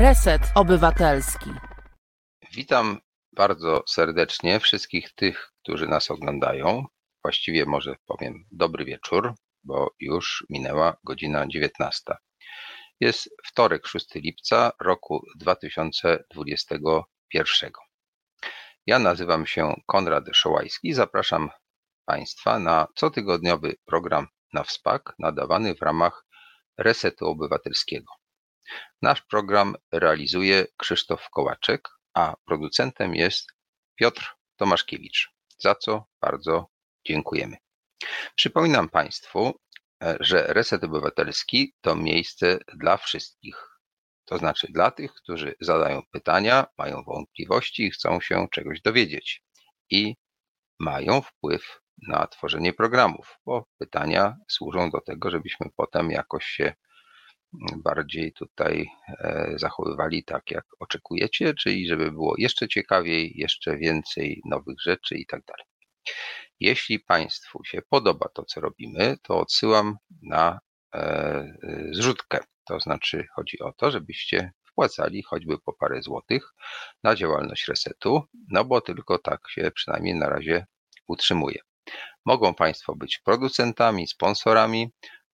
Reset Obywatelski. Witam bardzo serdecznie wszystkich tych, którzy nas oglądają. Właściwie może powiem dobry wieczór, bo już minęła godzina 19. Jest wtorek, 6 lipca roku 2021. Ja nazywam się Konrad Szołajski zapraszam Państwa na cotygodniowy program na WSPAK nadawany w ramach Resetu Obywatelskiego. Nasz program realizuje Krzysztof Kołaczek, a producentem jest Piotr Tomaszkiewicz, za co bardzo dziękujemy. Przypominam Państwu, że Reset Obywatelski to miejsce dla wszystkich. To znaczy dla tych, którzy zadają pytania, mają wątpliwości i chcą się czegoś dowiedzieć i mają wpływ na tworzenie programów, bo pytania służą do tego, żebyśmy potem jakoś się bardziej tutaj e, zachowywali tak, jak oczekujecie, czyli żeby było jeszcze ciekawiej, jeszcze więcej nowych rzeczy i tak dalej. Jeśli Państwu się podoba to, co robimy, to odsyłam na e, zrzutkę. To znaczy chodzi o to, żebyście wpłacali choćby po parę złotych na działalność resetu, no bo tylko tak się przynajmniej na razie utrzymuje. Mogą Państwo być producentami, sponsorami,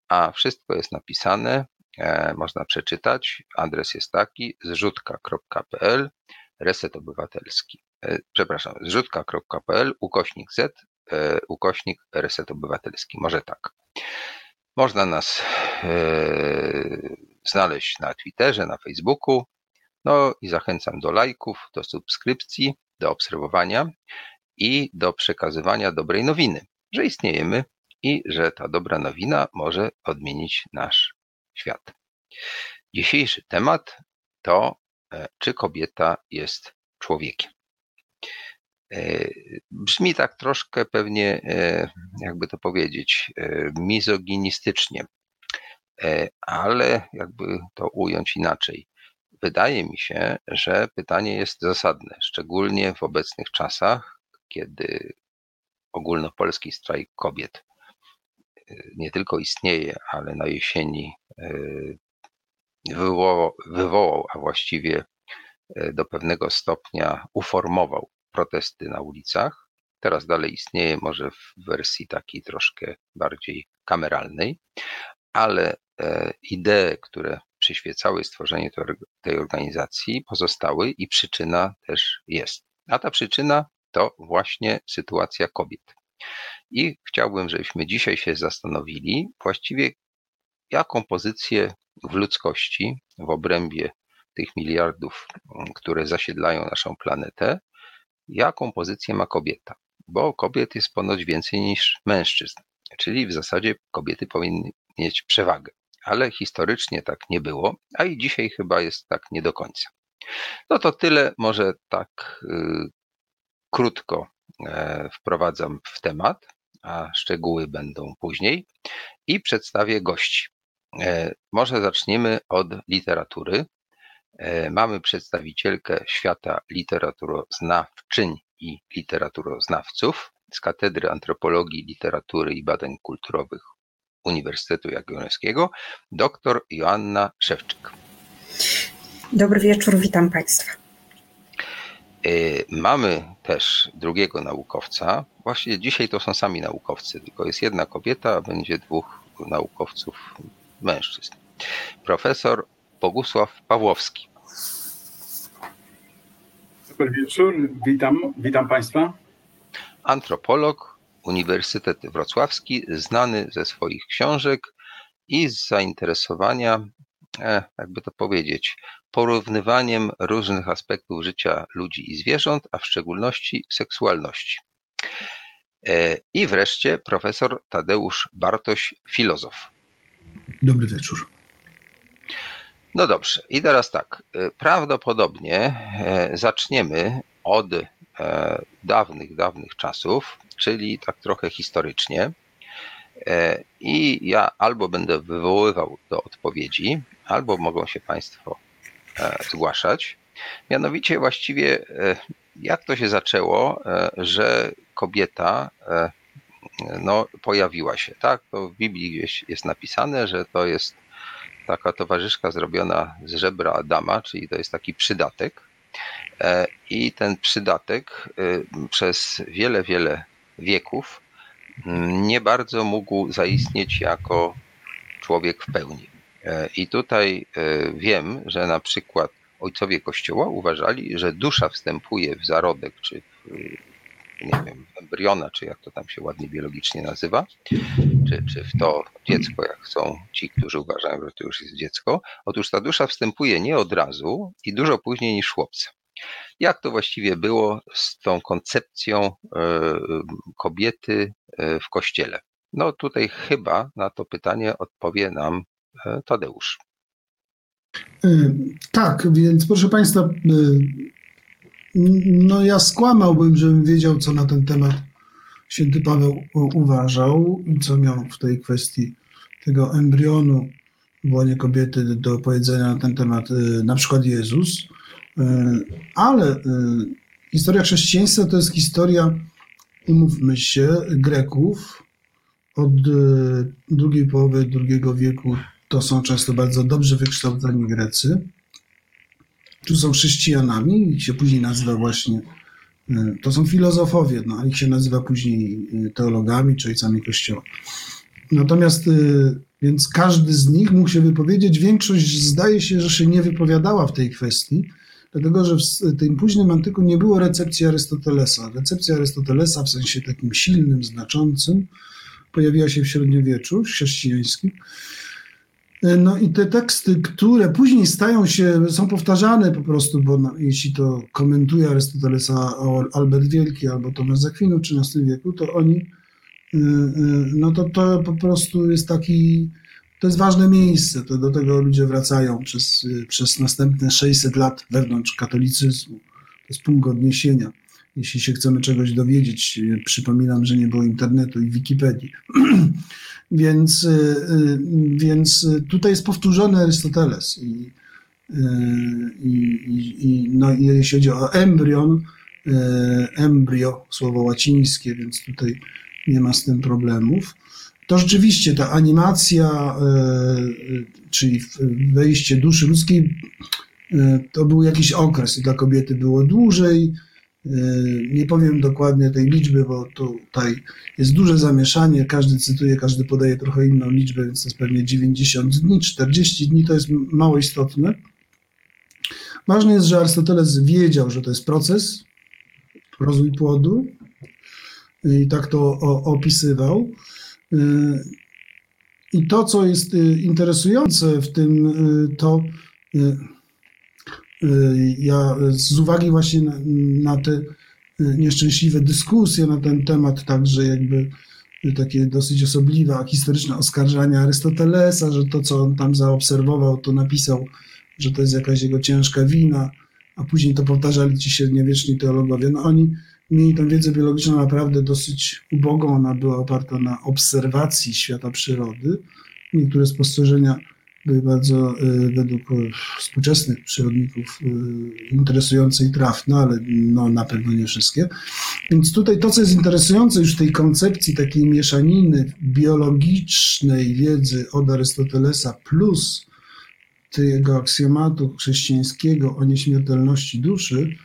a wszystko jest napisane, e, można przeczytać. Adres jest taki zrzutka.pl reset obywatelski. E, przepraszam, zrzutka.pl ukośnik z e, ukośnik reset obywatelski. Może tak. Można nas e, znaleźć na Twitterze, na Facebooku. No i zachęcam do lajków, do subskrypcji, do obserwowania i do przekazywania dobrej nowiny, że istniejemy i że ta dobra nowina może odmienić nasz świat. Dzisiejszy temat to, e, czy kobieta jest człowiekiem. E, brzmi tak troszkę pewnie, e, jakby to powiedzieć, mizoginistycznie, ale jakby to ująć inaczej. Wydaje mi się, że pytanie jest zasadne, szczególnie w obecnych czasach, kiedy ogólnopolski strajk kobiet nie tylko istnieje, ale na jesieni wywołał, wywołał, a właściwie y, do pewnego stopnia uformował protesty na ulicach. Teraz dalej istnieje, może w wersji takiej troszkę bardziej kameralnej, ale e, idee, które przyświecały stworzeniu tej organizacji, pozostały i przyczyna też jest. A ta przyczyna to właśnie sytuacja kobiet. I chciałbym, żebyśmy dzisiaj się zastanowili właściwie, jaką pozycję w ludzkości, w obrębie tych miliardów, które zasiedlają naszą planetę, jaką pozycję ma kobieta. Bo kobiet jest ponoć więcej niż mężczyzn, czyli w zasadzie kobiety powinny mieć przewagę. Ale historycznie tak nie było, a i dzisiaj chyba jest tak nie do końca. No to tyle, może tak y, krótko e, wprowadzam w temat, a szczegóły będą później i przedstawię gości. E, może zaczniemy od literatury. E, mamy przedstawicielkę świata literaturoznawczyń i literaturoznawców z Katedry Antropologii, Literatury i Badań Kulturowych Uniwersytetu Jagiellońskiego, dr Joanna Szewczyk. Dobry wieczór, witam Państwa. Y, mamy też drugiego naukowca. Właśnie dzisiaj to są sami naukowcy, tylko jest jedna kobieta, a będzie dwóch naukowców mężczyzn. Profesor Bogusław Pawłowski. Dobry wieczór, witam, witam Państwa. Antropolog, Uniwersytet Wrocławski, znany ze swoich książek i z zainteresowania, e, jakby to powiedzieć, porównywaniem różnych aspektów życia ludzi i zwierząt, a w szczególności seksualności. E, I wreszcie profesor Tadeusz Bartoś, filozof. Dobry wieczór. No dobrze, i teraz tak. E, prawdopodobnie e, zaczniemy od dawnych, dawnych czasów, czyli tak trochę historycznie. I ja albo będę wywoływał do odpowiedzi, albo mogą się Państwo E, zgłaszać. Mianowicie właściwie e, jak to się zaczęło, e, że kobieta no, pojawiła się, tak? To w Biblii gdzieś jest napisane, że to jest taka towarzyszka zrobiona z żebra Adama, czyli to jest taki przydatek. E, I ten przydatek e, przez wiele, wiele wieków mm, nie bardzo mógł zaistnieć jako człowiek w pełni. E, I tutaj wiem, że na przykład ojcowie Kościoła uważali, że dusza wstępuje w zarodek, czy nie wiem, embriona, czy jak to tam się ładnie biologicznie nazywa, czy, czy w to dziecko, jak są ci, którzy uważają, że to już jest dziecko. Otóż ta dusza wstępuje nie od razu i dużo później niż chłopca. Jak to właściwie było z tą koncepcją e, kobiety e, w kościele? No tutaj chyba na to pytanie odpowie nam e, Tadeusz. Tak, więc proszę Państwa, no ja skłamałbym, żebym wiedział, co na ten temat święty Paweł uważał co miał w tej kwestii tego embrionu w łonie kobiety do powiedzenia na ten temat na przykład Jezus. Ale historia chrześcijaństwa to jest historia, umówmy się, Greków od drugiej połowy II wieku to są często bardzo dobrze wykształceni Grecy, Tu są chrześcijanami, ich się później nazywa właśnie, e, to są filozofowie, no, ich się nazywa później e, teologami czy ojcami Kościoła. Natomiast, e, więc każdy z nich mógł się wypowiedzieć, większość zdaje się, że się nie wypowiadała w tej kwestii, dlatego że w tym późnym antyku nie było recepcji Arystotelesa. Recepcja Arystotelesa w sensie takim silnym, znaczącym pojawiła się w średniowieczu chrześcijańskim, no i te teksty, które później stają się, są powtarzane po prostu, bo no, jeśli to komentuje Arystotelesa Albert Wielki albo Tomasz Zakwinu w XIII wieku, to oni, e, e, no to to po prostu jest taki, to jest ważne miejsce, to do tego ludzie wracają przez, przez następne 600 lat wewnątrz katolicyzmu. To jest punkt odniesienia. Jeśli się chcemy czegoś dowiedzieć, przypominam, że nie było internetu i Wikipedii. Więc, y, y, więc tutaj jest powtórzony Arystoteles. I, i, i, no, jeśli chodzi o embrion, embryo, słowo łacińskie, więc tutaj nie ma z tym problemów. To rzeczywiście ta animacja, czyli wejście duszy ludzkiej, to był jakiś okres i dla kobiety było dłużej, nie powiem dokładnie tej liczby, bo tutaj jest duże zamieszanie. Każdy cytuje, każdy podaje trochę inną liczbę, więc to jest pewnie 90 dni, 40 dni to jest mało istotne. Ważne jest, że Arystoteles wiedział, że to jest proces, rozwój płodu i tak to opisywał. Yy, I to, co jest interesujące w tym, to Y, ja z uwagi właśnie na, na te y, nieszczęśliwe dyskusje na ten temat, także jakby takie dosyć osobliwe, historyczne oskarżania Arystotelesa, że to, co on tam zaobserwował, to napisał, że to jest jakaś jego ciężka wina, a później to powtarzali ci średniowieczni teologowie. No oni mieli tę wiedzę biologiczną naprawdę dosyć ubogą, ona była oparta na obserwacji świata przyrody. Niektóre spostrzeżenia były bardzo y, według y, współczesnych przyrodników y, interesujące i trafne, ale no, na pewno nie wszystkie. Więc tutaj to, co jest interesujące już w tej koncepcji takiej mieszaniny biologicznej wiedzy od Arystotelesa plus tego aksjomatu chrześcijańskiego o nieśmiertelności duszy,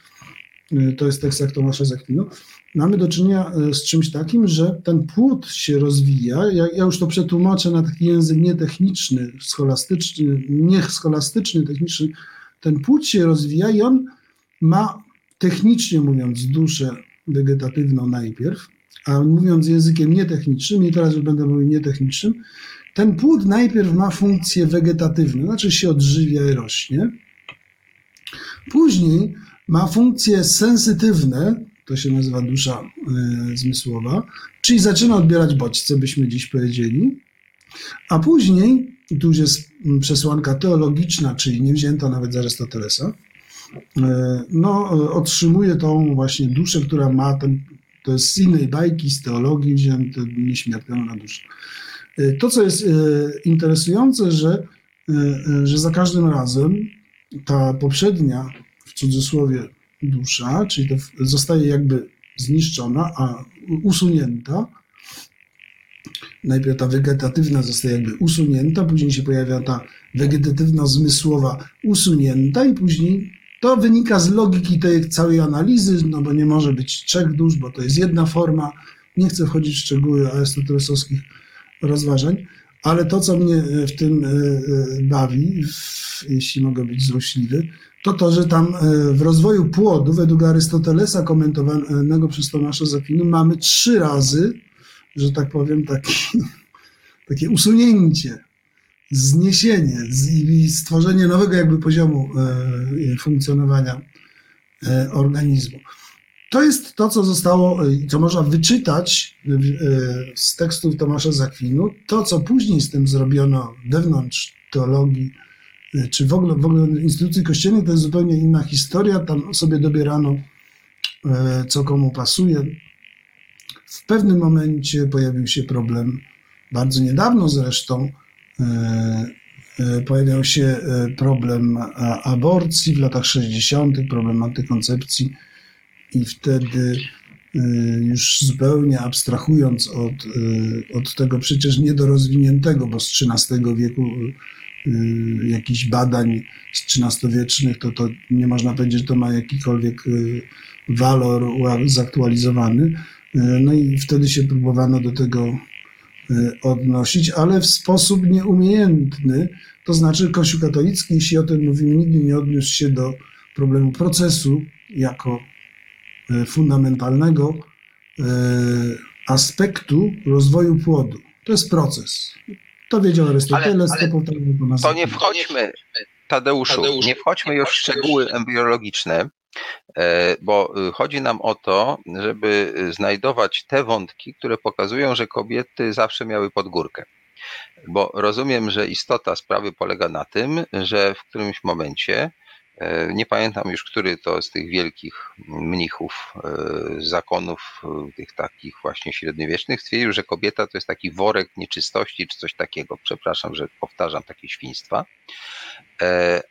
to jest tekst jak Zakwinu, mamy do czynienia e, z czymś takim, że ten płód się rozwija. Ja, ja już to przetłumaczę na taki język nietechniczny, scholastyczny, nie scholastyczny, techniczny. Ten płód się rozwija i on ma, technicznie mówiąc, duszę wegetatywną najpierw, a mówiąc językiem nietechnicznym, i teraz już będę mówił nietechnicznym, ten płód najpierw ma funkcję wegetatywną, znaczy się odżywia i rośnie. Później ma funkcje sensytywne, to się nazywa dusza y, zmysłowa, czyli zaczyna odbierać bodźce, byśmy dziś powiedzieli, a później, i tu już jest przesłanka teologiczna, czyli nie wzięta nawet z Arystotelesa, y, no, otrzymuje tą właśnie duszę, która ma ten, to jest z innej bajki, z teologii wzięte, nieśmiertelna dusza. Y, to, co jest interesujące, że, że za każdym razem ta poprzednia, w cudzysłowie, dusza, czyli to zostaje jakby zniszczona, a usunięta. najpierw ta wegetatywna zostaje jakby usunięta, później się pojawia ta wegetatywno-zmysłowa usunięta i później to wynika z logiki tej całej analizy, no bo nie może być trzech dusz, bo to jest jedna forma. Nie chcę wchodzić w szczegóły arystotelesowskich rozważań, ale to, co mnie w tym e, e, bawi, jeśli mogę być złośliwy, to to, że tam e, w rozwoju płodu, według Arystotelesa komentowanego przez Tomasza Zakinu, mamy trzy razy, że tak powiem, taki, takie usunięcie, zniesienie i stworzenie nowego jakby poziomu funkcjonowania organizmu. To jest to, co zostało, e, co można wyczytać e, z tekstów Tomasza Zakwinu. To, co później z tym zrobiono wewnątrz teologii, e, czy w ogóle, w ogóle instytucji kościelnej, to jest zupełnie inna historia. Tam sobie dobierano, co komu pasuje. W pewnym momencie pojawił się problem, bardzo niedawno zresztą, pojawiał się problem aborcji w latach 60., problem antykoncepcji i wtedy już zupełnie abstrahując od, od tego przecież niedorozwiniętego, bo z XIII wieku y, jakichś badań z XIII-wiecznych, to, to nie można powiedzieć, że to ma jakikolwiek walor zaktualizowany. No i wtedy się próbowano do tego odnosić, ale w sposób nieumiejętny. To znaczy Kościół katolicki, jeśli o tym mówimy, nigdy nie odniósł się do problemu procesu jako fundamentalnego aspektu rozwoju płodu. To jest proces. To wiedział Arystoteles, ale, ale to To nie wchodźmy, Tadeuszu, Tadeusz, nie wchodźmy już w szczegóły embriologiczne, e, bo chodzi nam o to, żeby znajdować te wątki, które pokazują, że kobiety zawsze miały podgórkę. Bo rozumiem, że istota sprawy polega na tym, że w którymś momencie nie pamiętam już, który to z tych wielkich mnichów e, zakonów, e, tych takich właśnie średniowiecznych, stwierdził, że kobieta to jest taki worek nieczystości czy coś takiego. Przepraszam, że powtarzam takie świństwa,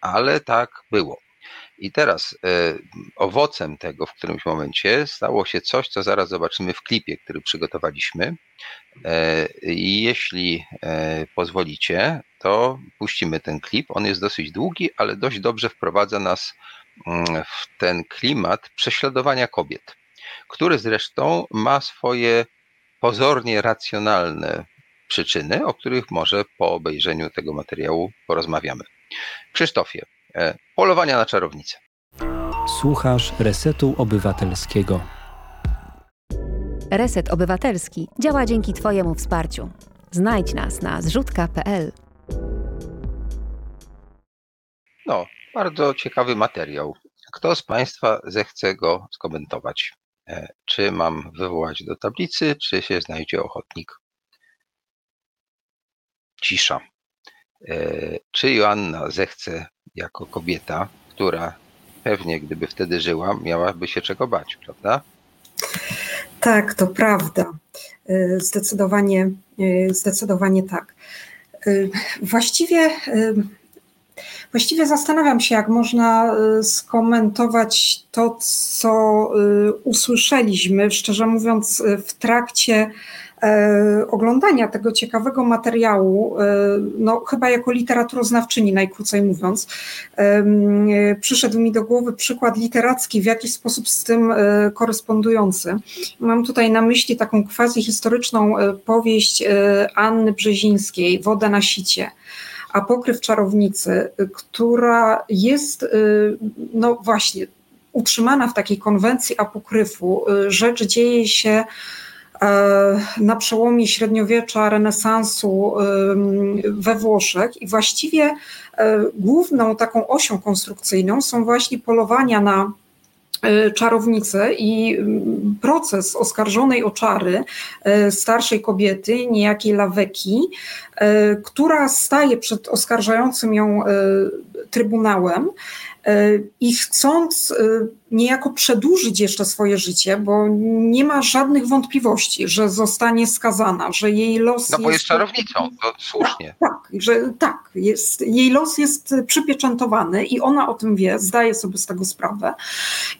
ale tak było. I teraz e, owocem tego w którymś momencie stało się coś, co zaraz zobaczymy w klipie, który przygotowaliśmy. E, jeśli e, pozwolicie, to puścimy ten klip. On jest dosyć długi, ale dość dobrze wprowadza nas mm, w ten klimat prześladowania kobiet, który zresztą ma swoje pozornie racjonalne przyczyny, o których może po obejrzeniu tego materiału porozmawiamy. Krzysztofie, E, polowania na czarownicę. Słuchasz Resetu Obywatelskiego. Reset Obywatelski działa dzięki Twojemu wsparciu. Znajdź nas na zrzutka.pl. No, bardzo ciekawy materiał. Kto z Państwa zechce go skomentować? E, czy mam wywołać do tablicy, czy się znajdzie ochotnik? Cisza. E, czy Joanna zechce jako kobieta, która pewnie gdyby wtedy żyła, miałaby się czego bać, prawda? Tak, to prawda. E, zdecydowanie, zdecydowanie tak. Właściwie, właściwie zastanawiam się, jak można skomentować to, co usłyszeliśmy, szczerze mówiąc, w trakcie oglądania tego ciekawego materiału, e, no chyba jako literaturoznawczyni najkrócej mówiąc, e, przyszedł mi do głowy przykład literacki w jakiś sposób z tym korespondujący. Mam tutaj na myśli taką quasi historyczną powieść Anny Brzezińskiej, Woda na sicie apokryf czarownicy, która jest, no właśnie, utrzymana w takiej konwencji apokryfu. Rzecz dzieje się E, na przełomie średniowiecza, renesansu we Włoszech i właściwie e, główną taką osią konstrukcyjną są właśnie polowania na e, czarownicy i proces oskarżonej o czary starszej kobiety, niejakiej Laweki, która staje przed oskarżającym ją trybunałem i chcąc niejako przedłużyć jeszcze swoje życie, bo nie ma żadnych wątpliwości, że zostanie skazana, że jej los. No bo jest, jest czarownicą, to słusznie. Tak, że tak, jest, jej los jest przypieczętowany i ona o tym wie, zdaje sobie z tego sprawę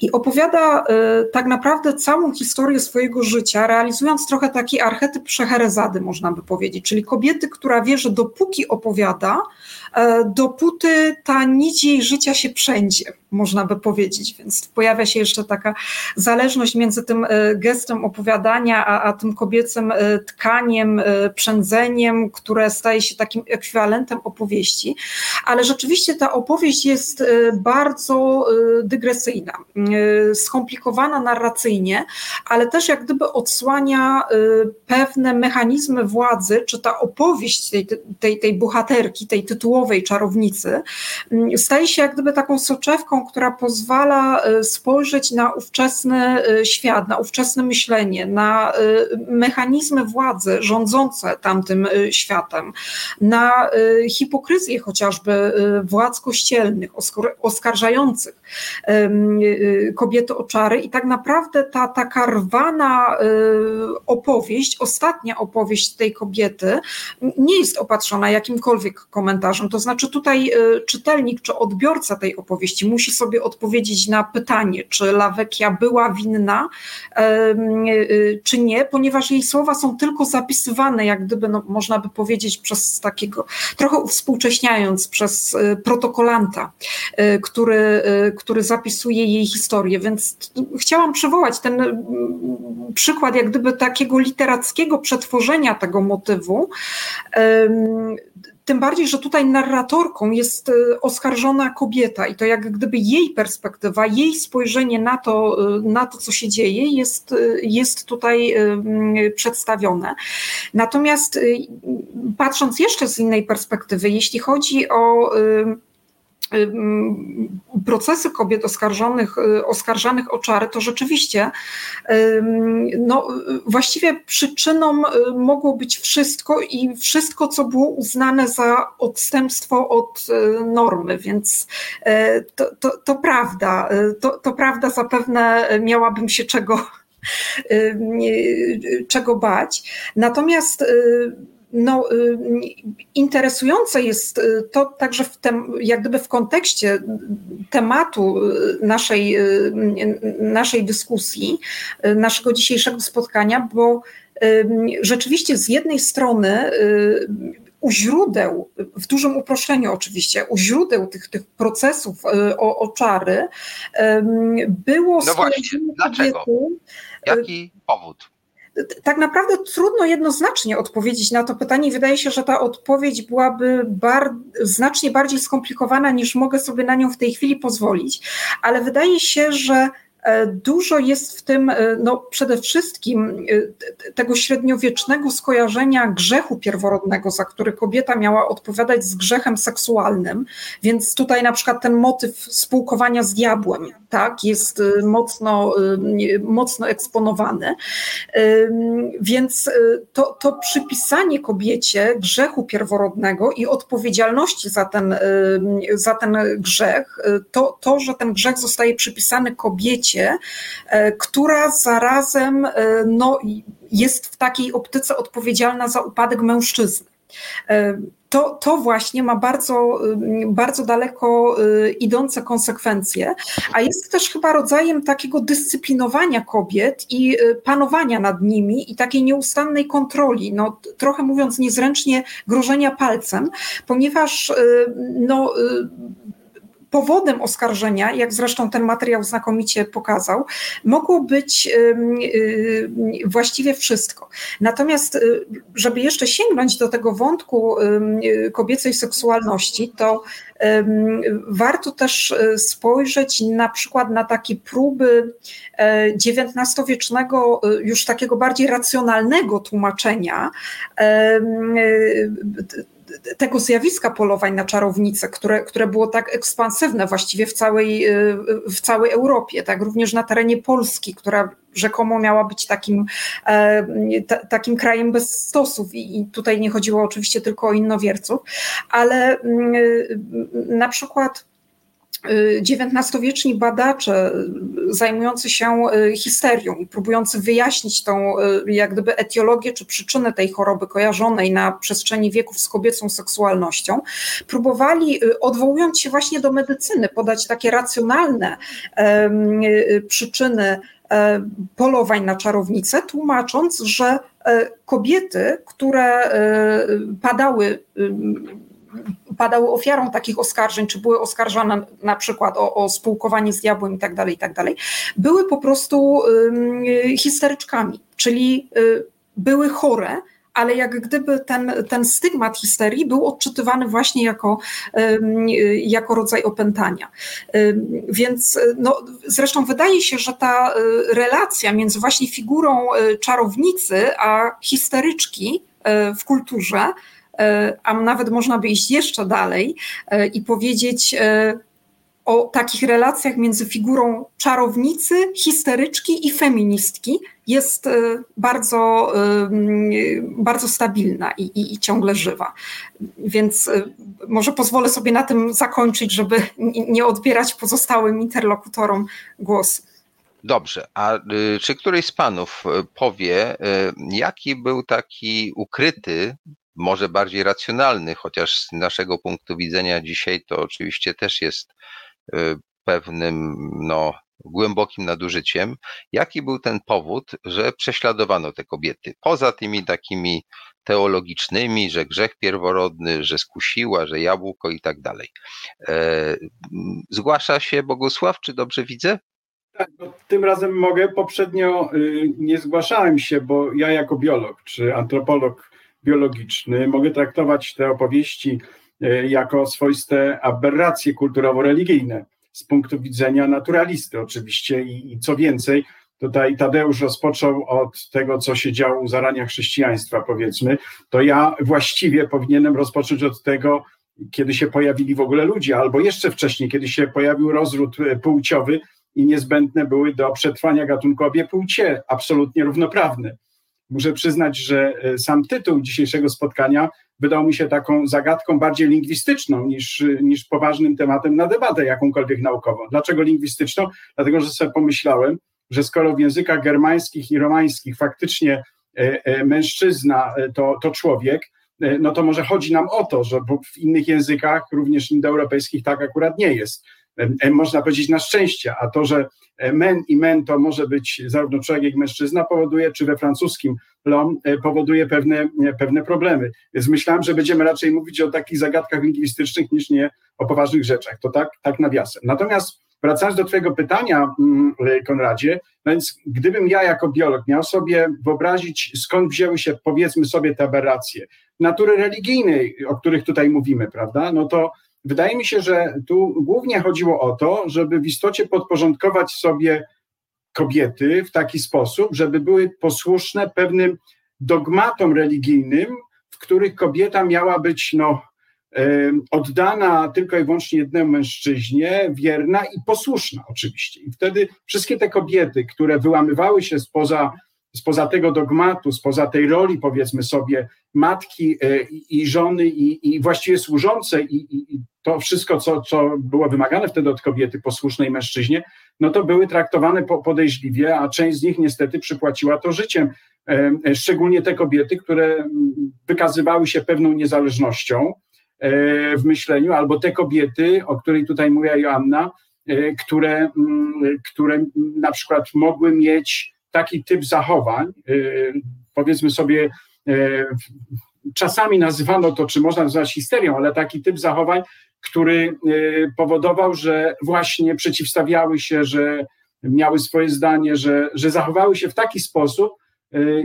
i opowiada y, tak naprawdę całą historię swojego życia, realizując trochę taki archetyp Szeherezady, można by powiedzieć, czyli kobiety, która wie, że dopóki opowiada, E, dopóty ta nić jej życia się przędzie, można by powiedzieć. Więc pojawia się jeszcze taka zależność między tym e, gestem opowiadania, a, a tym kobiecym e, tkaniem, przędzeniem, które staje się takim ekwiwalentem opowieści. Ale rzeczywiście ta opowieść jest bardzo dygresyjna, skomplikowana narracyjnie, ale też jak gdyby odsłania pewne mechanizmy władzy, czy ta opowieść tej, tej, tej bohaterki, tej tytułowej, czarownicy, staje się jak gdyby taką soczewką, która pozwala e, spojrzeć na ówczesny e, świat, na ówczesne myślenie, na e, mechanizmy władzy rządzące tamtym światem, na hipokryzję chociażby władz kościelnych, oskarżających kobiety o czary. I tak naprawdę ta taka rwana opowieść, ostatnia opowieść tej kobiety nie jest opatrzona jakimkolwiek komentarzem, to znaczy tutaj y, czytelnik czy odbiorca tej opowieści musi sobie odpowiedzieć na pytanie, czy Lawekia była winna, y, czy nie, ponieważ jej słowa są tylko zapisywane, jak gdyby, no, można by powiedzieć, przez takiego, trochę współcześniając, przez y, protokolanta, który, który zapisuje jej historię. Więc chciałam przywołać ten przykład, jak gdyby takiego literackiego przetworzenia tego motywu tym bardziej, że tutaj narratorką jest e, oskarżona kobieta i to jak gdyby jej perspektywa, jej spojrzenie na to, e, na to co się dzieje, jest, e, jest tutaj przedstawione. Natomiast patrząc jeszcze z innej perspektywy, jeśli chodzi o procesy kobiet oskarżonych, y, oskarżanych o czary, to rzeczywiście no, właściwie przyczyną y, mogło być wszystko i wszystko, co było uznane za odstępstwo od y, normy, więc to, to, to prawda, to, to prawda, zapewne miałabym się czego, czego bać. Natomiast no, y, interesujące jest y, to także w tem, jak gdyby w kontekście tematu y, naszej, naszej dyskusji, naszego dzisiejszego spotkania, bo rzeczywiście z jednej strony u źródeł, w dużym uproszczeniu oczywiście, u źródeł tych, tych procesów o, o czary było No właśnie, dlaczego? Jaki powód? Tak naprawdę trudno jednoznacznie odpowiedzieć na to pytanie. Wydaje się, że ta odpowiedź byłaby bar znacznie bardziej skomplikowana, niż mogę sobie na nią w tej chwili pozwolić, ale wydaje się, że dużo jest w tym, e, no przede wszystkim e, tego średniowiecznego skojarzenia grzechu pierworodnego, za który kobieta miała odpowiadać z grzechem seksualnym, więc tutaj na przykład ten motyw spółkowania z diabłem, tak, jest mocno, mocno eksponowany. Więc to, to przypisanie kobiecie grzechu pierworodnego i odpowiedzialności za ten, za ten grzech, to, to, że ten grzech zostaje przypisany kobiecie, e, która zarazem e, no, jest w takiej optyce odpowiedzialna za upadek mężczyzny. E, to, to właśnie ma bardzo, bardzo daleko idące konsekwencje, a jest też chyba rodzajem takiego dyscyplinowania kobiet i panowania nad nimi i takiej nieustannej kontroli, no, trochę mówiąc niezręcznie, grożenia palcem, ponieważ no, powodem oskarżenia, jak zresztą ten materiał znakomicie pokazał, mogło być właściwie wszystko. Natomiast, y, żeby jeszcze sięgnąć do tego wątku kobiecej seksualności, to warto też y, spojrzeć na przykład na takie próby XIX-wiecznego, y, już takiego bardziej racjonalnego tłumaczenia tego zjawiska polowań na czarownice, które, które było tak ekspansywne właściwie w całej, y, w całej Europie, tak również na terenie Polski, która rzekomo miała być takim, e, takim krajem bez stosów. I, tutaj nie chodziło oczywiście tylko o innowierców, ale mm, na przykład XIX-wieczni badacze zajmujący się histerią i próbujący wyjaśnić tą jak gdyby etiologię czy przyczynę tej choroby kojarzonej na przestrzeni wieków z kobiecą seksualnością, próbowali odwołując się właśnie do medycyny podać takie racjonalne przyczyny polowań na czarownice, tłumacząc, że kobiety, które padały padały ofiarą takich oskarżeń, czy były oskarżane na przykład o, o spółkowanie z diabłem i tak dalej, i tak były po prostu histeryczkami, czyli y, były chore, ale jak gdyby ten, ten stygmat histerii był odczytywany właśnie jako, jako rodzaj opętania. Więc no, zresztą wydaje się, że ta y, relacja między właśnie figurą y, czarownicy a histeryczki w kulturze a nawet można by iść jeszcze dalej e, i powiedzieć e, o takich relacjach między figurą czarownicy, histeryczki i feministki jest bardzo, bardzo stabilna i, i, i, ciągle żywa. Więc może pozwolę sobie na tym zakończyć, żeby nie odbierać pozostałym interlokutorom głosu. Dobrze, a y, czy któryś z panów powie, jaki był taki ukryty może bardziej racjonalny, chociaż z naszego punktu widzenia dzisiaj to oczywiście też jest y, pewnym no, głębokim nadużyciem. Jaki był ten powód, że prześladowano te kobiety? Poza tymi takimi teologicznymi, że grzech pierworodny, że skusiła, że jabłko i tak dalej. E, zgłasza się Bogusław, czy dobrze widzę? Tak, no, tym razem mogę. Poprzednio y, nie zgłaszałem się, bo ja jako biolog czy antropolog biologiczny. Mogę traktować te opowieści e, jako swoiste aberracje kulturowo-religijne z punktu widzenia naturalisty oczywiście i, i co więcej, tutaj Tadeusz rozpoczął od tego, co się działo u zarania chrześcijaństwa, powiedzmy, to ja właściwie powinienem rozpocząć od tego, kiedy się pojawili w ogóle ludzie, albo jeszcze wcześniej, kiedy się pojawił rozród e, płciowy i niezbędne były do przetrwania gatunku obie płcie, absolutnie równoprawne. Muszę przyznać, że e, sam tytuł dzisiejszego spotkania wydał mi się taką zagadką bardziej lingwistyczną niż, niż poważnym tematem na debatę jakąkolwiek naukową. Dlaczego lingwistyczną? Dlatego, że sobie pomyślałem, że skoro w językach germańskich i romańskich faktycznie e, e, mężczyzna to, to człowiek, no to może chodzi nam o to, że w innych językach, również indoeuropejskich, tak akurat nie jest. Można powiedzieć na szczęście, a to, że men i men to może być zarówno człowiek, jak i mężczyzna, powoduje, czy we francuskim l'homme e, powoduje pewne, e, pewne problemy. Więc myślałem, że będziemy raczej mówić o takich zagadkach lingwistycznych niż nie o poważnych rzeczach. To tak, tak nawiasem. Natomiast wracając do Twojego pytania, mm, e, Konradzie, więc gdybym ja jako biolog miał sobie wyobrazić, skąd wzięły się, powiedzmy sobie, te aberracje natury religijnej, o których tutaj mówimy, prawda, no to Wydaje mi się, że tu głównie chodziło o to, żeby w istocie podporządkować sobie kobiety w taki sposób, żeby były posłuszne pewnym dogmatom religijnym, w których kobieta miała być no, oddana tylko i wyłącznie jednemu mężczyźnie, wierna i posłuszna oczywiście. I wtedy wszystkie te kobiety, które wyłamywały się spoza spoza tego dogmatu, spoza tej roli, powiedzmy sobie, matki e, i żony i, i właściwie służącej i, i, to wszystko, co, co było wymagane wtedy od kobiety posłusznej mężczyźnie, no to były traktowane podejrzliwie, a część z nich niestety przypłaciła to życiem. E, e, szczególnie te kobiety, które wykazywały się pewną niezależnością w myśleniu, albo te kobiety, o której tutaj mówiła Joanna, które, które na przykład mogły mieć taki typ zachowań, powiedzmy sobie, czasami nazywano to, czy można nazwać histerią, ale taki typ zachowań, który y, powodował, że właśnie przeciwstawiały się, że miały swoje zdanie, że, że zachowały się w taki sposób,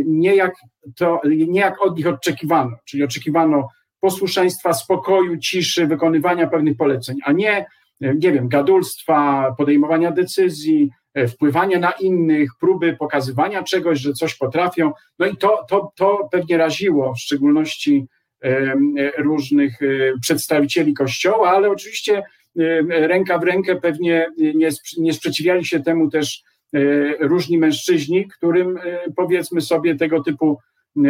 nie jak, to, nie jak od nich oczekiwano, czyli oczekiwano posłuszeństwa, spokoju, ciszy, wykonywania pewnych poleceń, a nie, nie wiem, gadulstwa, podejmowania decyzji, E, wpływania na innych, próby pokazywania czegoś, że coś potrafią. No i to, to, to pewnie raziło w szczególności różnych e, przedstawicieli Kościoła, ale oczywiście ręka w rękę pewnie nie, nie sprzeciwiali się temu też e, różni mężczyźni, którym powiedzmy sobie tego typu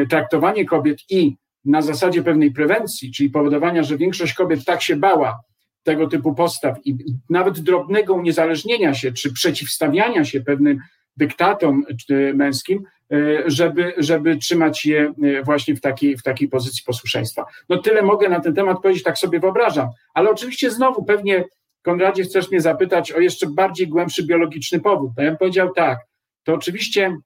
traktowanie kobiet i na zasadzie pewnej prewencji, czyli powodowania, że większość kobiet tak się bała tego typu postaw i nawet drobnego uniezależnienia się czy przeciwstawiania się pewnym dyktatom męskim, żeby, żeby trzymać je właśnie w takiej, w takiej pozycji posłuszeństwa. No tyle mogę na ten temat powiedzieć, tak sobie wyobrażam, ale oczywiście znowu pewnie Konradzie chcesz mnie zapytać o jeszcze bardziej głębszy biologiczny powód. No ja bym powiedział tak, to oczywiście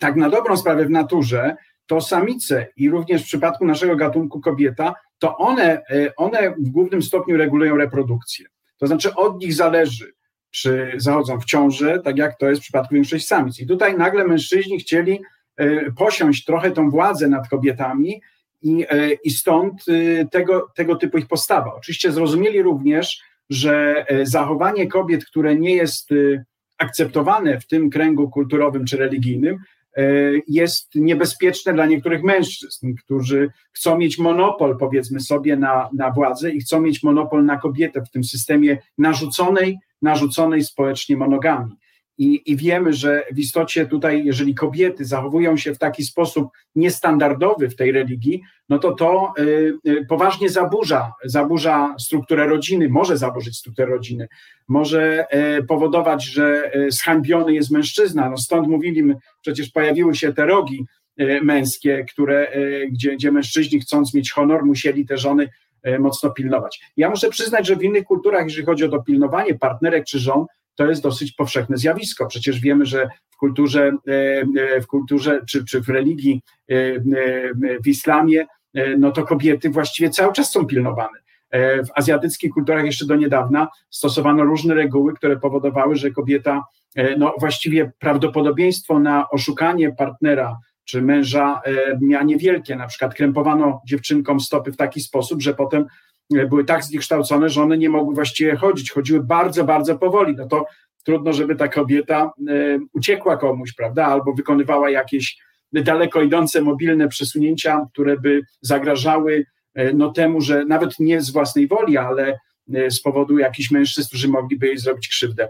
tak na dobrą sprawę w naturze to samice i również w przypadku naszego gatunku kobieta, to one, e, one w głównym stopniu regulują reprodukcję. To znaczy od nich zależy, czy zachodzą w ciążę, tak jak to jest w przypadku większości samic. I tutaj nagle mężczyźni chcieli e, posiąść trochę tą władzę nad kobietami i, e, i stąd tego, tego typu ich postawa. Oczywiście zrozumieli również, że zachowanie kobiet, które nie jest akceptowane w tym kręgu kulturowym czy religijnym, E, jest niebezpieczne dla niektórych mężczyzn, którzy chcą mieć monopol, powiedzmy sobie, na, na władzę i chcą mieć monopol na kobietę w tym systemie narzuconej, narzuconej społecznie monogami. I, I wiemy, że w istocie tutaj, jeżeli kobiety zachowują się w taki sposób niestandardowy w tej religii, no to to y, y, poważnie zaburza, zaburza strukturę rodziny, może zaburzyć strukturę rodziny, może y, powodować, że zhańbiony jest mężczyzna. No stąd mówili, przecież pojawiły się te rogi męskie, które, gdzie, gdzie mężczyźni chcąc mieć honor, musieli te żony mocno pilnować. Ja muszę przyznać, że w innych kulturach, jeżeli chodzi o to pilnowanie partnerek czy żon, to jest dosyć powszechne zjawisko. Przecież wiemy, że w kulturze, e, e, w kulturze czy, czy w religii, e, w islamie, no to kobiety właściwie cały czas są pilnowane. W azjatyckich kulturach jeszcze do niedawna stosowano różne reguły, które powodowały, że kobieta, no właściwie prawdopodobieństwo na oszukanie partnera czy męża miała niewielkie. Na przykład krępowano dziewczynkom stopy w taki sposób, że potem były tak zniekształcone, że one nie mogły właściwie chodzić, chodziły bardzo, bardzo powoli. No to trudno, żeby ta kobieta e, uciekła komuś, prawda, albo wykonywała jakieś daleko idące mobilne przesunięcia, które by zagrażały e, no, temu, że nawet nie z własnej woli, ale e, z powodu jakichś mężczyzn, którzy mogliby jej zrobić krzywdę.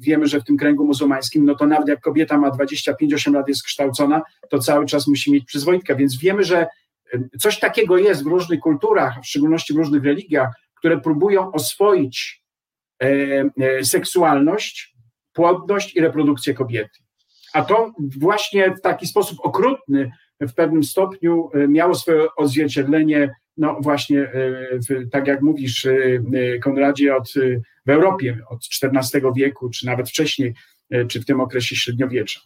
Wiemy, że w tym kręgu muzułmańskim, no to nawet jak kobieta ma 25-8 lat, jest kształcona, to cały czas musi mieć przyzwoitkę, więc wiemy, że Coś takiego jest w różnych kulturach, w szczególności w różnych religiach, które próbują oswoić e, e, seksualność, płodność i reprodukcję kobiety. A to właśnie w taki sposób okrutny w pewnym stopniu e, miało swoje odzwierciedlenie, no właśnie, w, tak jak mówisz, Konradzie, od, w Europie od XIV wieku, czy nawet wcześniej, czy w tym okresie średniowiecza.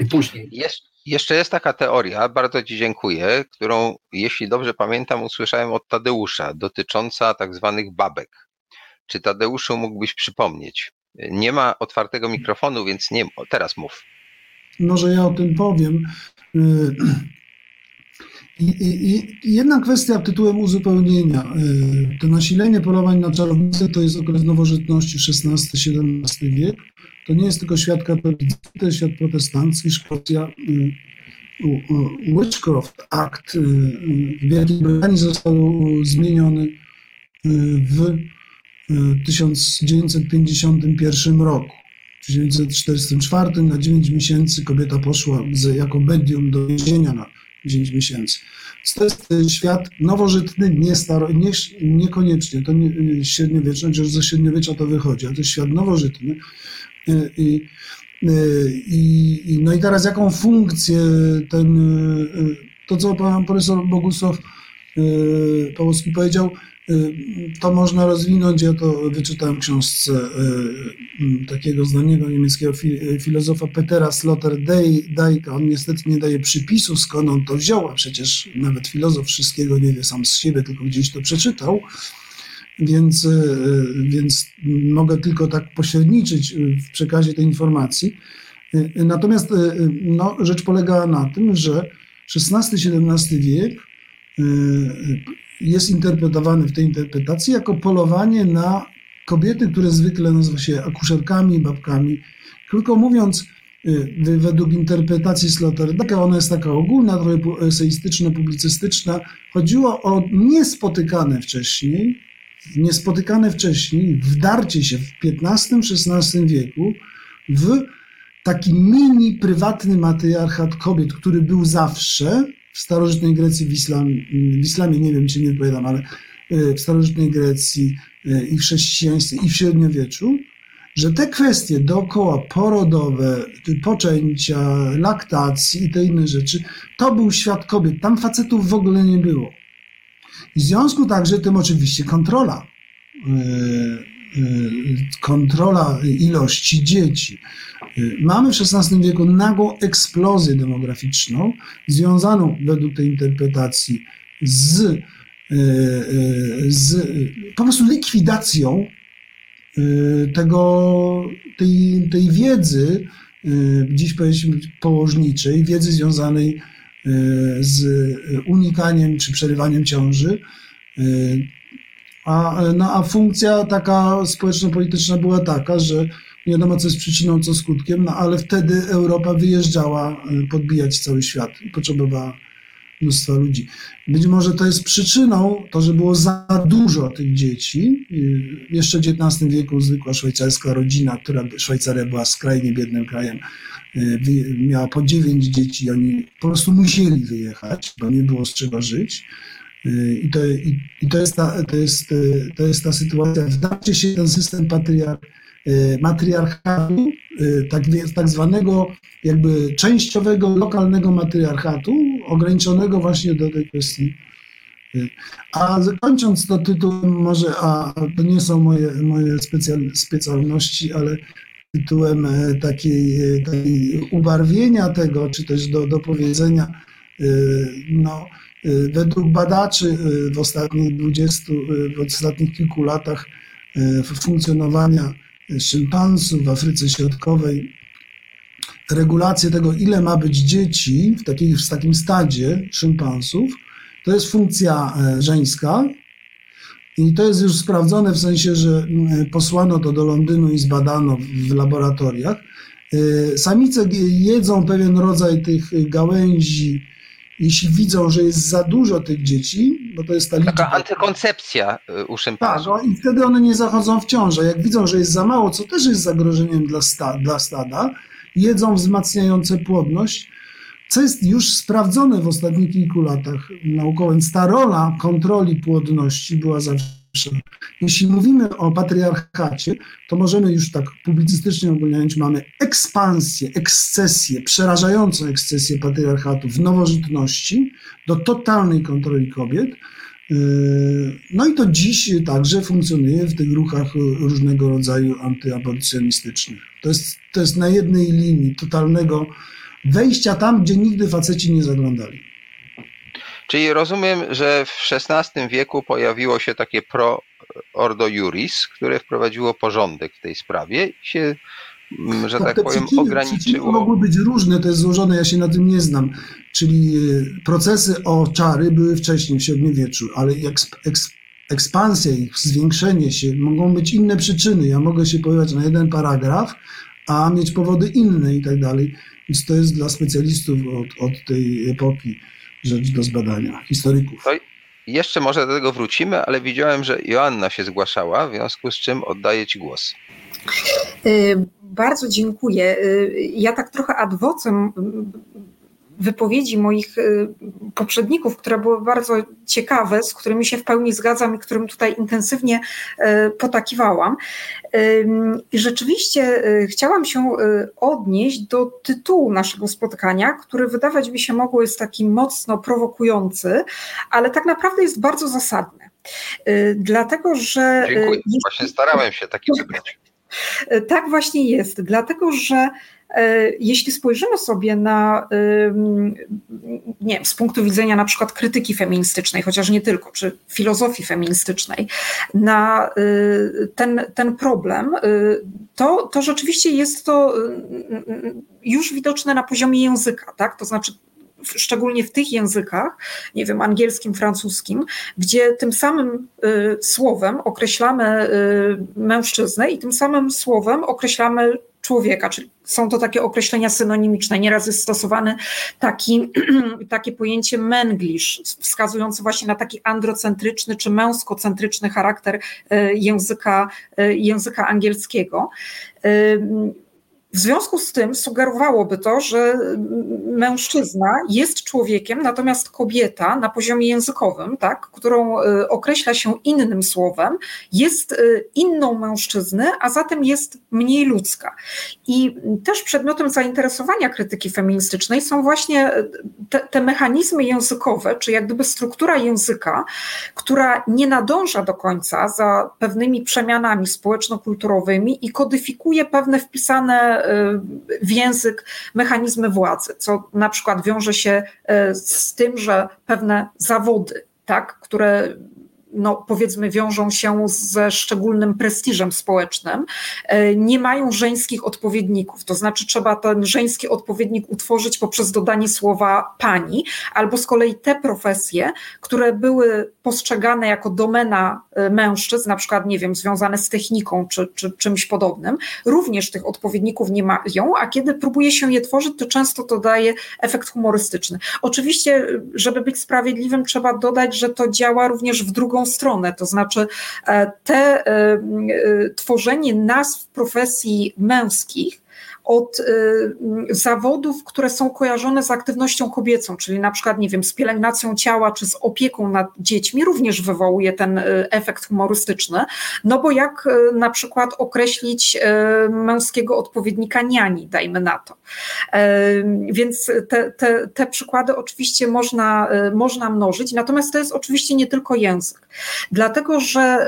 I później. Jest, jeszcze jest taka teoria, bardzo Ci dziękuję, którą, jeśli dobrze pamiętam, usłyszałem od Tadeusza, dotycząca tak zwanych babek. Czy Tadeuszu mógłbyś przypomnieć? Nie ma otwartego mikrofonu, więc nie, teraz mów. Może ja o tym powiem. I, i, i jedna kwestia tytułem uzupełnienia. Y, to nasilenie polowań na czarownice to jest okres nowożytności XVI-XVII wiek to nie jest tylko świat katolicki, to jest świat protestancki. Szkocja, y, Witchcraft Act w Wielkiej Brytanii został zmieniony w 1951 roku. W 1944 na 9 miesięcy kobieta poszła jako medium do więzienia na 9 miesięcy. To jest świat nowożytny, nie staro, nie, niekoniecznie, to nie, średniowieczny, chociaż ze średniowiecza to wychodzi, ale to jest świat nowożytny, i, i, no i teraz jaką funkcję ten, to co pan profesor Bogusław Pałowski powiedział, to można rozwinąć. Ja to wyczytałem w książce e, takiego znanego niemieckiego filozofa Petera Sloterdijka. On niestety nie daje przypisu, skąd on to wziął, a przecież nawet filozof wszystkiego nie wie sam z siebie, tylko gdzieś to przeczytał więc, więc mogę tylko tak pośredniczyć w przekazie tej informacji. Natomiast no, rzecz polega na tym, że XVI-XVII wiek jest interpretowany w tej interpretacji jako polowanie na kobiety, które zwykle nazywa się akuszerkami, babkami. Krótko mówiąc, według interpretacji Sloterdaka, ona jest taka ogólna, trochę eseistyczna, publicystyczna. Chodziło o niespotykane wcześniej niespotykane wcześniej wdarcie się w XV-XVI wieku w taki mini prywatny matriarchat kobiet, który był zawsze w starożytnej Grecji, w islamie, w islamie nie wiem, czy nie odpowiadam, ale w starożytnej Grecji i w chrześcijaństwie i w średniowieczu, że te kwestie dookoła porodowe, poczęcia, laktacji i te inne rzeczy, to był świat kobiet. Tam facetów w ogóle nie było. w związku także tym oczywiście kontrola. Kontrola ilości dzieci. Mamy w XVI wieku nagłą eksplozję demograficzną, związaną według tej interpretacji z, e, z po prostu likwidacją tego, tej, tej wiedzy, dziś powiedzmy położniczej, wiedzy związanej z unikaniem czy przerywaniem ciąży. A, no, a funkcja taka społeczno-polityczna była taka, że nie wiadomo, co jest przyczyną, co skutkiem, no ale wtedy Europa wyjeżdżała y, podbijać cały świat i potrzebowała mnóstwa ludzi. Być może to jest przyczyną to, że było za dużo tych dzieci. Y, jeszcze w XIX wieku zwykła szwajcarska rodzina, która Szwajcaria była skrajnie biednym krajem, miała po dziewięć dzieci, oni po prostu musieli wyjechać, bo nie było z czego żyć. I to, i, i to, jest, ta, to, jest, to jest ta sytuacja. Wdacie się ten system patriarch, Y, matriarchatu, y, tak, tak zwanego jakby częściowego, lokalnego matriarchatu, ograniczonego właśnie do tej kwestii. Y, a kończąc to tytułem, może, a to nie są moje, moje specjal, specjalności, ale tytułem e, takiej, takiej ubarwienia tego, czy też do, do powiedzenia, no, według badaczy w ostatnich 20, w ostatnich kilku latach funkcjonowania szympansów w Afryce Środkowej regulację tego, ile ma być dzieci w, takiej, w takim stadzie szympansów, to jest funkcja e, żeńska. I to jest już sprawdzone w sensie, że posłano to do Londynu i zbadano w laboratoriach. Samice jedzą pewien rodzaj tych gałęzi jeśli widzą, że jest za dużo tych dzieci, bo to jest ta liczba... Taka antykoncepcja y, u szympansów. Tak, no i wtedy one nie zachodzą w ciążę. Jak widzą, że jest za mało, co też jest zagrożeniem dla, sta, dla stada, jedzą wzmacniające płodność, co jest już sprawdzone w ostatnich kilku latach naukowo. Więc ta rola kontroli płodności była zawsze jeśli mówimy o patriarchacie, to możemy już tak publicystycznie ogólniając, mamy ekspansję, ekscesję, przerażającą ekscesję patriarchatu w nowożytności do totalnej kontroli kobiet. Yy, no i to dziś także funkcjonuje w tych ruchach różnego rodzaju antyaborcjonistycznych. To jest, to jest na jednej linii totalnego wejścia tam, gdzie nigdy faceci nie zaglądali. Czyli rozumiem, że w XVI wieku pojawiło się takie pro ordo juris, które wprowadziło porządek w tej sprawie i się, mm, że tak, tak powiem, przyczyny, ograniczyło. Mogły być różne, to jest złożone, ja się na tym nie znam. Czyli e, procesy o czary były wcześniej, w średniowieczu, ale eks, eks, ekspansja ich, zwiększenie się, mogą być inne przyczyny. Ja mogę się pojawiać na jeden paragraf, a mieć powody inne i tak dalej. Więc to jest dla specjalistów od, od tej epoki rzecz do zbadania, historyków. To jeszcze może do tego wrócimy, ale widziałem, że Joanna się zgłaszała, w związku z czym oddaję Ci głos. Y, bardzo dziękuję. Y, ja tak trochę ad vocem wypowiedzi moich y, poprzedników, które były bardzo ciekawe, z którymi się w pełni zgadzam i którym tutaj intensywnie y, potakiwałam. I rzeczywiście y, chciałam się odnieść do tytułu naszego spotkania, który wydawać mi się mogło jest taki mocno prowokujący, ale tak naprawdę jest bardzo zasadny. Dlatego, że. Dziękuję. Właśnie starałem się taki wybrać. Tak właśnie jest, dlatego że jeśli spojrzymy sobie na, nie wiem, z punktu widzenia na przykład krytyki feministycznej, chociaż nie tylko, czy filozofii feministycznej, na y, ten, ten problem, y, to, to rzeczywiście jest to y, już widoczne na poziomie języka, tak? To znaczy szczególnie w tych językach, nie wiem, angielskim, francuskim, gdzie tym samym słowem określamy mężczyznę i tym samym słowem określamy człowieka, czyli są to takie określenia synonimiczne. Nieraz jest stosowany taki, takie pojęcie menglish, wskazujące właśnie na taki androcentryczny czy męskocentryczny charakter e, języka, e, języka angielskiego. W związku z tym sugerowałoby to, że mężczyzna jest człowiekiem, natomiast kobieta na poziomie językowym, tak, którą y, określa się innym słowem, jest y, inną mężczyzny, a zatem jest mniej ludzka. I też przedmiotem zainteresowania krytyki feministycznej są właśnie y, te, te mechanizmy językowe, czy jak gdyby struktura języka, która nie nadąża do końca za pewnymi przemianami społeczno-kulturowymi i kodyfikuje pewne wpisane w język mechanizmy władzy, co na przykład wiąże się e, z tym, że pewne zawody, tak, które no, powiedzmy, wiążą się ze szczególnym prestiżem społecznym, e, nie mają żeńskich odpowiedników. To znaczy, trzeba ten żeński odpowiednik utworzyć poprzez dodanie słowa pani, albo z kolei te profesje, które były postrzegane jako domena mężczyzn, na przykład, nie wiem, związane z techniką czy, czy czymś podobnym, również tych odpowiedników nie mają, a kiedy próbuje się je tworzyć, to często to daje efekt humorystyczny. Oczywiście, żeby być sprawiedliwym, trzeba dodać, że to działa również w drugą stronę, to znaczy e, te e, tworzenie nazw profesji męskich od y, zawodów, które są kojarzone z aktywnością kobiecą, czyli na przykład, nie wiem, z pielęgnacją ciała czy z opieką nad dziećmi, również wywołuje ten y, efekt humorystyczny. No bo jak y, na przykład określić męskiego odpowiednika niani, dajmy na to. Więc te, te, te przykłady oczywiście można, można mnożyć, natomiast to jest oczywiście nie tylko język. Dlatego, że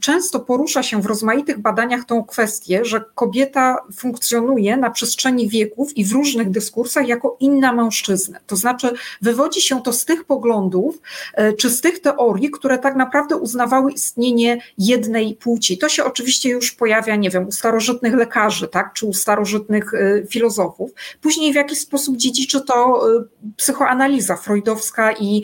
często porusza się w rozmaitych badaniach tą kwestię, że kobieta funkcjonuje na przestrzeni wieków i w różnych dyskursach jako inna mężczyzna. To znaczy, wywodzi się to z tych poglądów e, czy z tych teorii, które tak naprawdę uznawały istnienie jednej płci. To się oczywiście już pojawia, nie wiem, u starożytnych lekarzy, tak, czy u starożytnych e, filozofów. Później w jakiś sposób dziedziczy to e, psychoanaliza freudowska i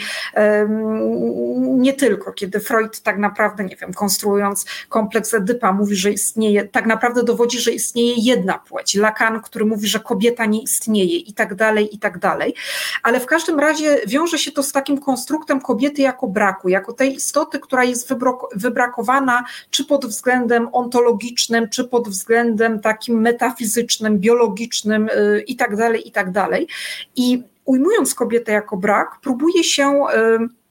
nie tylko, kiedy Freud tak naprawdę, nie wiem, konstruując kompleks Edypa, mówi, że istnieje, tak naprawdę dowodzi, że istnieje jedna płeć, Lacan, który mówi, że kobieta nie istnieje i tak dalej, i tak dalej. Ale w każdym razie wiąże się to z takim konstruktem kobiety jako braku, jako tej istoty, która jest wybrakowana czy pod względem ontologicznym, czy pod względem takim metafizycznym, biologicznym y, i tak dalej, i tak dalej. I ujmując kobietę jako brak, próbuje się y,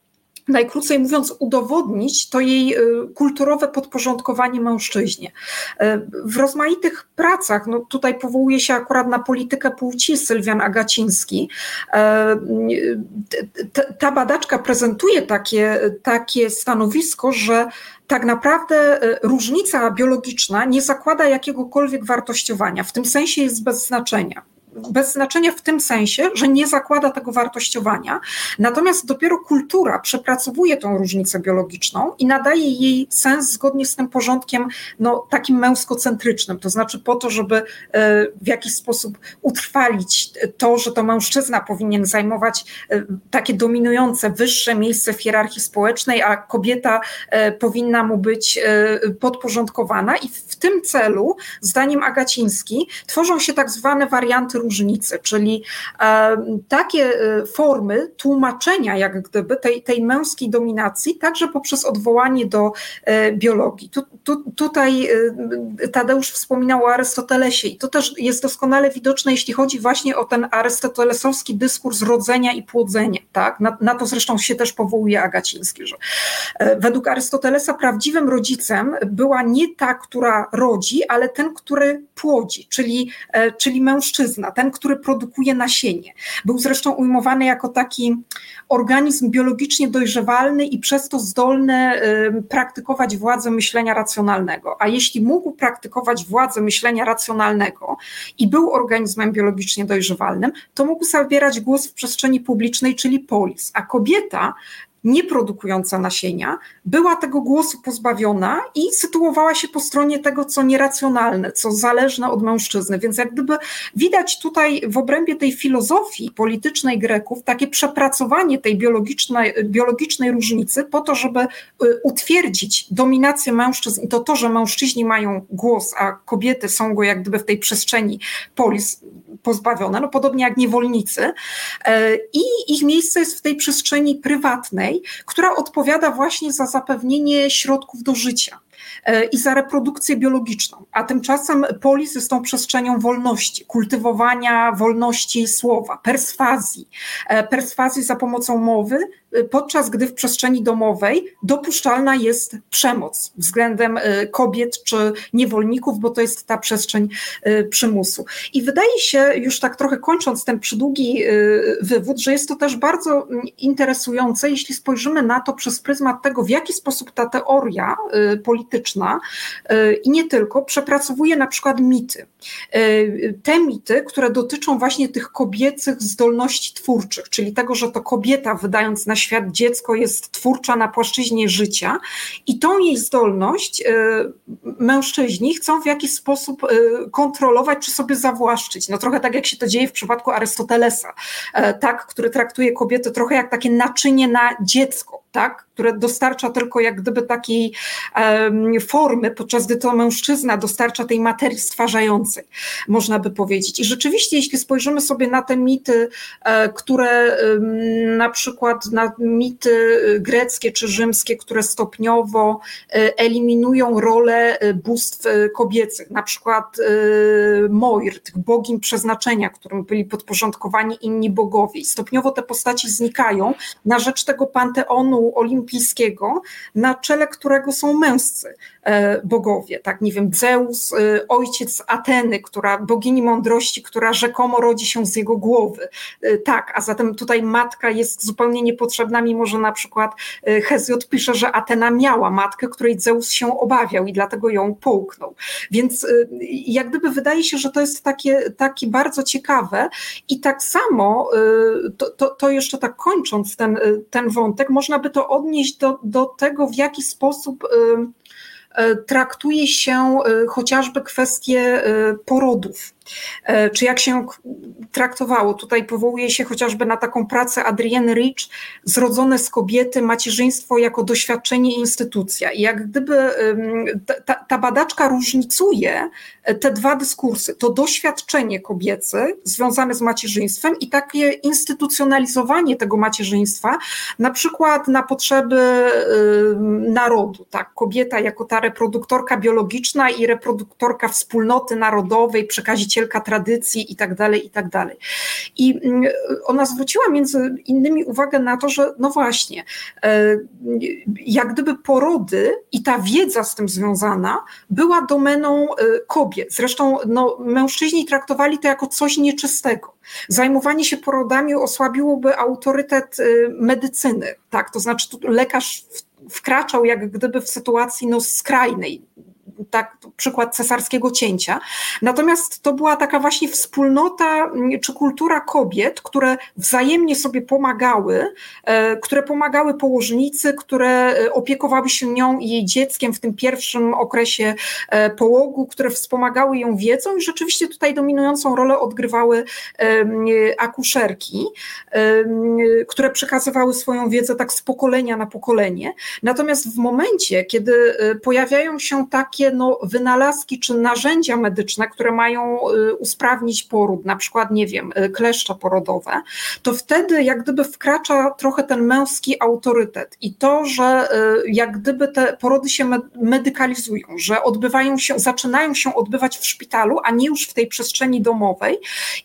najkrócej mówiąc, udowodnić to jej y, kulturowe podporządkowanie mężczyźnie. W rozmaitych pracach, no tutaj powołuje się akurat na politykę płci Sylwian Agaciński, ta badaczka prezentuje takie, takie stanowisko, że tak naprawdę różnica biologiczna nie zakłada jakiegokolwiek wartościowania, w tym sensie jest bez znaczenia bez znaczenia w tym sensie, że nie zakłada tego wartościowania, natomiast dopiero kultura przepracowuje tą różnicę biologiczną i nadaje jej sens zgodnie z tym porządkiem no, takim męskocentrycznym, to znaczy po to, żeby e, w jakiś sposób utrwalić to, że to mężczyzna powinien zajmować e, takie dominujące, wyższe miejsce w hierarchii społecznej, a kobieta e, powinna mu być podporządkowana. I w tym celu, zdaniem Agaciński, tworzą się tak zwane warianty różnicy, czyli takie e, formy tłumaczenia jak gdyby tej, tej męskiej dominacji, także poprzez odwołanie do e, biologii. Tu, tu, tutaj e, Tadeusz wspominał o Arystotelesie i to też jest doskonale widoczne, jeśli chodzi właśnie o ten arystotelesowski dyskurs rodzenia i płodzenia. Tak? Na, na to zresztą się też powołuje Agaciński, że według Arystotelesa prawdziwym rodzicem była nie ta, która rodzi, ale ten, który płodzi, czyli, czyli mężczyzna ten, który produkuje nasienie. Był zresztą ujmowany jako taki organizm biologicznie dojrzewalny i przez to zdolny praktykować władzę myślenia racjonalnego. A jeśli mógł praktykować władzę myślenia racjonalnego i był organizmem biologicznie dojrzewalnym, to mógł zabierać głos w przestrzeni publicznej, czyli polis. A kobieta nie produkująca nasienia, była tego głosu pozbawiona i sytuowała się po stronie tego, co nieracjonalne, co zależne od mężczyzny. Więc jak gdyby widać tutaj w obrębie tej filozofii politycznej Greków takie przepracowanie tej biologicznej, biologicznej różnicy po to, żeby y, utwierdzić dominację mężczyzn i to to, że mężczyźni mają głos, a kobiety są go jak gdyby w tej przestrzeni polis pozbawione, no podobnie jak niewolnicy. E, I ich miejsce jest w tej przestrzeni prywatnej, która odpowiada właśnie za zapewnienie środków do życia. e, i za reprodukcję biologiczną, a tymczasem polis jest tą przestrzenią wolności, kultywowania wolności słowa, perswazji, e, perswazji za pomocą mowy, podczas gdy w przestrzeni domowej dopuszczalna jest przemoc względem kobiet czy niewolników, bo to jest ta przestrzeń przymusu. I wydaje się, już tak trochę kończąc ten przydługi wywód, że jest to też bardzo interesujące, jeśli spojrzymy na to przez pryzmat tego, w jaki sposób ta teoria y, polityczna y, i nie tylko przepracowuje na przykład mity. Y, te mity, które dotyczą właśnie tych kobiecych zdolności twórczych, czyli tego, że to kobieta, wydając na świat dziecko, jest twórcza na płaszczyźnie życia i tą jej zdolność mężczyźni chcą w jakiś sposób kontrolować czy sobie zawłaszczyć. No trochę tak jak się to dzieje w przypadku Arystotelesa, tak, który traktuje kobiety trochę jak takie naczynie na dziecko, tak, które dostarcza tylko jak gdyby takiej um, formy, podczas gdy to mężczyzna dostarcza tej materii stwarzającej, można by powiedzieć. I rzeczywiście, jeśli spojrzymy sobie na te mity, e, które na przykład na mity greckie czy rzymskie, które stopniowo e, eliminują rolę e, bóstw kobiecych, na przykład Moir, tych bogin przeznaczenia, którym byli podporządkowani inni bogowie. I stopniowo te postaci znikają na rzecz tego panteonu olimpijskiego, na czele którego są męscy. E, bogowie, tak, nie wiem, Zeus, e, ojciec Ateny, która, bogini mądrości, która rzekomo rodzi się z jego głowy, e, tak, a zatem tutaj matka jest zupełnie niepotrzebna, mimo że na przykład Hezjot pisze, że Atena miała matkę, której Zeus się obawiał i dlatego ją połknął, więc jak gdyby wydaje się, że to jest takie, takie bardzo ciekawe i tak samo, to, to, to jeszcze tak kończąc ten, ten wątek, można by to odnieść do, do tego, w jaki sposób traktuje się e, chociażby kwestie e, porodów. E, czy jak się traktowało. Tutaj powołuje się chociażby na taką pracę Adrienne Rich, zrodzone z kobiety macierzyństwo jako doświadczenie i instytucja. I jak gdyby ta, ta badaczka różnicuje e, te dwa dyskursy, to doświadczenie kobiece związane z macierzyństwem i takie instytucjonalizowanie tego macierzyństwa, na przykład na potrzeby narodu. Tak? Kobieta jako ta reproduktorka biologiczna i reproduktorka wspólnoty narodowej, przekazicielka wielka tradycji i tak dalej, i tak dalej. I mm, ona zwróciła między innymi uwagę na to, że no właśnie, e, jak gdyby porody i ta wiedza z tym związana była domeną e, kobiet. Zresztą no, mężczyźni traktowali to jako coś nieczystego. Zajmowanie się porodami osłabiłoby autorytet e, medycyny, tak? To znaczy lekarz wkraczał jak gdyby w sytuacji no, skrajnej, tak, przykład cesarskiego cięcia. Natomiast to była taka właśnie wspólnota mm, czy kultura kobiet, które wzajemnie sobie pomagały, e, które pomagały położnicy, które e, opiekowały się nią i jej dzieckiem w tym pierwszym okresie e, połogu, które wspomagały ją wiedzą i rzeczywiście tutaj dominującą rolę odgrywały akuszerki, które przekazywały swoją wiedzę tak z pokolenia na pokolenie. Natomiast w momencie, kiedy pojawiają się takie no, wynalazki czy narzędzia medyczne, które mają y, usprawnić poród, na przykład, nie wiem, y, kleszcze porodowe, to wtedy jak gdyby wkracza trochę ten męski autorytet i to, że y, jak gdyby te porody się medykalizują, że odbywają się, zaczynają się odbywać w szpitalu, a nie już w tej przestrzeni domowej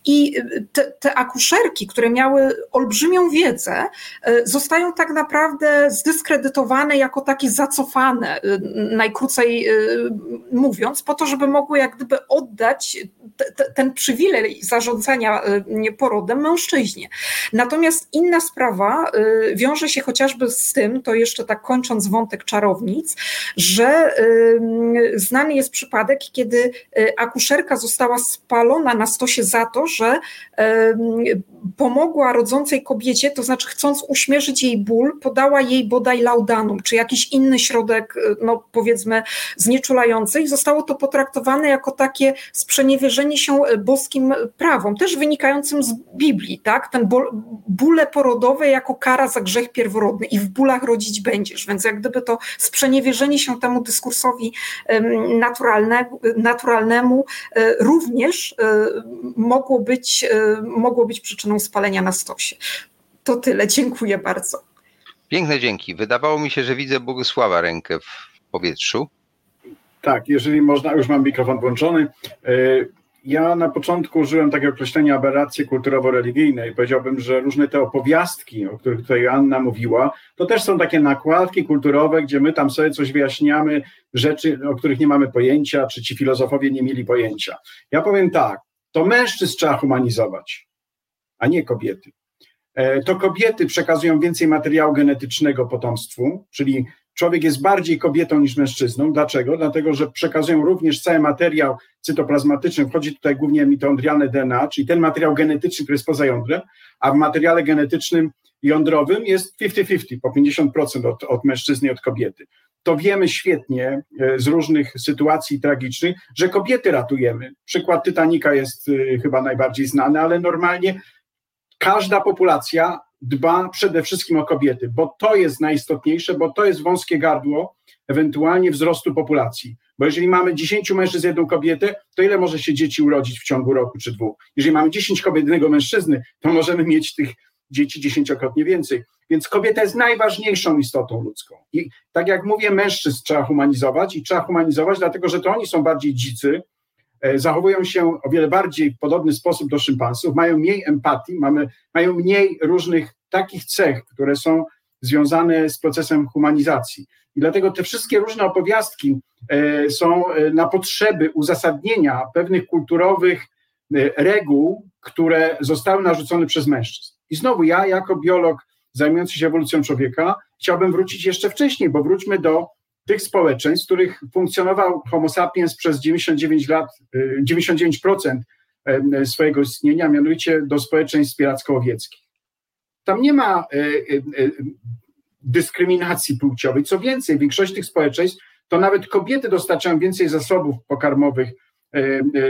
i te, te akuszerki, które miały olbrzymią wiedzę, zostają tak naprawdę zdyskredytowane jako takie zacofane, najkrócej mówiąc, po to, żeby mogły jak gdyby oddać te, ten przywilej zarządzania y, porodem mężczyźnie. Natomiast inna sprawa y, wiąże się chociażby z tym, to jeszcze tak kończąc wątek czarownic, że y, znany jest przypadek, kiedy akuszerka została spalona na stosie za to, że pomogła rodzącej kobiecie, to znaczy chcąc uśmierzyć jej ból, podała jej bodaj laudanum, czy jakiś inny środek, no powiedzmy, znieczulający i zostało to potraktowane jako takie sprzeniewierzenie się boskim prawom, też wynikającym z Biblii, tak? Ten ból, bóle porodowe jako kara za grzech pierworodny i w bólach rodzić będziesz, więc jak gdyby to sprzeniewierzenie się temu dyskursowi naturalne, naturalnemu e, również e, mogło być, e, mogło być przyczyną spalenia na stosie. To tyle, dziękuję bardzo. Piękne dzięki. Wydawało mi się, że widzę Bogusława rękę w powietrzu. Tak, jeżeli można, już mam mikrofon włączony. E, ja na początku użyłem takiego określenia aberracje kulturowo-religijne i powiedziałbym, że różne te opowiastki, o których tutaj Anna mówiła, to też są takie nakładki kulturowe, gdzie my tam sobie coś wyjaśniamy, rzeczy, o których nie mamy pojęcia, czy ci filozofowie nie mieli pojęcia. Ja powiem tak, to mężczyzn trzeba humanizować, a nie kobiety. E, to kobiety przekazują więcej materiału genetycznego potomstwu, czyli człowiek jest bardziej kobietą niż mężczyzną. Dlaczego? Dlatego, że przekazują również cały materiał cytoplazmatyczny, wchodzi tutaj głównie mitondrialne DNA, czyli ten materiał genetyczny, który jest poza jądrem, a w materiale genetycznym jądrowym jest 50-50, po 50% od, od mężczyzny i od kobiety. To wiemy świetnie e, z różnych sytuacji tragicznych, że kobiety ratujemy. Przykład Titanika jest e, chyba najbardziej znany, ale normalnie każda populacja dba przede wszystkim o kobiety, bo to jest najistotniejsze, bo to jest wąskie gardło ewentualnie wzrostu populacji. Bo jeżeli mamy 10 mężczyzn, jedną kobietę, to ile może się dzieci urodzić w ciągu roku czy dwóch? Jeżeli mamy 10 kobiet, jednego mężczyzny, to możemy mieć tych dzieci dziesięciokrotnie więcej. Więc kobieta jest najważniejszą istotą ludzką. I tak jak mówię, mężczyzn trzeba humanizować i trzeba humanizować, dlatego że to oni są bardziej dzicy, zachowują się o wiele bardziej w podobny sposób do szympansów, mają mniej empatii, mamy, mają mniej różnych takich cech, które są związane z procesem humanizacji. I dlatego te wszystkie różne opowiastki e, są e, na potrzeby uzasadnienia pewnych kulturowych reguł, które zostały narzucone przez mężczyzn. I znowu ja, jako biolog zajmujący się ewolucją człowieka, chciałbym wrócić jeszcze wcześniej, bo wróćmy do tych społeczeństw, w których funkcjonował Homo sapiens przez 99 lat, 99% y, swojego istnienia, mianowicie do społeczeństw piracko-łowieckich. Tam nie ma y, y, dyskryminacji płciowej. Co więcej, większość tych społeczeństw to nawet kobiety dostarczają więcej zasobów pokarmowych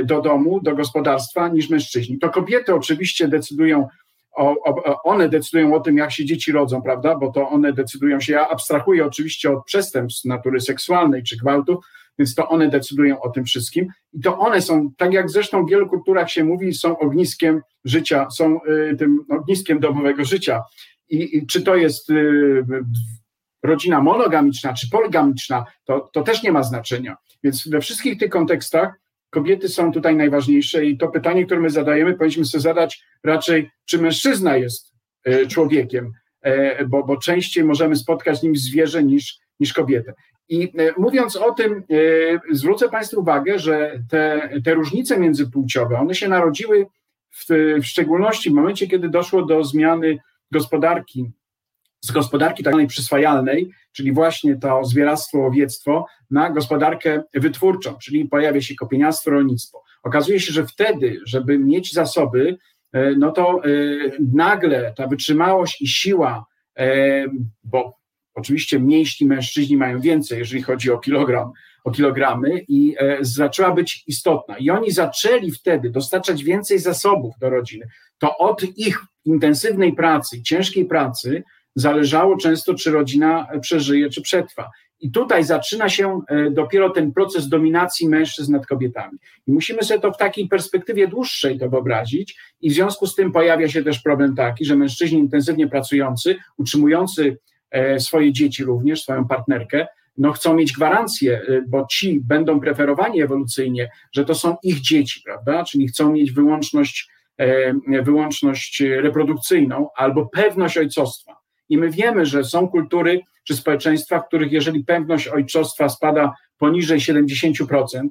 do domu, do gospodarstwa niż mężczyźni. To kobiety oczywiście decydują o, o, one decydują o tym, jak się dzieci rodzą, prawda? Bo to one decydują się. Ja abstrahuję oczywiście od przestępstw natury seksualnej czy gwałtu, więc to one decydują o tym wszystkim. I to one są, tak jak zresztą w wielu kulturach się mówi, są ogniskiem życia, są y, tym ogniskiem domowego życia. I, i czy to jest y, rodzina monogamiczna czy poligamiczna, to, to też nie ma znaczenia. Więc we wszystkich tych kontekstach kobiety są tutaj najważniejsze i to pytanie, które my zadajemy, powinniśmy sobie zadać raczej, czy mężczyzna jest e, człowiekiem, e, bo, bo częściej możemy spotkać nim zwierzę niż, niż kobietę. I e, mówiąc o tym, zwrócę Państwu uwagę, że te, te różnice międzypłciowe, one się narodziły w, w szczególności w momencie, kiedy doszło do zmiany gospodarki z gospodarki tak zwanej przyswajalnej, czyli właśnie to zwieractwo, łowiectwo, na gospodarkę wytwórczą, czyli pojawia się kopieniarstwo, rolnictwo. Okazuje się, że wtedy, żeby mieć zasoby, e, no to e, nagle ta wytrzymałość i siła, e, bo oczywiście mniejsi mężczyźni mają więcej, jeżeli chodzi o kilogram, o kilogramy i zaczęła być istotna. I oni zaczęli wtedy dostarczać więcej zasobów do rodziny. To od ich intensywnej pracy, ciężkiej pracy zależało często, czy rodzina przeżyje, czy przetrwa. I tutaj zaczyna się e, dopiero ten proces dominacji mężczyzn nad kobietami. I musimy sobie to w takiej perspektywie dłuższej to wyobrazić, i w związku z tym pojawia się też problem taki, że mężczyźni intensywnie pracujący, utrzymujący e, swoje dzieci również, swoją partnerkę, no chcą mieć gwarancję, e, bo ci będą preferowani ewolucyjnie, że to są ich dzieci, prawda? Czyli chcą mieć wyłączność, wyłączność reprodukcyjną albo pewność ojcostwa. I my wiemy, że są kultury czy społeczeństwa, w których jeżeli pewność ojczostwa spada poniżej 70%,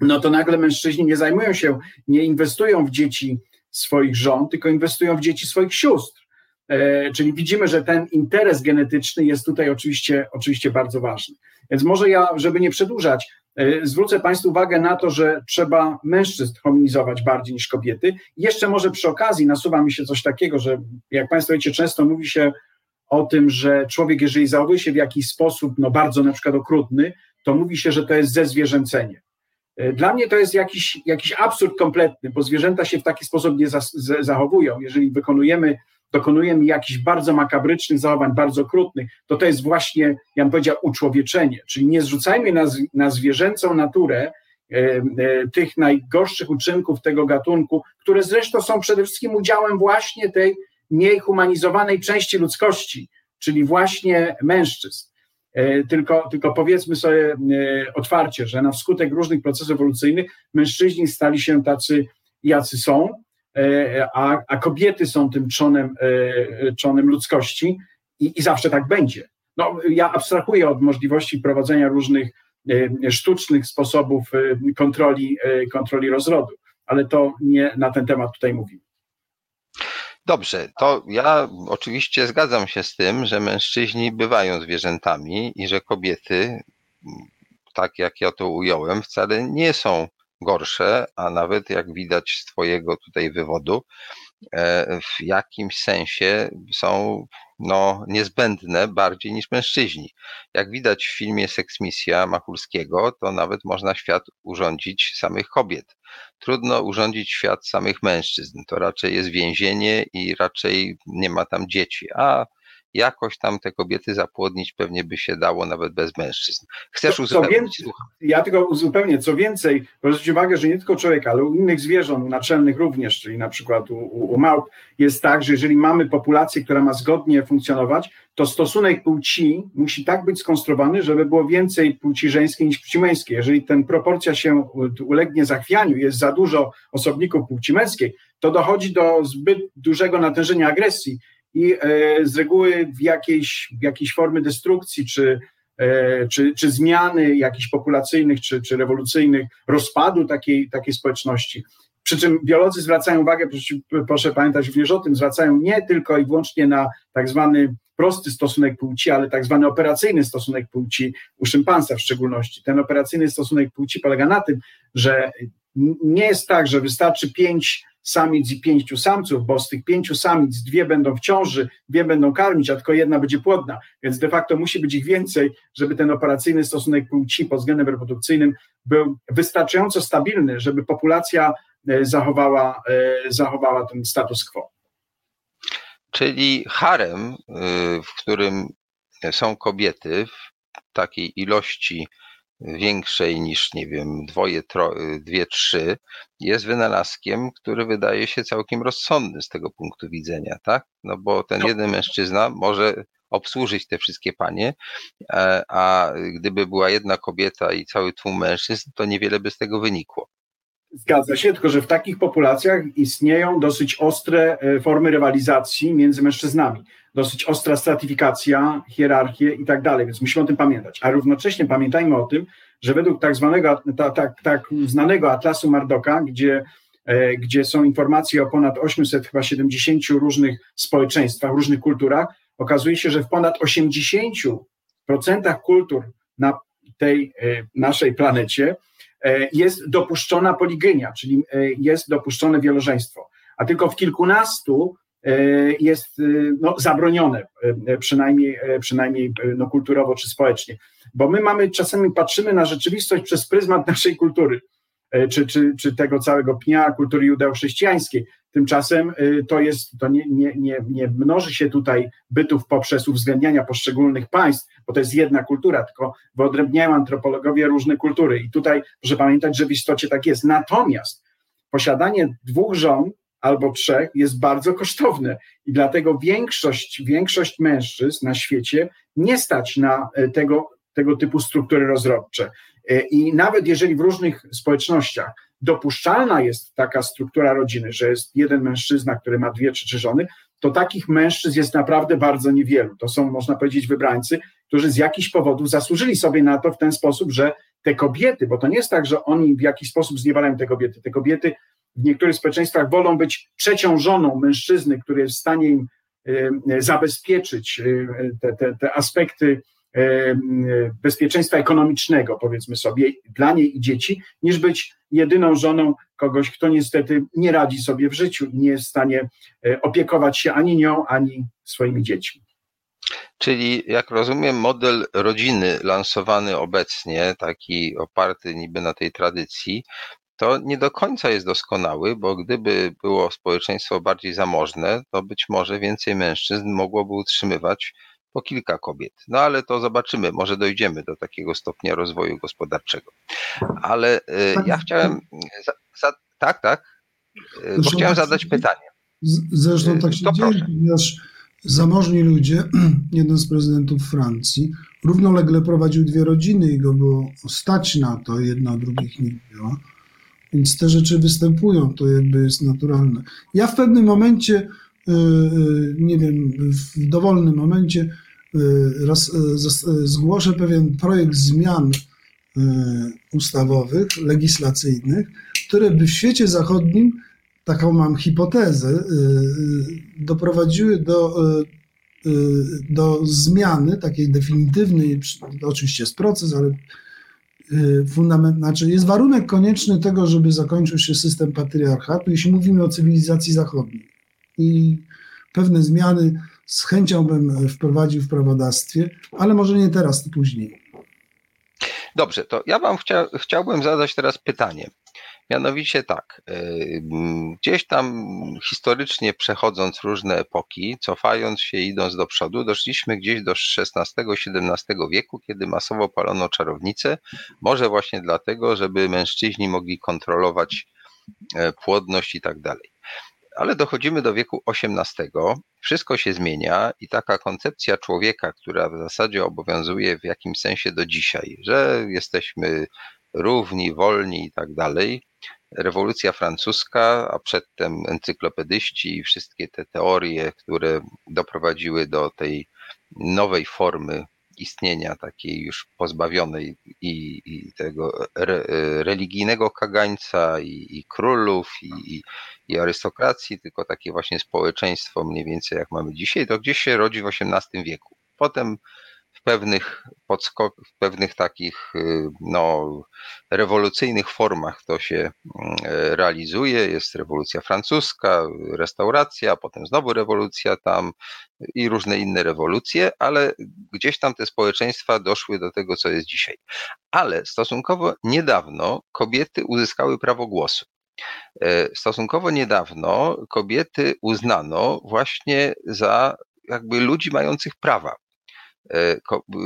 no to nagle mężczyźni nie zajmują się, nie inwestują w dzieci swoich żon, tylko inwestują w dzieci swoich sióstr. E, czyli widzimy, że ten interes genetyczny jest tutaj oczywiście, oczywiście bardzo ważny. Więc może ja, żeby nie przedłużać, e, zwrócę Państwu uwagę na to, że trzeba mężczyzn hominizować bardziej niż kobiety. Jeszcze może przy okazji nasuwa mi się coś takiego, że jak Państwo wiecie, często mówi się o tym, że człowiek, jeżeli zachowuje się w jakiś sposób, no bardzo na przykład okrutny, to mówi się, że to jest zezwierzęcenie. E, dla mnie to jest jakiś, jakiś absurd kompletny, bo zwierzęta się w taki sposób nie za, z, zachowują. Jeżeli wykonujemy, dokonujemy jakichś bardzo makabrycznych zachowań, bardzo okrutnych, to to jest właśnie, ja bym powiedział, uczłowieczenie. Czyli nie zrzucajmy na, na zwierzęcą naturę e, e, tych najgorszych uczynków tego gatunku, które zresztą są przede wszystkim udziałem właśnie tej mniej humanizowanej części ludzkości, czyli właśnie mężczyzn. Tylko, tylko powiedzmy sobie otwarcie, że na wskutek różnych procesów ewolucyjnych mężczyźni stali się tacy, jacy są, a, a kobiety są tym czonem, czonem ludzkości i, i zawsze tak będzie. No, ja abstrahuję od możliwości prowadzenia różnych sztucznych sposobów kontroli, kontroli rozrodu, ale to nie na ten temat tutaj mówimy. Dobrze, to ja oczywiście zgadzam się z tym, że mężczyźni bywają zwierzętami i że kobiety, tak jak ja to ująłem, wcale nie są gorsze, a nawet jak widać z Twojego tutaj wywodu, w jakimś sensie są no, niezbędne bardziej niż mężczyźni. Jak widać w filmie Seksmisja Machulskiego, to nawet można świat urządzić samych kobiet. Trudno urządzić świat samych mężczyzn. To raczej jest więzienie i raczej nie ma tam dzieci. A jakoś tam te kobiety zapłodnić pewnie by się dało nawet bez mężczyzn. Chcesz uzupełnić? ja tylko uzupełnię, co więcej, zwróćcie uwagę, że nie tylko człowieka, ale u innych zwierząt naczelnych również, czyli na przykład u, u, u małp, jest tak, że jeżeli mamy populację, która ma zgodnie funkcjonować, to stosunek płci musi tak być skonstruowany, żeby było więcej płci żeńskiej niż płci męskiej. Jeżeli ten proporcja się ulegnie zachwianiu, jest za dużo osobników płci męskiej, to dochodzi do zbyt dużego natężenia agresji i e, z reguły w jakiejś, jakiejś formy destrukcji czy, e, czy, czy zmiany jakichś populacyjnych czy, czy rewolucyjnych, rozpadu takiej, takiej społeczności. Przy czym biolodzy zwracają uwagę, proszę pamiętać również o tym, zwracają nie tylko i wyłącznie na tak zwany prosty stosunek płci, ale tak zwany operacyjny stosunek płci u szympansa w szczególności. Ten operacyjny stosunek płci polega na tym, że nie jest tak, że wystarczy pięć samic i pięciu samców, bo z tych pięciu samic dwie będą w ciąży, dwie będą karmić, a tylko jedna będzie płodna, więc de facto musi być ich więcej, żeby ten operacyjny stosunek płci pod względem reprodukcyjnym był wystarczająco stabilny, żeby populacja e, zachowała, e, zachowała ten status quo. Czyli harem, y, w którym są kobiety w takiej ilości większej niż, nie wiem, dwoje, tro, dwie, trzy, jest wynalazkiem, który wydaje się całkiem rozsądny z tego punktu widzenia, tak? No bo ten no. jeden mężczyzna może obsłużyć te wszystkie panie, e, a gdyby była jedna kobieta i cały tłum mężczyzn, to niewiele by z tego wynikło. Zgadza się, tylko że w takich populacjach istnieją dosyć ostre e, formy rywalizacji między mężczyznami, dosyć ostra stratyfikacja, hierarchie i tak dalej, więc musimy o tym pamiętać. A równocześnie pamiętajmy o tym, że według tak zwanego, tak, tak, tak znanego Atlasu Mardoka, gdzie, e, gdzie są informacje o ponad 870 różnych społeczeństwach, różnych kulturach, okazuje się, że w ponad 80% kultur na tej e, naszej planecie E, jest dopuszczona poligynia, czyli e, jest dopuszczone wielożeństwo, a tylko w kilkunastu jest no, zabronione, przynajmniej, przynajmniej no, kulturowo czy społecznie. Bo my mamy, czasami patrzymy na rzeczywistość przez pryzmat naszej kultury, czy, czy, czy tego całego pnia kultury judeo-chrześcijańskiej. Tymczasem to jest, to nie, nie, nie, nie mnoży się tutaj bytów poprzez uwzględniania poszczególnych państw, bo to jest jedna kultura, tylko wyodrębniają antropologowie różne kultury. I tutaj proszę pamiętać, że w istocie tak jest. Natomiast posiadanie dwóch żon albo trzech jest bardzo kosztowne i dlatego większość, większość mężczyzn na świecie nie stać na e, tego, tego typu struktury rozrodcze. E, I nawet jeżeli w różnych społecznościach dopuszczalna jest taka struktura rodziny, że jest jeden mężczyzna, który ma dwie czy trzy żony, to takich mężczyzn jest naprawdę bardzo niewielu. To są, można powiedzieć, wybrańcy, którzy z jakichś powodów zasłużyli sobie na to w ten sposób, że te kobiety, bo to nie jest tak, że oni w jakiś sposób zniewalają te kobiety. Te kobiety w niektórych społeczeństwach wolą być trzecią żoną mężczyzny, który jest w stanie im zabezpieczyć te, te, te aspekty bezpieczeństwa ekonomicznego, powiedzmy sobie, dla niej i dzieci, niż być jedyną żoną kogoś, kto niestety nie radzi sobie w życiu i nie jest w stanie e, opiekować się ani nią, ani swoimi dziećmi. Czyli, jak rozumiem, model rodziny lansowany obecnie, taki oparty niby na tej tradycji, to nie do końca jest doskonały, bo gdyby było społeczeństwo bardziej zamożne, to być może więcej mężczyzn mogłoby utrzymywać po kilka kobiet. No ale to zobaczymy, może dojdziemy do takiego stopnia rozwoju gospodarczego. Ale y, ja chciałem. Za, za, tak, tak. Y, bo chciałem zadać pytanie. Zresztą tak y, się to dzieje, ponieważ zamożni ludzie, jeden z prezydentów Francji, równolegle prowadził dwie rodziny i go było stać na to, jedna drugich nie była. Więc te rzeczy występują, to jakby jest naturalne. Ja w pewnym momencie, y, y, nie wiem, w dowolnym momencie y, zgłoszę pewien projekt zmian ustawowych, legislacyjnych, które by w świecie zachodnim taką mam hipotezę, doprowadziły do, do zmiany takiej definitywnej, to oczywiście jest proces, ale fundament, znaczy jest warunek konieczny tego, żeby zakończył się system patriarchatu, jeśli mówimy o cywilizacji zachodniej. I pewne zmiany z chęcią bym wprowadził w prawodawstwie, ale może nie teraz, to później. Dobrze, to ja wam chcia, chciałbym zadać teraz pytanie. Mianowicie tak, y, gdzieś tam historycznie przechodząc różne epoki, cofając się, idąc do przodu, doszliśmy gdzieś do XVI-XVII wieku, kiedy masowo palono czarownice, może właśnie dlatego, żeby mężczyźni mogli kontrolować e, płodność i tak dalej. Ale dochodzimy do wieku XVIII, wszystko się zmienia i taka koncepcja człowieka, która w zasadzie obowiązuje w jakimś sensie do dzisiaj, że jesteśmy równi, wolni i tak dalej, rewolucja francuska, a przedtem encyklopedyści i wszystkie te teorie, które doprowadziły do tej nowej formy istnienia, takiej już pozbawionej i, i tego re, religijnego kagańca, i, i królów, i, i, arystokracji, tylko takie właśnie społeczeństwo mniej więcej jak mamy dzisiaj, to gdzieś się rodzi w XVIII wieku. Potem pewnych w pewnych takich y, no, rewolucyjnych formach to się mm, realizuje. Jest rewolucja francuska, restauracja, potem znowu rewolucja tam i różne inne rewolucje, ale gdzieś tam te społeczeństwa doszły do tego, co jest dzisiaj. Ale stosunkowo niedawno kobiety uzyskały prawo głosu. E, stosunkowo niedawno kobiety uznano właśnie za jakby ludzi mających prawa. E,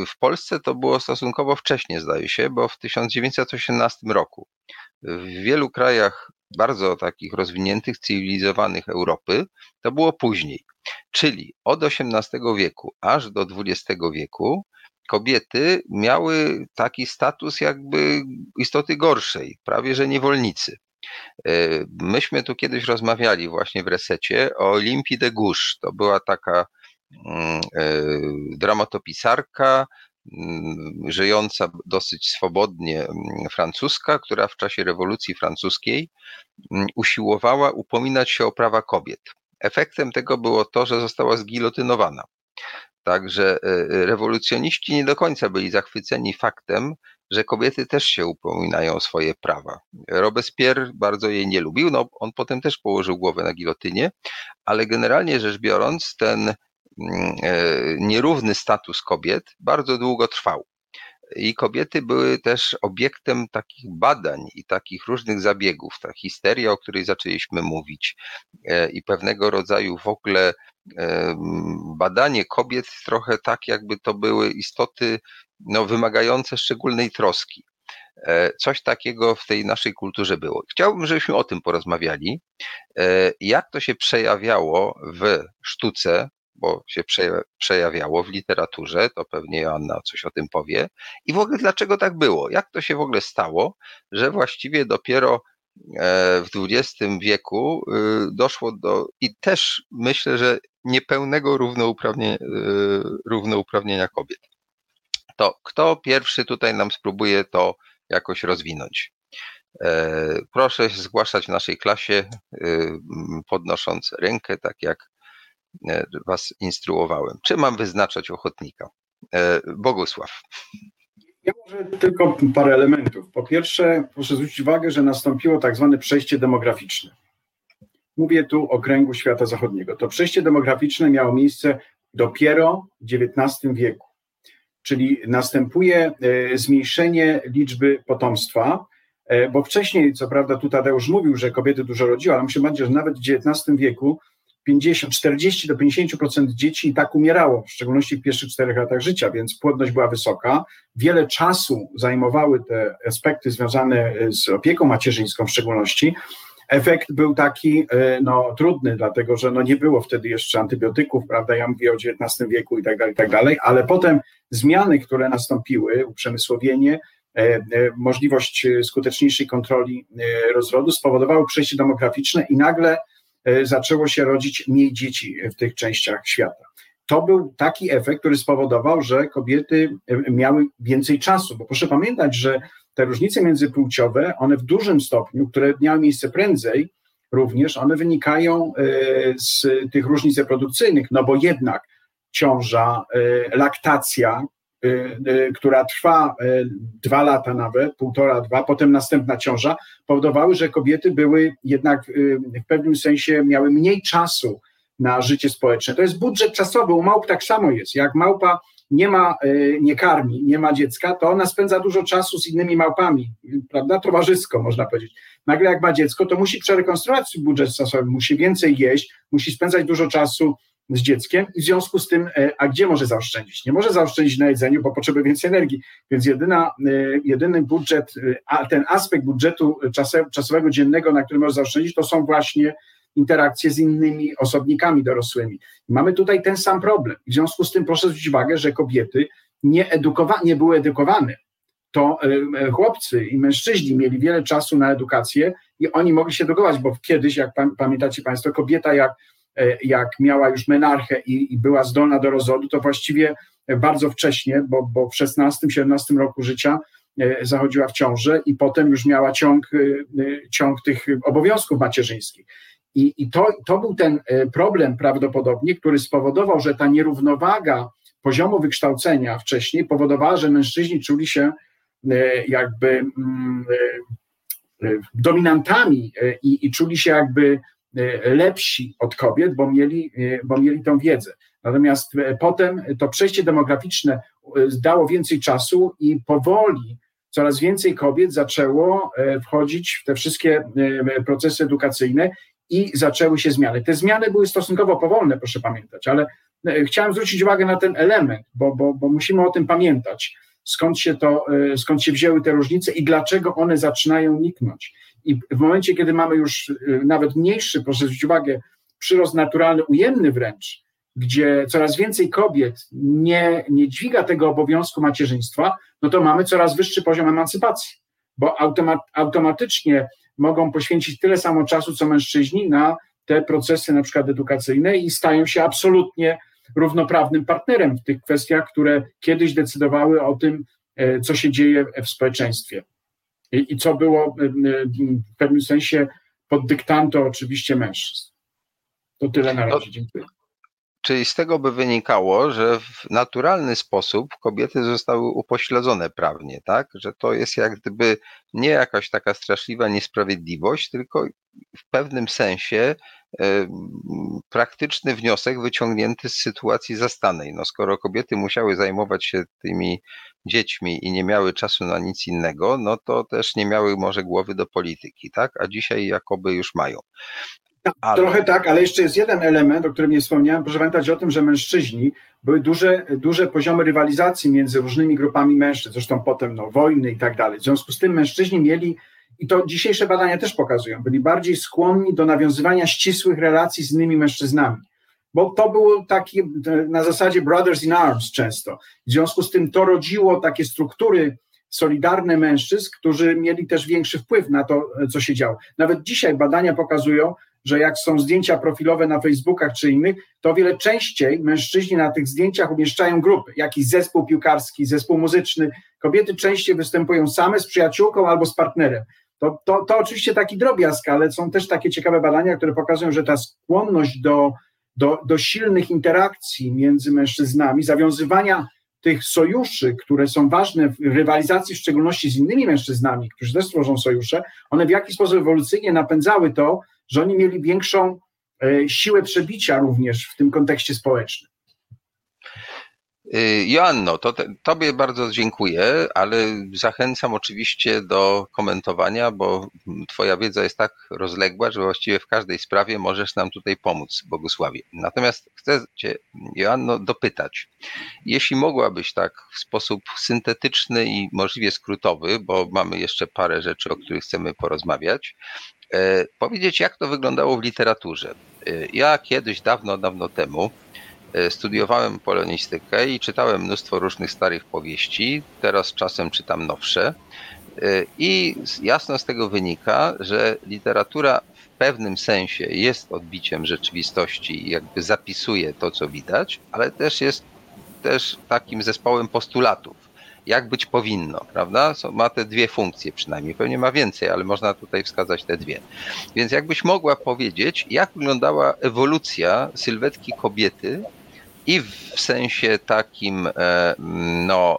w Polsce to było stosunkowo wcześnie, zdaje się, bo w 1918 roku. W wielu krajach bardzo takich rozwiniętych, cywilizowanych Europy to było później. Czyli od XVIII wieku aż do XX wieku kobiety miały taki status jakby istoty gorszej, prawie że niewolnicy. E, myśmy tu kiedyś rozmawiali właśnie w resecie o Olimpii de Gouges. To była taka dramatopisarka, mm, żyjąca dosyć swobodnie mm, francuska, która w czasie rewolucji francuskiej usiłowała upominać się o prawa kobiet. Efektem tego było to, że została zgilotynowana. Także e, e, rewolucjoniści nie do końca byli zachwyceni faktem, że kobiety też się upominają o swoje prawa. Robespierre bardzo jej nie lubił, no on potem też położył głowę na gilotynie, ale generalnie rzecz biorąc, ten Mm, e, nierówny status kobiet bardzo długo trwał. I kobiety były też obiektem takich badań i takich różnych zabiegów. Ta histeria, o której zaczęliśmy mówić, e, i pewnego rodzaju w ogóle e, badanie kobiet, trochę tak, jakby to były istoty no, wymagające szczególnej troski. Coś takiego w tej naszej kulturze było. Chciałbym, żebyśmy o tym porozmawiali. Jak to się przejawiało w sztuce, bo się przejawiało w literaturze, to pewnie Joanna coś o tym powie. I w ogóle dlaczego tak było? Jak to się w ogóle stało, że właściwie dopiero e, w XX wieku y, doszło do, i też myślę, że niepełnego równouprawnienia, y, równouprawnienia kobiet. To kto pierwszy tutaj nam spróbuje to jakoś rozwinąć? E, proszę zgłaszać w naszej klasie, y, podnosząc rękę, tak jak was instruowałem. Czy mam wyznaczać ochotnika? E, Bogusław. Ja może tylko parę elementów. Po pierwsze, proszę zwrócić uwagę, że nastąpiło tak zwane przejście demograficzne. Mówię tu o kręgu świata zachodniego. To przejście demograficzne miało miejsce dopiero w XIX wieku, czyli następuje e, zmniejszenie liczby potomstwa, bo wcześniej, co prawda, tu Tadeusz mówił, że kobiety dużo rodziły, ale muszę powiedzieć, że nawet w XIX wieku 50, 40 do 50% dzieci i tak umierało, w szczególności w pierwszych czterech latach życia, więc płodność była wysoka. Wiele czasu zajmowały te aspekty związane z opieką macierzyńską w szczególności. efekt był taki no, trudny, dlatego że no, nie było wtedy jeszcze antybiotyków, prawda? Ja mówię o XIX wieku i tak dalej, i tak dalej, ale potem zmiany, które nastąpiły, uprzemysłowienie, możliwość skuteczniejszej kontroli rozrodu spowodowały przejście demograficzne i nagle zaczęło się rodzić mniej dzieci w tych częściach świata. To był taki efekt, który spowodował, że kobiety e, miały więcej czasu, bo proszę pamiętać, że te różnice międzypłciowe, one w dużym stopniu, które miały miejsce prędzej, również one wynikają e, z tych różnic reprodukcyjnych, no bo jednak ciąża, e, laktacja, która trwa dwa lata nawet, półtora, dwa, potem następna ciąża, powodowały, że kobiety były jednak w pewnym sensie miały mniej czasu na życie społeczne. To jest budżet czasowy. U małp tak samo jest. Jak małpa nie ma, nie karmi, nie ma dziecka, to ona spędza dużo czasu z innymi małpami, prawda? Towarzysko, można powiedzieć. Nagle jak ma dziecko, to musi przerekonstruować budżet czasowy, musi więcej jeść, musi spędzać dużo czasu z dzieckiem i w związku z tym, e, a gdzie może zaoszczędzić? Nie może zaoszczędzić na jedzeniu, bo potrzebuje więcej energii, więc jedyna, e, jedyny budżet, a ten aspekt budżetu czasowego dziennego, na którym może zaoszczędzić, to są właśnie interakcje z innymi osobnikami dorosłymi. Mamy tutaj ten sam problem. W związku z tym proszę zwrócić uwagę, że kobiety nie, edukowa- nie były edukowane. To e, chłopcy i mężczyźni mieli wiele czasu na edukację i oni mogli się edukować, bo kiedyś, jak pamiętacie Państwo, kobieta jak, e, jak miała już menarchę i, i była zdolna do rozwodu, to właściwie bardzo wcześnie, bo, bo w 16-17 roku życia e, zachodziła w ciążę i potem już miała ciąg, ciąg tych obowiązków macierzyńskich. I, i to, to był ten e, problem prawdopodobnie, który spowodował, że ta nierównowaga poziomu wykształcenia wcześniej powodowała, że mężczyźni czuli się e, jakby mm, e, dominantami i, i czuli się jakby lepsi od kobiet, bo mieli, bo mieli tą wiedzę. Natomiast potem to przejście demograficzne dało więcej czasu i powoli coraz więcej kobiet zaczęło wchodzić w te wszystkie procesy edukacyjne i zaczęły się zmiany. Te zmiany były stosunkowo powolne, proszę pamiętać, ale e, chciałem zwrócić uwagę na ten element, bo, bo, bo musimy o tym pamiętać, skąd się, to, e, skąd się wzięły te różnice i dlaczego one zaczynają niknąć. I w momencie, kiedy mamy już e, nawet mniejszy, proszę zwrócić uwagę, przyrost naturalny, ujemny wręcz, gdzie coraz więcej kobiet nie, nie dźwiga tego obowiązku macierzyństwa, no to mamy coraz wyższy poziom emancypacji, bo automat, automatycznie mogą poświęcić tyle samo czasu, co mężczyźni na te procesy na przykład edukacyjne i stają się absolutnie równoprawnym partnerem w tych kwestiach, które kiedyś decydowały o tym, e, co się dzieje w społeczeństwie. I, i co było w pewnym sensie pod dyktando oczywiście mężczyzn. To tyle na razie. Dziękuję. Czyli z tego by wynikało, że w naturalny sposób kobiety zostały upośledzone prawnie, tak? Że to jest jak gdyby nie jakaś taka straszliwa niesprawiedliwość, tylko w pewnym sensie e, praktyczny wniosek wyciągnięty z sytuacji zastanej. No skoro kobiety musiały zajmować się tymi dziećmi i nie miały czasu na nic innego, no to też nie miały może głowy do polityki, tak? A dzisiaj jakoby już mają. Ale... Trochę tak, ale jeszcze jest jeden element, o którym nie wspomniałem. Proszę pamiętać o tym, że mężczyźni były duże, duże poziomy rywalizacji między różnymi grupami mężczyzn, zresztą potem no, wojny i tak dalej. W związku z tym mężczyźni mieli, i to dzisiejsze badania też pokazują, byli bardziej skłonni do nawiązywania ścisłych relacji z innymi mężczyznami. Bo to było taki na zasadzie brothers in arms często. W związku z tym to rodziło takie struktury solidarne mężczyzn, którzy mieli też większy wpływ na to, co się działo. Nawet dzisiaj badania pokazują, że jak są zdjęcia profilowe na Facebookach czy innych, to o wiele częściej mężczyźni na tych zdjęciach umieszczają grupy, jakiś zespół piłkarski, zespół muzyczny. Kobiety częściej występują same z przyjaciółką albo z partnerem. To, to, to oczywiście taki drobiazg, ale są też takie ciekawe badania, które pokazują, że ta skłonność do, do, do silnych interakcji między mężczyznami, zawiązywania tych sojuszy, które są ważne w rywalizacji, w szczególności z innymi mężczyznami, którzy też tworzą sojusze, one w jakiś sposób ewolucyjnie napędzały to, że oni mieli większą e, siłę przebicia również w tym kontekście społecznym. Y, Joanno, to te, Tobie bardzo dziękuję, ale zachęcam oczywiście do komentowania, bo Twoja wiedza jest tak rozległa, że właściwie w każdej sprawie możesz nam tutaj pomóc, Bogusławie. Natomiast chcę Cię, Joanno, dopytać, jeśli mogłabyś tak w sposób syntetyczny i możliwie skrótowy, bo mamy jeszcze parę rzeczy, o których chcemy porozmawiać, powiedzieć, jak to wyglądało w literaturze. Ja kiedyś, dawno, dawno temu, studiowałem polonistykę i czytałem mnóstwo różnych starych powieści. Teraz czasem czytam nowsze. I jasno z tego wynika, że literatura w pewnym sensie jest odbiciem rzeczywistości jakby zapisuje to, co widać, ale też jest też takim zespołem postulatów, jak być powinno, prawda? Ma te dwie funkcje przynajmniej, pewnie ma więcej, ale można tutaj wskazać te dwie. Więc jakbyś mogła powiedzieć, jak wyglądała ewolucja sylwetki kobiety i w sensie takim e, no,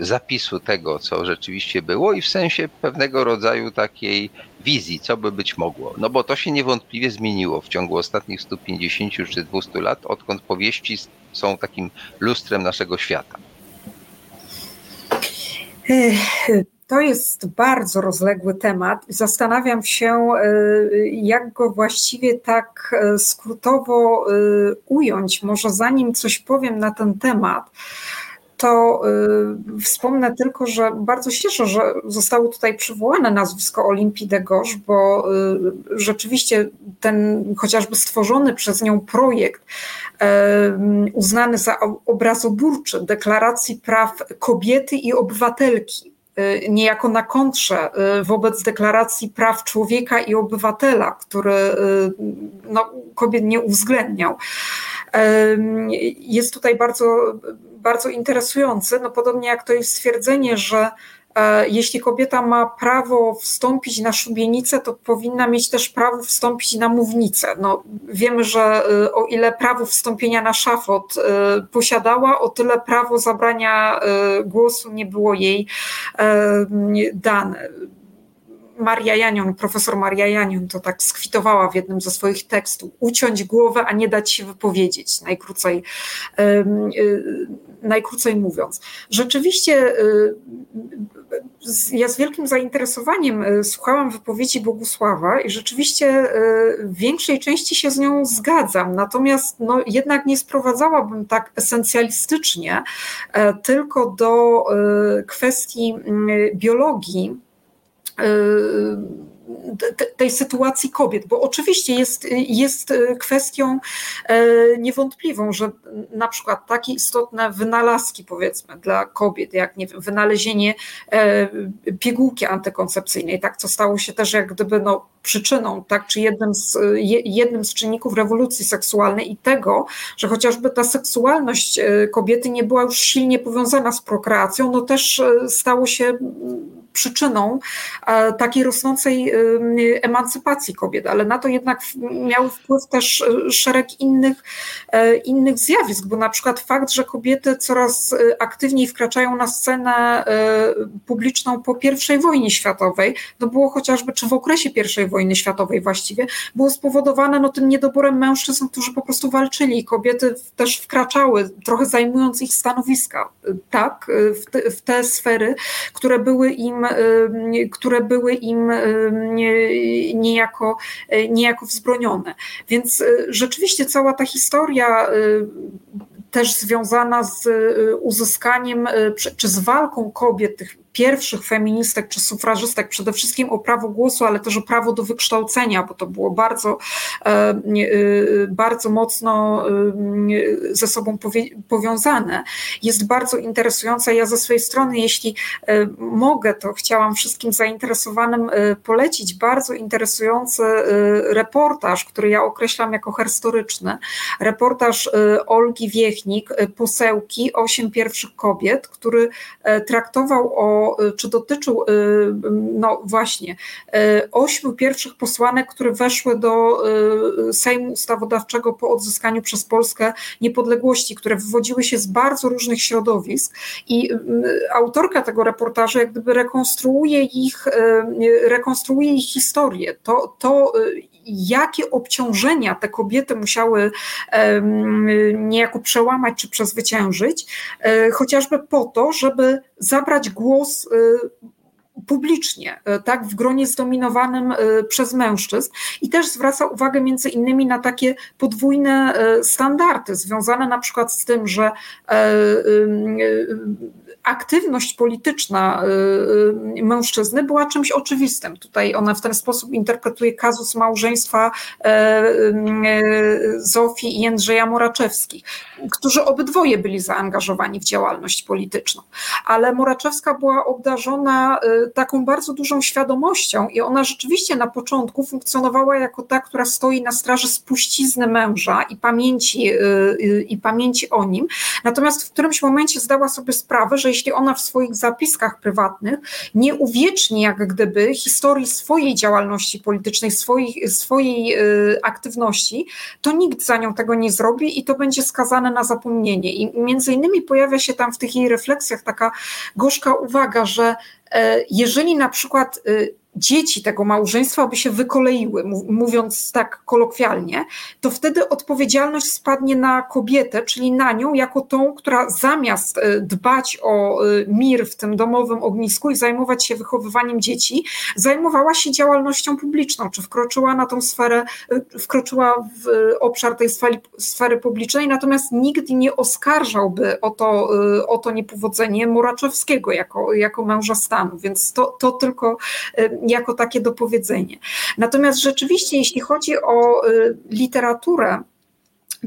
y, zapisu tego, co rzeczywiście było, i w sensie pewnego rodzaju takiej wizji, co by być mogło. No bo to się niewątpliwie zmieniło w ciągu ostatnich 150 czy 200 lat, odkąd powieści są takim lustrem naszego świata. To jest bardzo rozległy temat. Zastanawiam się, e, jak go właściwie tak e, skrótowo e, ująć. Może zanim coś powiem na ten temat, to wspomnę tylko, że bardzo się cieszę, że zostało tutaj przywołane nazwisko Olimpii de bo rzeczywiście ten chociażby stworzony przez nią projekt, uznany za obrazoburczy Deklaracji Praw Kobiety i Obywatelki, Y, niejako na kontrze y, wobec deklaracji praw człowieka i obywatela, który y, no, kobiet nie uwzględniał. Jest tutaj bardzo, bardzo interesujący, no podobnie jak to jest stwierdzenie, że jeśli kobieta ma prawo wstąpić na szubienicę, to powinna mieć też prawo wstąpić na mównicę. No, wiemy, że e, o ile prawo wstąpienia na szafot e, posiadała, o tyle prawo zabrania głosu nie było jej dane. Maria Janion, profesor Maria Janion to tak skwitowała w jednym ze swoich tekstów. Uciąć głowę, a nie dać się wypowiedzieć, najkrócej, najkrócej mówiąc. Rzeczywiście ja z wielkim zainteresowaniem e, słuchałam wypowiedzi Bogusława i rzeczywiście e, w większej części się z nią zgadzam, natomiast no, jednak nie sprowadzałabym tak esencjalistycznie tylko do kwestii biologii tej sytuacji kobiet, bo oczywiście jest, jest kwestią e, niewątpliwą, że na przykład takie istotne wynalazki powiedzmy dla kobiet, jak nie wiem, wynalezienie e, pigułki antykoncepcyjnej, tak, co stało się też jak gdyby no, przyczyną, tak, czy jednym z, jednym z czynników rewolucji seksualnej i tego, że chociażby ta seksualność e, kobiety nie była już silnie powiązana z prokreacją, no też stało się przyczyną takiej rosnącej emancypacji kobiet, ale na to jednak miał wpływ też e, szereg innych, e, innych zjawisk, bo na przykład fakt, że kobiety coraz e, aktywniej wkraczają na scenę publiczną po I wojnie światowej, to było chociażby, czy w okresie I wojny światowej właściwie, było spowodowane no, tym niedoborem mężczyzn, którzy po prostu walczyli. Kobiety też wkraczały, trochę zajmując ich stanowiska, tak, w te, w te sfery, które były im, które były im niejako, niejako wzbronione. Więc y, rzeczywiście cała ta historia y, też związana z y, uzyskaniem czy z walką kobiet, tych pierwszych feministek czy sufrażystek przede wszystkim o prawo głosu, ale też o prawo do wykształcenia, bo to było bardzo, e, e, bardzo mocno e, ze sobą powiązane. Jest bardzo interesująca. Ja ze swojej strony, jeśli mogę, to chciałam wszystkim zainteresowanym polecić bardzo interesujący reportaż, który ja określam jako historyczny. Reportaż Olgi Wiechnik, Posełki, Osiem pierwszych kobiet, który traktował o czy dotyczył, y, no właśnie, y, ośmiu pierwszych posłanek, które weszły do y, Sejmu Ustawodawczego po odzyskaniu przez Polskę niepodległości, które wywodziły się z bardzo różnych środowisk i autorka tego reportażu jak gdyby rekonstruuje ich, rekonstruuje ich historię. To, to jakie obciążenia te kobiety musiały niejako przełamać czy przezwyciężyć, e, chociażby po to, żeby zabrać głos e, publicznie, e, tak, w gronie zdominowanym przez mężczyzn i też zwraca uwagę między innymi na takie podwójne standardy związane na przykład z tym, że aktywność polityczna mężczyzny była czymś oczywistym. Tutaj ona w ten sposób interpretuje kazus małżeństwa Zofii i Jędrzeja Moraczewskich, którzy obydwoje byli zaangażowani w działalność polityczną. Ale Moraczewska była obdarzona taką bardzo dużą świadomością i ona rzeczywiście na początku funkcjonowała jako ta, która stoi na straży spuścizny męża i pamięci, i pamięci o nim. Natomiast w którymś momencie zdała sobie sprawę, że jeśli ona w swoich zapiskach prywatnych nie uwieczni jak gdyby historii swojej działalności politycznej, swojej, swojej y, aktywności, to nikt za nią tego nie zrobi i to będzie skazane na zapomnienie. I między innymi pojawia się tam w tych jej refleksjach taka gorzka uwaga, że jeżeli na przykład y, dzieci tego małżeństwa by się wykoleiły, mówiąc tak kolokwialnie, to wtedy odpowiedzialność spadnie na kobietę, czyli na nią, jako tą, która zamiast e, dbać o e, mir w tym domowym ognisku i zajmować się wychowywaniem dzieci, zajmowała się działalnością publiczną, czy wkroczyła na tą sferę, e, wkroczyła w obszar tej sfery, sfery publicznej, natomiast nikt nie oskarżałby o to, o to niepowodzenie Moraczewskiego jako, jako męża stanu, więc to, to tylko jako takie dopowiedzenie. Natomiast rzeczywiście, jeśli chodzi o y, literaturę,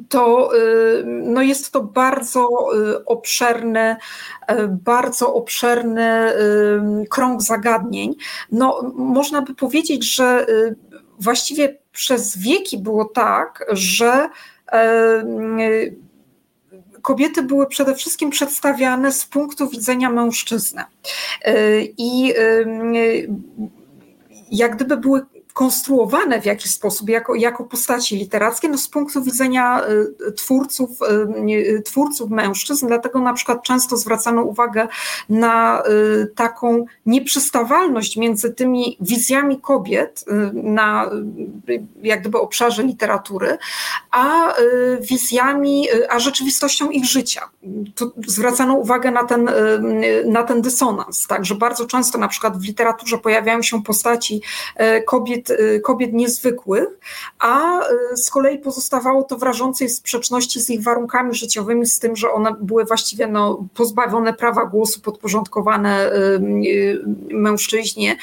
to y, no jest to bardzo y, obszerny, bardzo obszerny krąg zagadnień. No, można by powiedzieć, że właściwie przez wieki było tak, że kobiety były przede wszystkim przedstawiane z punktu widzenia mężczyzny. I jak gdyby były konstruowane w jakiś sposób jako, jako postaci literackie no z punktu widzenia y, twórców, y, y, twórców mężczyzn, dlatego na przykład często zwracano uwagę na taką nieprzystawalność między tymi wizjami kobiet na jak gdyby obszarze literatury, a wizjami, a rzeczywistością ich życia. Tu zwracano uwagę na ten, na ten dysonans, tak, że bardzo często na przykład w literaturze pojawiają się postaci kobiet Y, kobiet niezwykłych, a y, z kolei pozostawało to w rażącej sprzeczności z ich warunkami życiowymi, z tym, że one były właściwie no, pozbawione prawa głosu, podporządkowane y, mężczyźnie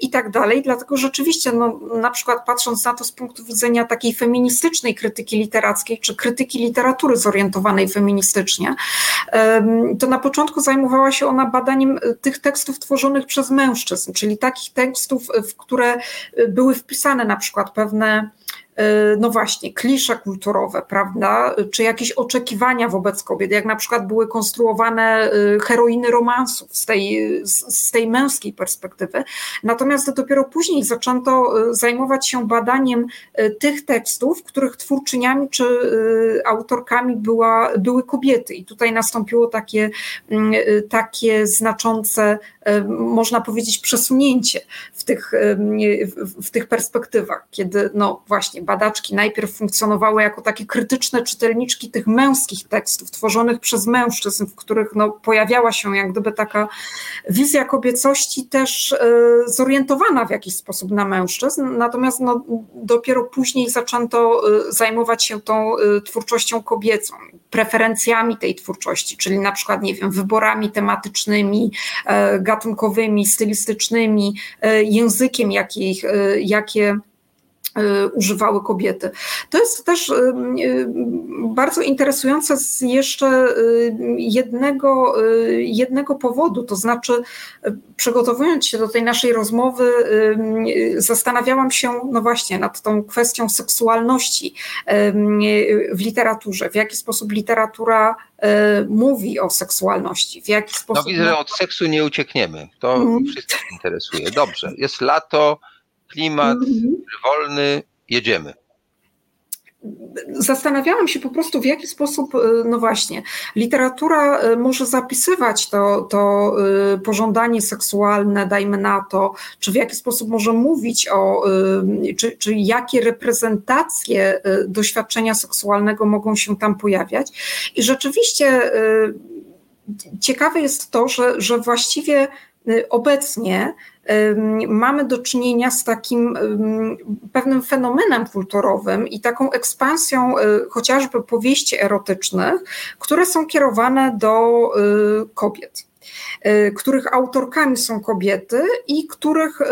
i tak dalej. Dlatego rzeczywiście, no, na przykład patrząc na to z punktu widzenia takiej feministycznej krytyki literackiej, czy krytyki literatury zorientowanej feministycznie, to na początku zajmowała się ona badaniem tych tekstów tworzonych przez mężczyzn, czyli takich tekstów, w które które y, były wpisane na przykład pewne Y, no właśnie, klisze kulturowe, prawda, czy jakieś oczekiwania wobec kobiet, jak na przykład były konstruowane y, heroiny romansów z tej, z tej męskiej perspektywy. Natomiast dopiero później zaczęto zajmować się badaniem tych tekstów, których twórczyniami czy autorkami była, były kobiety. I tutaj nastąpiło takie, mm, takie znaczące, można powiedzieć, przesunięcie w tych, w, w tych perspektywach, kiedy no właśnie badaczki najpierw funkcjonowały jako takie krytyczne czytelniczki tych męskich tekstów tworzonych przez mężczyzn, w których no, pojawiała się jak gdyby taka wizja kobiecości też y, zorientowana w jakiś sposób na mężczyzn, natomiast no, dopiero później zaczęto zajmować się tą twórczością kobiecą, preferencjami tej twórczości, czyli na przykład, nie wiem, wyborami tematycznymi, gatunkowymi, stylistycznymi, językiem, jakich, jakie Y, używały kobiety. To jest też y, y, bardzo interesujące z jeszcze jednego, jednego powodu, to znaczy przygotowując się do tej naszej rozmowy, zastanawiałam się, no właśnie, nad tą kwestią seksualności w literaturze, w jaki sposób literatura mówi o seksualności, w jaki sposób... No widzę, że od seksu nie uciekniemy, to mm. wszystkich interesuje. Dobrze, jest lato, klimat mhm. wolny, jedziemy. Zastanawiałam się po prostu, w jaki sposób, y, no właśnie, literatura y, może zapisywać to, to y, pożądanie seksualne, dajmy na to, czy w jaki sposób może mówić o, czy, czy jakie reprezentacje doświadczenia seksualnego mogą się tam pojawiać. I rzeczywiście ciekawe jest to, że, że właściwie obecnie mamy do czynienia z takim pewnym fenomenem kulturowym i taką ekspansją chociażby powieści erotycznych, które są kierowane do kobiet. Y, których autorkami są kobiety i których y,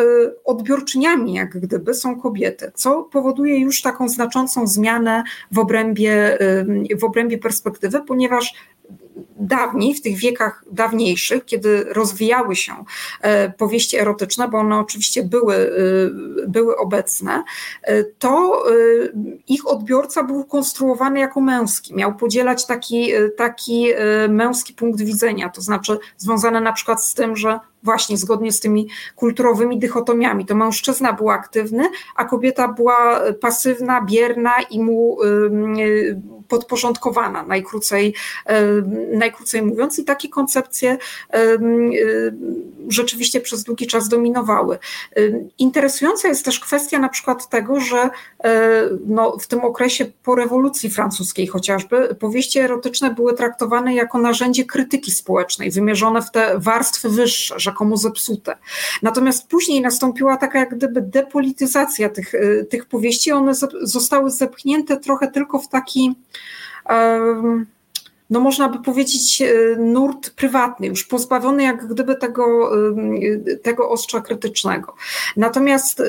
odbiorczyniami, jak gdyby, są kobiety, co powoduje już taką znaczącą zmianę w obrębie, y, w obrębie perspektywy, ponieważ dawniej, w tych wiekach dawniejszych, kiedy rozwijały się e, powieści erotyczne, bo one oczywiście były, e, były obecne, e, to ich odbiorca był konstruowany jako męski. Miał podzielać taki, taki męski punkt widzenia, to znaczy związane na przykład z tym, że właśnie zgodnie z tymi kulturowymi dychotomiami. To mężczyzna był aktywny, a kobieta była pasywna, bierna i mu podporządkowana, najkrócej, najkrócej mówiąc. I takie koncepcje rzeczywiście przez długi czas dominowały. Interesująca jest też kwestia na przykład tego, że no, w tym okresie po rewolucji francuskiej chociażby powieści erotyczne były traktowane jako narzędzie krytyki społecznej, wymierzone w te warstwy wyższe, rzekomo zepsute. Natomiast później nastąpiła taka jak gdyby depolityzacja tych, tych powieści, one zostały zepchnięte trochę tylko w taki no można by powiedzieć, y, nurt prywatny, już pozbawiony jak gdyby tego, tego ostrza krytycznego. Natomiast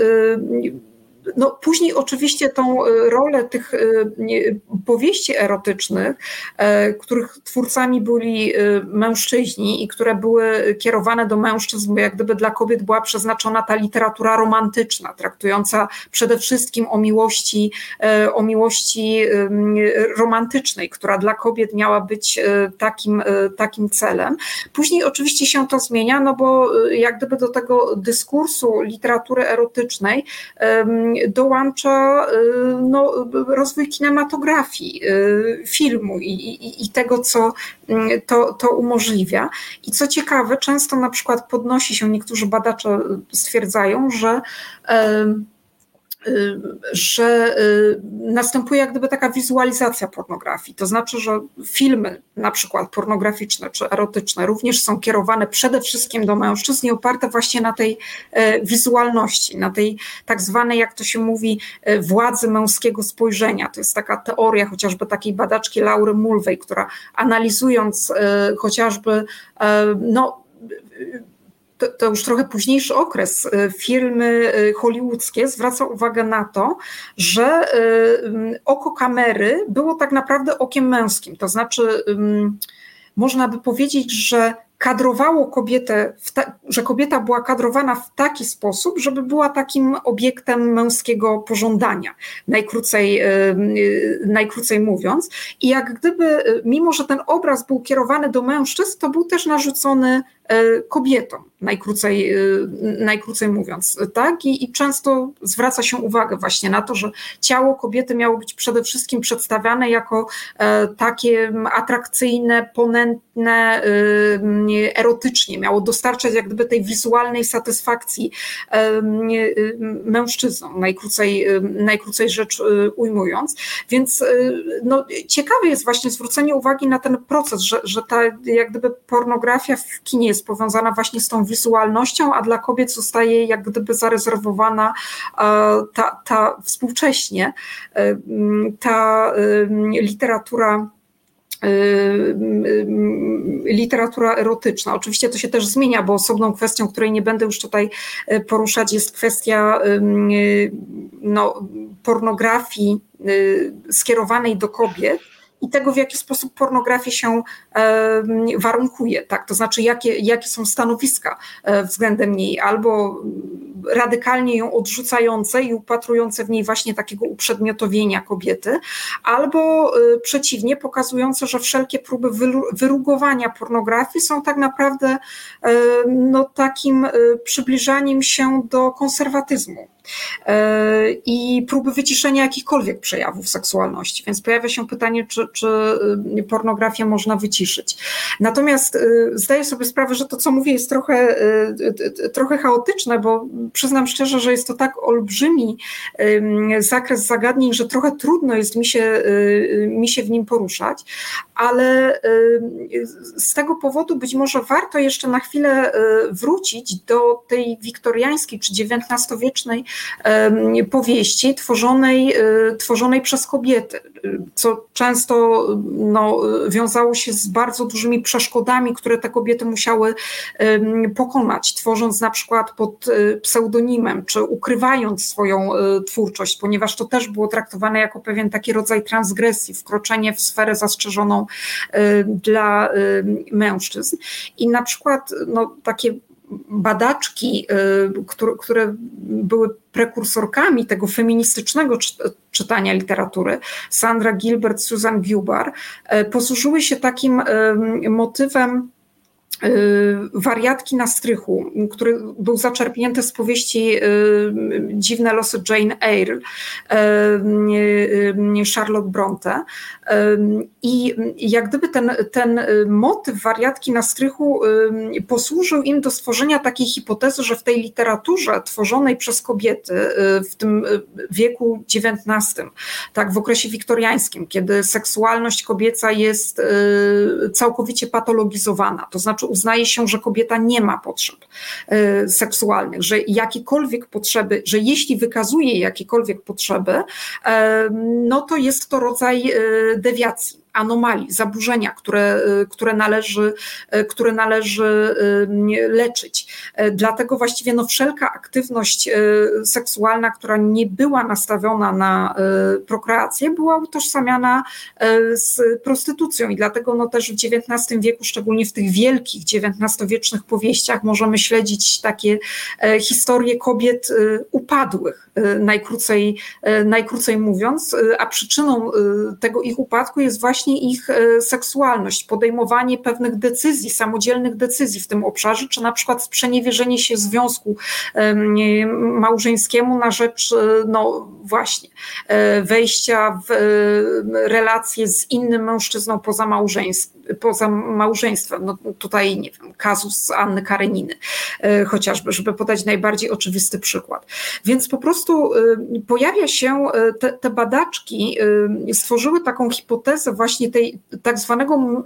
no, później oczywiście tą e, rolę tych e, powieści erotycznych, e, których twórcami byli mężczyźni i które były kierowane do mężczyzn, bo jak gdyby dla kobiet była przeznaczona ta literatura romantyczna, traktująca przede wszystkim o miłości, o miłości romantycznej, która dla kobiet miała być takim, takim celem. Później oczywiście się to zmienia, no bo jak gdyby do tego dyskursu literatury erotycznej dołącza y, no, rozwój kinematografii, y, filmu i, i, i tego, co y, to, to umożliwia. I co ciekawe, często na przykład podnosi się, niektórzy badacze stwierdzają, że że y, następuje jak gdyby taka wizualizacja pornografii. To znaczy, że filmy, na przykład pornograficzne czy erotyczne, również są kierowane przede wszystkim do mężczyzn i oparte właśnie na tej e, wizualności, na tej tak zwanej, jak to się mówi, władzy męskiego spojrzenia. To jest taka teoria chociażby takiej badaczki Laury Mulvey, która analizując chociażby no, to, to, już trochę późniejszy okres, y, filmy y, hollywoodzkie zwraca uwagę na to, że y, oko kamery było tak naprawdę okiem męskim. To znaczy, można by powiedzieć, że kadrowało kobietę, ta, że kobieta była kadrowana w taki sposób, żeby była takim obiektem męskiego pożądania, najkrócej, najkrócej mówiąc. I jak gdyby, mimo że ten obraz był kierowany do mężczyzn, to był też narzucony kobietom, najkrócej, e, najkrócej mówiąc. Tak? I, I, często zwraca się uwagę właśnie na to, że ciało kobiety miało być przede wszystkim przedstawiane jako e, takie atrakcyjne, ponętne, erotycznie, miało dostarczać jak gdyby tej wizualnej satysfakcji mężczyznom, najkrócej, najkrócej rzecz ujmując. Więc no, ciekawe jest właśnie zwrócenie uwagi na ten proces, że, że ta jak gdyby pornografia w kinie jest powiązana właśnie z tą wizualnością, a dla kobiet zostaje jak gdyby zarezerwowana e, ta, ta współcześnie e, ta e, literatura literatura erotyczna. Oczywiście to się też zmienia, bo osobną kwestią, której nie będę już tutaj poruszać, jest kwestia no, pornografii skierowanej do kobiet i tego, w jaki sposób pornografia się warunkuje, tak? to znaczy jakie, jakie są stanowiska e, względem niej, albo radykalnie ją odrzucające i upatrujące w niej właśnie takiego uprzedmiotowienia kobiety, albo e, przeciwnie, pokazujące, że wszelkie próby wyrugowania pornografii są tak naprawdę no, takim e, przybliżaniem się do konserwatyzmu i próby wyciszenia jakichkolwiek przejawów seksualności. Więc pojawia się pytanie, czy, czy pornografię można wyciszyć. Natomiast zdaję sobie sprawę, że to, co mówię, jest trochę, trochę chaotyczne, bo przyznam szczerze, że jest to tak olbrzymi zakres zagadnień, że trochę trudno jest mi się, mi się w nim poruszać, ale z tego powodu być może warto jeszcze na chwilę wrócić do tej wiktoriańskiej czy XIX-wiecznej powieści tworzonej, tworzonej przez kobiety, co często no, wiązało się z bardzo dużymi przeszkodami, które te kobiety musiały pokonać, tworząc na przykład pod pseudonimem, czy ukrywając swoją twórczość, ponieważ to też było traktowane jako pewien taki rodzaj transgresji, wkroczenie w sferę zastrzeżoną dla mężczyzn. I na przykład no, takie badaczki, które, które były prekursorkami tego feministycznego czytania literatury, Sandra Gilbert, Susan Gubar, posłużyły się takim motywem Y, wariatki na strychu, który był zaczerpnięty z powieści y, Dziwne losy Jane Eyre, y, Charlotte Bronte. I jak gdyby ten, ten motyw wariatki na strychu posłużył im do stworzenia takiej hipotezy, że w tej literaturze tworzonej przez kobiety w tym wieku XIX, tak w okresie wiktoriańskim, kiedy seksualność kobieca jest całkowicie patologizowana, to znaczy uznaje się, że kobieta nie ma potrzeb seksualnych, że jakiekolwiek potrzeby, że jeśli wykazuje jakiekolwiek potrzeby, no to jest to rodzaj dewiacji anomalii, zaburzenia, które, y, które, należy, y, które należy y, leczyć. Dlatego właściwie no wszelka aktywność seksualna, która nie była nastawiona na prokreację, była utożsamiana z prostytucją i dlatego no też w XIX wieku, szczególnie w tych wielkich XIX-wiecznych powieściach możemy śledzić takie historie kobiet upadłych, najkrócej, najkrócej mówiąc, a przyczyną tego ich upadku jest właśnie właśnie ich e, seksualność, podejmowanie pewnych decyzji, samodzielnych decyzji w tym obszarze, czy na przykład sprzeniewierzenie się związku małżeńskiemu na rzecz, e, no właśnie, e, wejścia w relacje z innym mężczyzną poza małżeństwem poza małżeństwem. No tutaj, nie wiem, kazus Anny Kareniny chociażby, żeby podać najbardziej oczywisty przykład. Więc po prostu pojawia się, te, te badaczki stworzyły taką hipotezę właśnie właśnie tej tak zwanego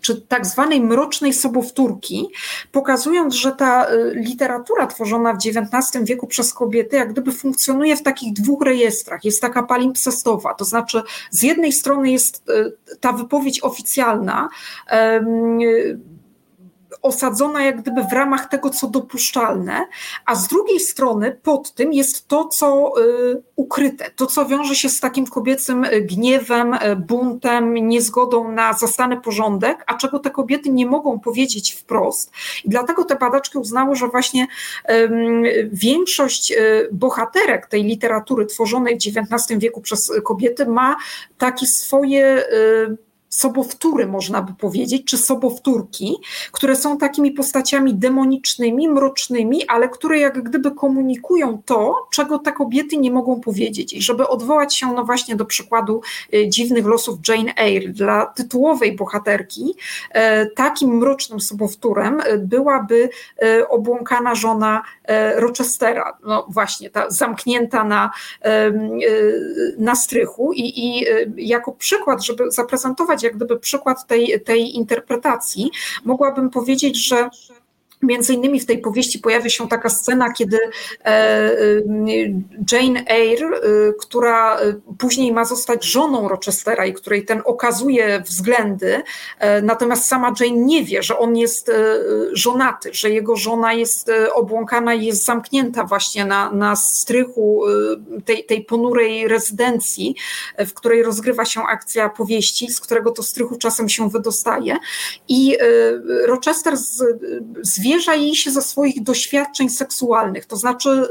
czy tak zwanej mrocznej sobowtórki, pokazując, że ta y, literatura tworzona w XIX wieku przez kobiety jak gdyby funkcjonuje w takich dwóch rejestrach. Jest taka palimpsestowa, to znaczy z jednej strony jest y, ta wypowiedź oficjalna, osadzona jak gdyby w ramach tego, co dopuszczalne, a z drugiej strony pod tym jest to, co y, ukryte, to, co wiąże się z takim kobiecym gniewem, y, buntem, niezgodą na zastany porządek, a czego te kobiety nie mogą powiedzieć wprost. I dlatego te badaczki uznały, że właśnie większość y, bohaterek tej literatury tworzonej w XIX wieku przez kobiety ma takie swoje sobowtóry, można by powiedzieć, czy sobowtórki, które są takimi postaciami demonicznymi, mrocznymi, ale które jak gdyby komunikują to, czego te kobiety nie mogą powiedzieć. I żeby odwołać się no właśnie do przykładu y, dziwnych losów Jane Eyre, dla tytułowej bohaterki, y, takim mrocznym sobowtórem y, byłaby obłąkana żona Rochestera, no właśnie, ta zamknięta na, na strychu i, i jako przykład, żeby zaprezentować jak gdyby przykład tej, tej interpretacji, mogłabym powiedzieć, że Między innymi w tej powieści pojawia się taka scena, kiedy e, e, Jane Eyre, e, która później ma zostać żoną Rochestera i której ten okazuje względy, natomiast sama Jane nie wie, że on jest żonaty, że jego żona jest obłąkana i jest zamknięta właśnie na, na strychu tej, tej ponurej rezydencji, w której rozgrywa się akcja powieści, z którego to strychu czasem się wydostaje. I Rochester z, z zwierza jej się ze swoich doświadczeń seksualnych, to znaczy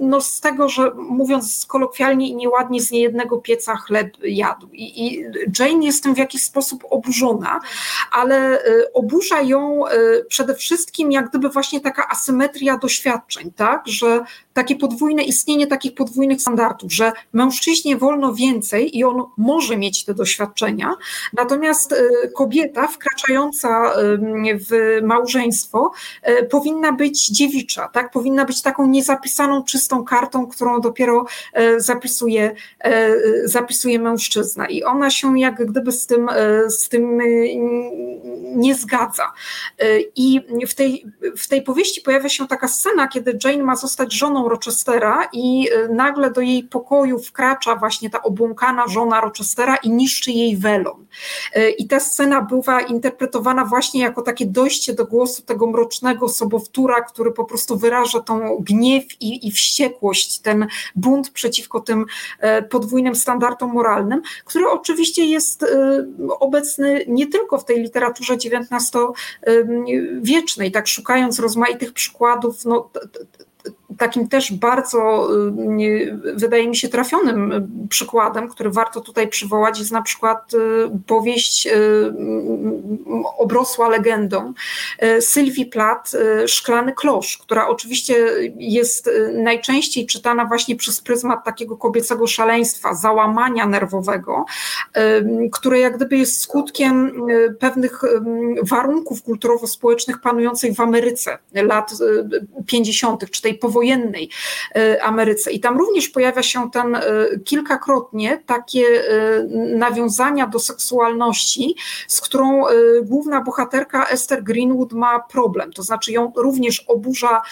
no z tego, że mówiąc kolokwialnie i nieładnie, z niejednego pieca chleb jadł. I, I Jane jest tym w jakiś sposób oburzona, ale y, oburza ją y, przede wszystkim jak gdyby właśnie taka asymetria doświadczeń, tak, że takie podwójne istnienie takich podwójnych standardów, że mężczyźnie wolno więcej i on może mieć te doświadczenia, natomiast e, kobieta wkraczająca w małżeństwo powinna być dziewicza, tak? powinna być taką niezapisaną, czystą kartą, którą dopiero zapisuje, zapisuje mężczyzna i ona się jak gdyby z tym, z tym nie zgadza. I w tej, w tej powieści pojawia się taka scena, kiedy Jane ma zostać żoną Rochestera i y, nagle do jej pokoju wkracza właśnie ta obłąkana żona Rochestera i niszczy jej welon. Y, I ta scena bywa interpretowana właśnie jako takie dojście do głosu tego mrocznego sobowtóra, który po prostu wyraża tą gniew i, i wściekłość, ten bunt przeciwko tym e, podwójnym standardom moralnym, który oczywiście jest obecny nie tylko w tej literaturze XIX-wiecznej, tak szukając rozmaitych przykładów, no, takim też bardzo, y, wydaje mi się, trafionym y, przykładem, który warto tutaj przywołać, jest na przykład y, powieść obrosła legendą Sylwii Plath, Szklany Klosz, która oczywiście jest najczęściej czytana właśnie przez pryzmat takiego kobiecego szaleństwa, załamania nerwowego, które jak gdyby jest skutkiem pewnych warunków kulturowo-społecznych panujących w Ameryce lat 50., czy tej powojennej powojennej e, Ameryce. I tam również pojawia się ten e, kilkakrotnie takie e, nawiązania do seksualności, z którą główna bohaterka Esther Greenwood ma problem. To znaczy ją również oburza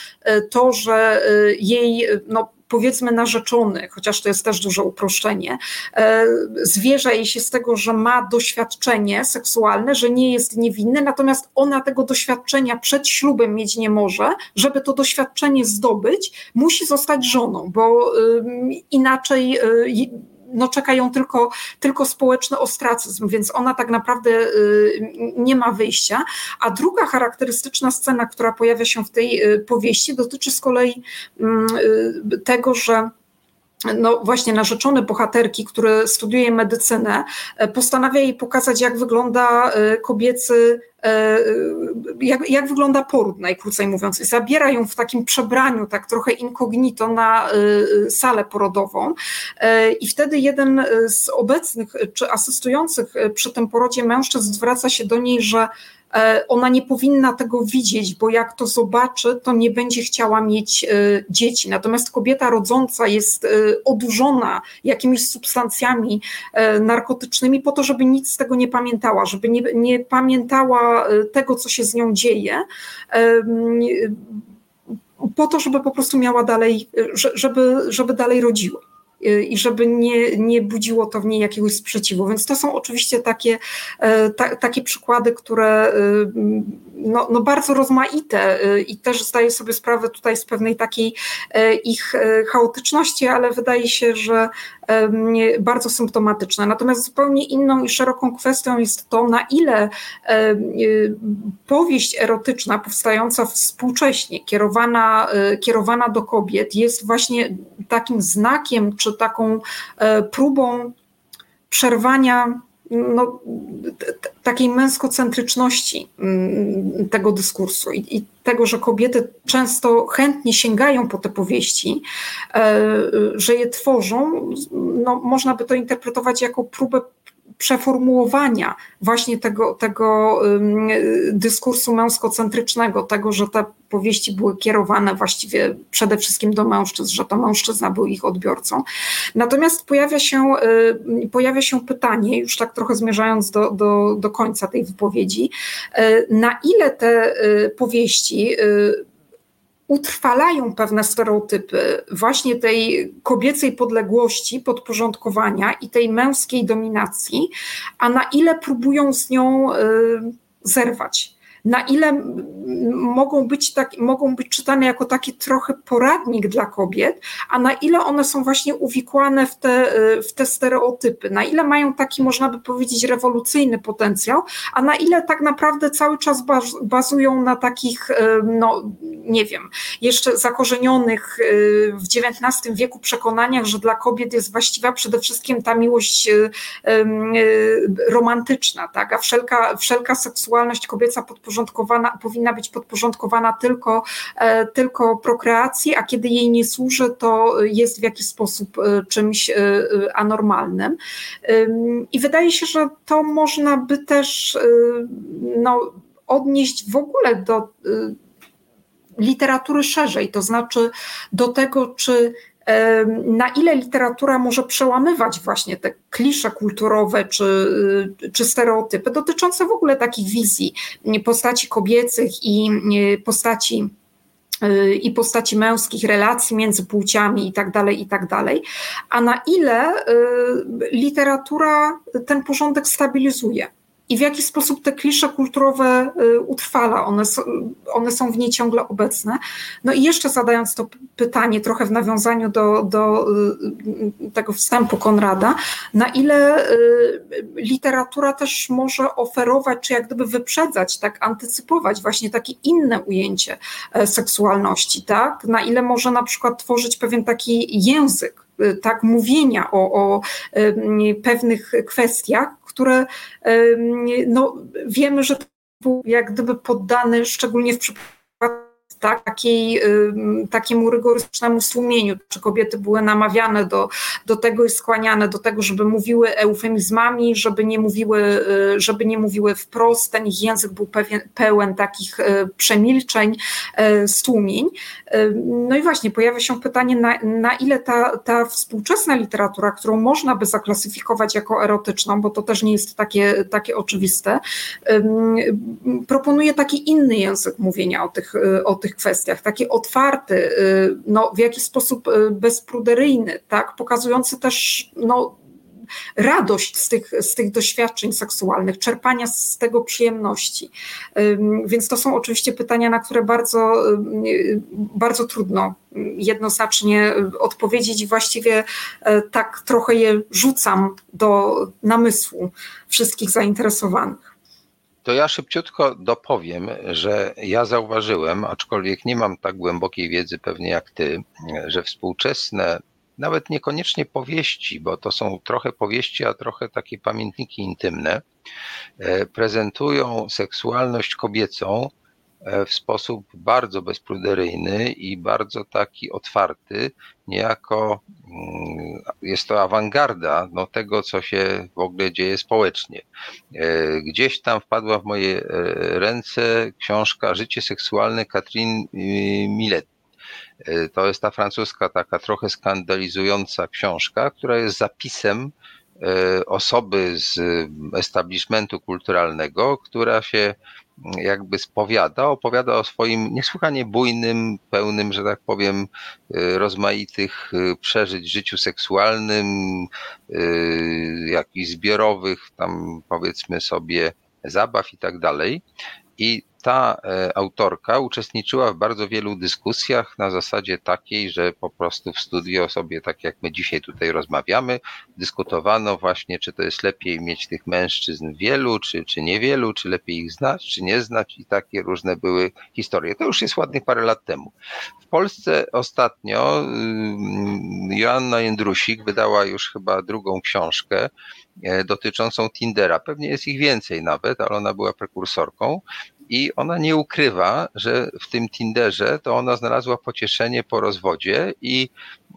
to, że jej no, powiedzmy narzeczony, chociaż to jest też duże uproszczenie, e, zwierza jej się z tego, że ma doświadczenie seksualne, że nie jest niewinny, natomiast ona tego doświadczenia przed ślubem mieć nie może. Żeby to doświadczenie zdobyć, musi zostać żoną, bo inaczej y, no, czekają tylko, tylko społeczny ostracyzm, więc ona tak naprawdę y, nie ma wyjścia. A druga charakterystyczna scena, która pojawia się w tej y, powieści, dotyczy z kolei mm, y, tego, że no właśnie narzeczony bohaterki, który studiuje medycynę, e, postanawia jej pokazać, jak wygląda e, kobiecy, e, jak, jak wygląda poród, najkrócej mówiąc. I zabiera ją w takim przebraniu, tak trochę incognito na salę porodową. I wtedy jeden z obecnych czy asystujących przy tym porodzie mężczyzn zwraca się do niej, że ona nie powinna tego widzieć, bo jak to zobaczy, to nie będzie chciała mieć e, dzieci. Natomiast kobieta rodząca jest e, odurzona jakimiś substancjami narkotycznymi po to, żeby nic z tego nie pamiętała, żeby nie, nie pamiętała tego, co się z nią dzieje po to, żeby po prostu miała dalej, żeby, żeby dalej rodziła i żeby nie, nie budziło to w niej jakiegoś sprzeciwu. Więc to są oczywiście takie, e, ta, takie przykłady, które e, no, no bardzo rozmaite e, i też zdaję sobie sprawę tutaj z pewnej takiej ich chaotyczności, ale wydaje się, że bardzo symptomatyczne. Natomiast zupełnie inną i szeroką kwestią jest to, na ile powieść erotyczna powstająca współcześnie, kierowana, kierowana do kobiet, jest właśnie takim znakiem czy taką e, próbą przerwania no, takiej męskocentryczności mm, tego dyskursu i, i, tego, że kobiety często chętnie sięgają po te powieści, e, że je tworzą, no, można by to interpretować jako próbę przeformułowania właśnie tego, tego dyskursu męskocentrycznego, tego, że te powieści były kierowane właściwie przede wszystkim do mężczyzn, że to mężczyzna był ich odbiorcą. Natomiast pojawia się, y, pojawia się pytanie, już tak trochę zmierzając do, do, do końca tej wypowiedzi, y, na ile te y, powieści utrwalają pewne stereotypy właśnie tej kobiecej podległości, podporządkowania i tej męskiej dominacji, a na ile próbują z nią y, zerwać na ile mogą być, tak, mogą być czytane jako taki trochę poradnik dla kobiet, a na ile one są właśnie uwikłane w te, w te stereotypy, na ile mają taki, można by powiedzieć, rewolucyjny potencjał, a na ile tak naprawdę cały czas bazują na takich, no nie wiem, jeszcze zakorzenionych w XIX wieku przekonaniach, że dla kobiet jest właściwa przede wszystkim ta miłość romantyczna, tak? a wszelka, wszelka seksualność kobieca podporządkowana podporządkowana, powinna być podporządkowana tylko, tylko prokreacji, a kiedy jej nie służy, to jest w jakiś sposób czymś anormalnym. I wydaje się, że to można by też no, odnieść w ogóle do literatury szerzej, to znaczy do tego, czy na ile literatura może przełamywać właśnie te klisze kulturowe czy, czy stereotypy dotyczące w ogóle takich wizji postaci kobiecych i postaci i postaci męskich, relacji między płciami i tak dalej, i tak a na ile y, literatura ten porządek stabilizuje i w jaki sposób te klisze kulturowe y, utrwala, one, one są w niej ciągle obecne. No i jeszcze zadając to pytanie trochę w nawiązaniu do, do y, tego wstępu Konrada, na ile y, literatura też może oferować, czy jak gdyby wyprzedzać, tak, antycypować właśnie takie inne ujęcie e, seksualności, tak? Na ile może na przykład tworzyć pewien taki język, tak, mówienia o, o pewnych kwestiach, które no, wiemy, że był jak gdyby poddany, szczególnie w przypadku takiej, takiemu rygorystycznemu słumieniu, czy kobiety były namawiane do, do tego i skłaniane do tego, żeby mówiły eufemizmami, żeby nie mówiły, y, żeby nie mówiły wprost, ten ich język był pewien, pełen takich y, przemilczeń, y, stłumień. No i właśnie pojawia się pytanie, na, na ile ta, ta współczesna literatura, którą można by zaklasyfikować jako erotyczną, bo to też nie jest takie, takie oczywiste, proponuje taki inny język mówienia o tych, o tych kwestiach, taki otwarty, y, no, w jakiś sposób y, bezpruderyjny, tak, pokazujący też no, radość z tych, z tych doświadczeń seksualnych, czerpania z tego przyjemności. Więc to są oczywiście pytania, na które bardzo, bardzo trudno jednoznacznie odpowiedzieć i właściwie tak trochę je rzucam do namysłu wszystkich zainteresowanych. To ja szybciutko dopowiem, że ja zauważyłem, aczkolwiek nie mam tak głębokiej wiedzy pewnie jak ty, że współczesne, nawet niekoniecznie powieści, bo to są trochę powieści, a trochę takie pamiętniki intymne, e, prezentują seksualność kobiecą w sposób bardzo bezpruderyjny i bardzo taki otwarty, niejako mm, jest to awangarda no, tego, co się w ogóle dzieje społecznie. E, gdzieś tam wpadła w moje e, ręce książka Życie seksualne Katrin Millet. To jest ta francuska, taka trochę skandalizująca książka, która jest zapisem osoby z establishmentu kulturalnego, która się jakby spowiada, opowiada o swoim niesłychanie bujnym, pełnym, że tak powiem, y, rozmaitych y, przeżyć życiu seksualnym, y, jakichś zbiorowych, tam powiedzmy sobie, zabaw i tak dalej. I ta e, autorka uczestniczyła w bardzo wielu dyskusjach na zasadzie takiej, że po prostu w studio sobie, tak jak my dzisiaj tutaj rozmawiamy, dyskutowano właśnie, czy to jest lepiej mieć tych mężczyzn wielu, czy, czy niewielu, czy lepiej ich znać, czy nie znać i takie różne były historie. To już jest ładnych parę lat temu. W Polsce ostatnio y, Joanna Jędrusik wydała już chyba drugą książkę, e, dotyczącą Tindera. Pewnie jest ich więcej nawet, ale ona była prekursorką i ona nie ukrywa, że w tym Tinderze to ona znalazła pocieszenie po rozwodzie i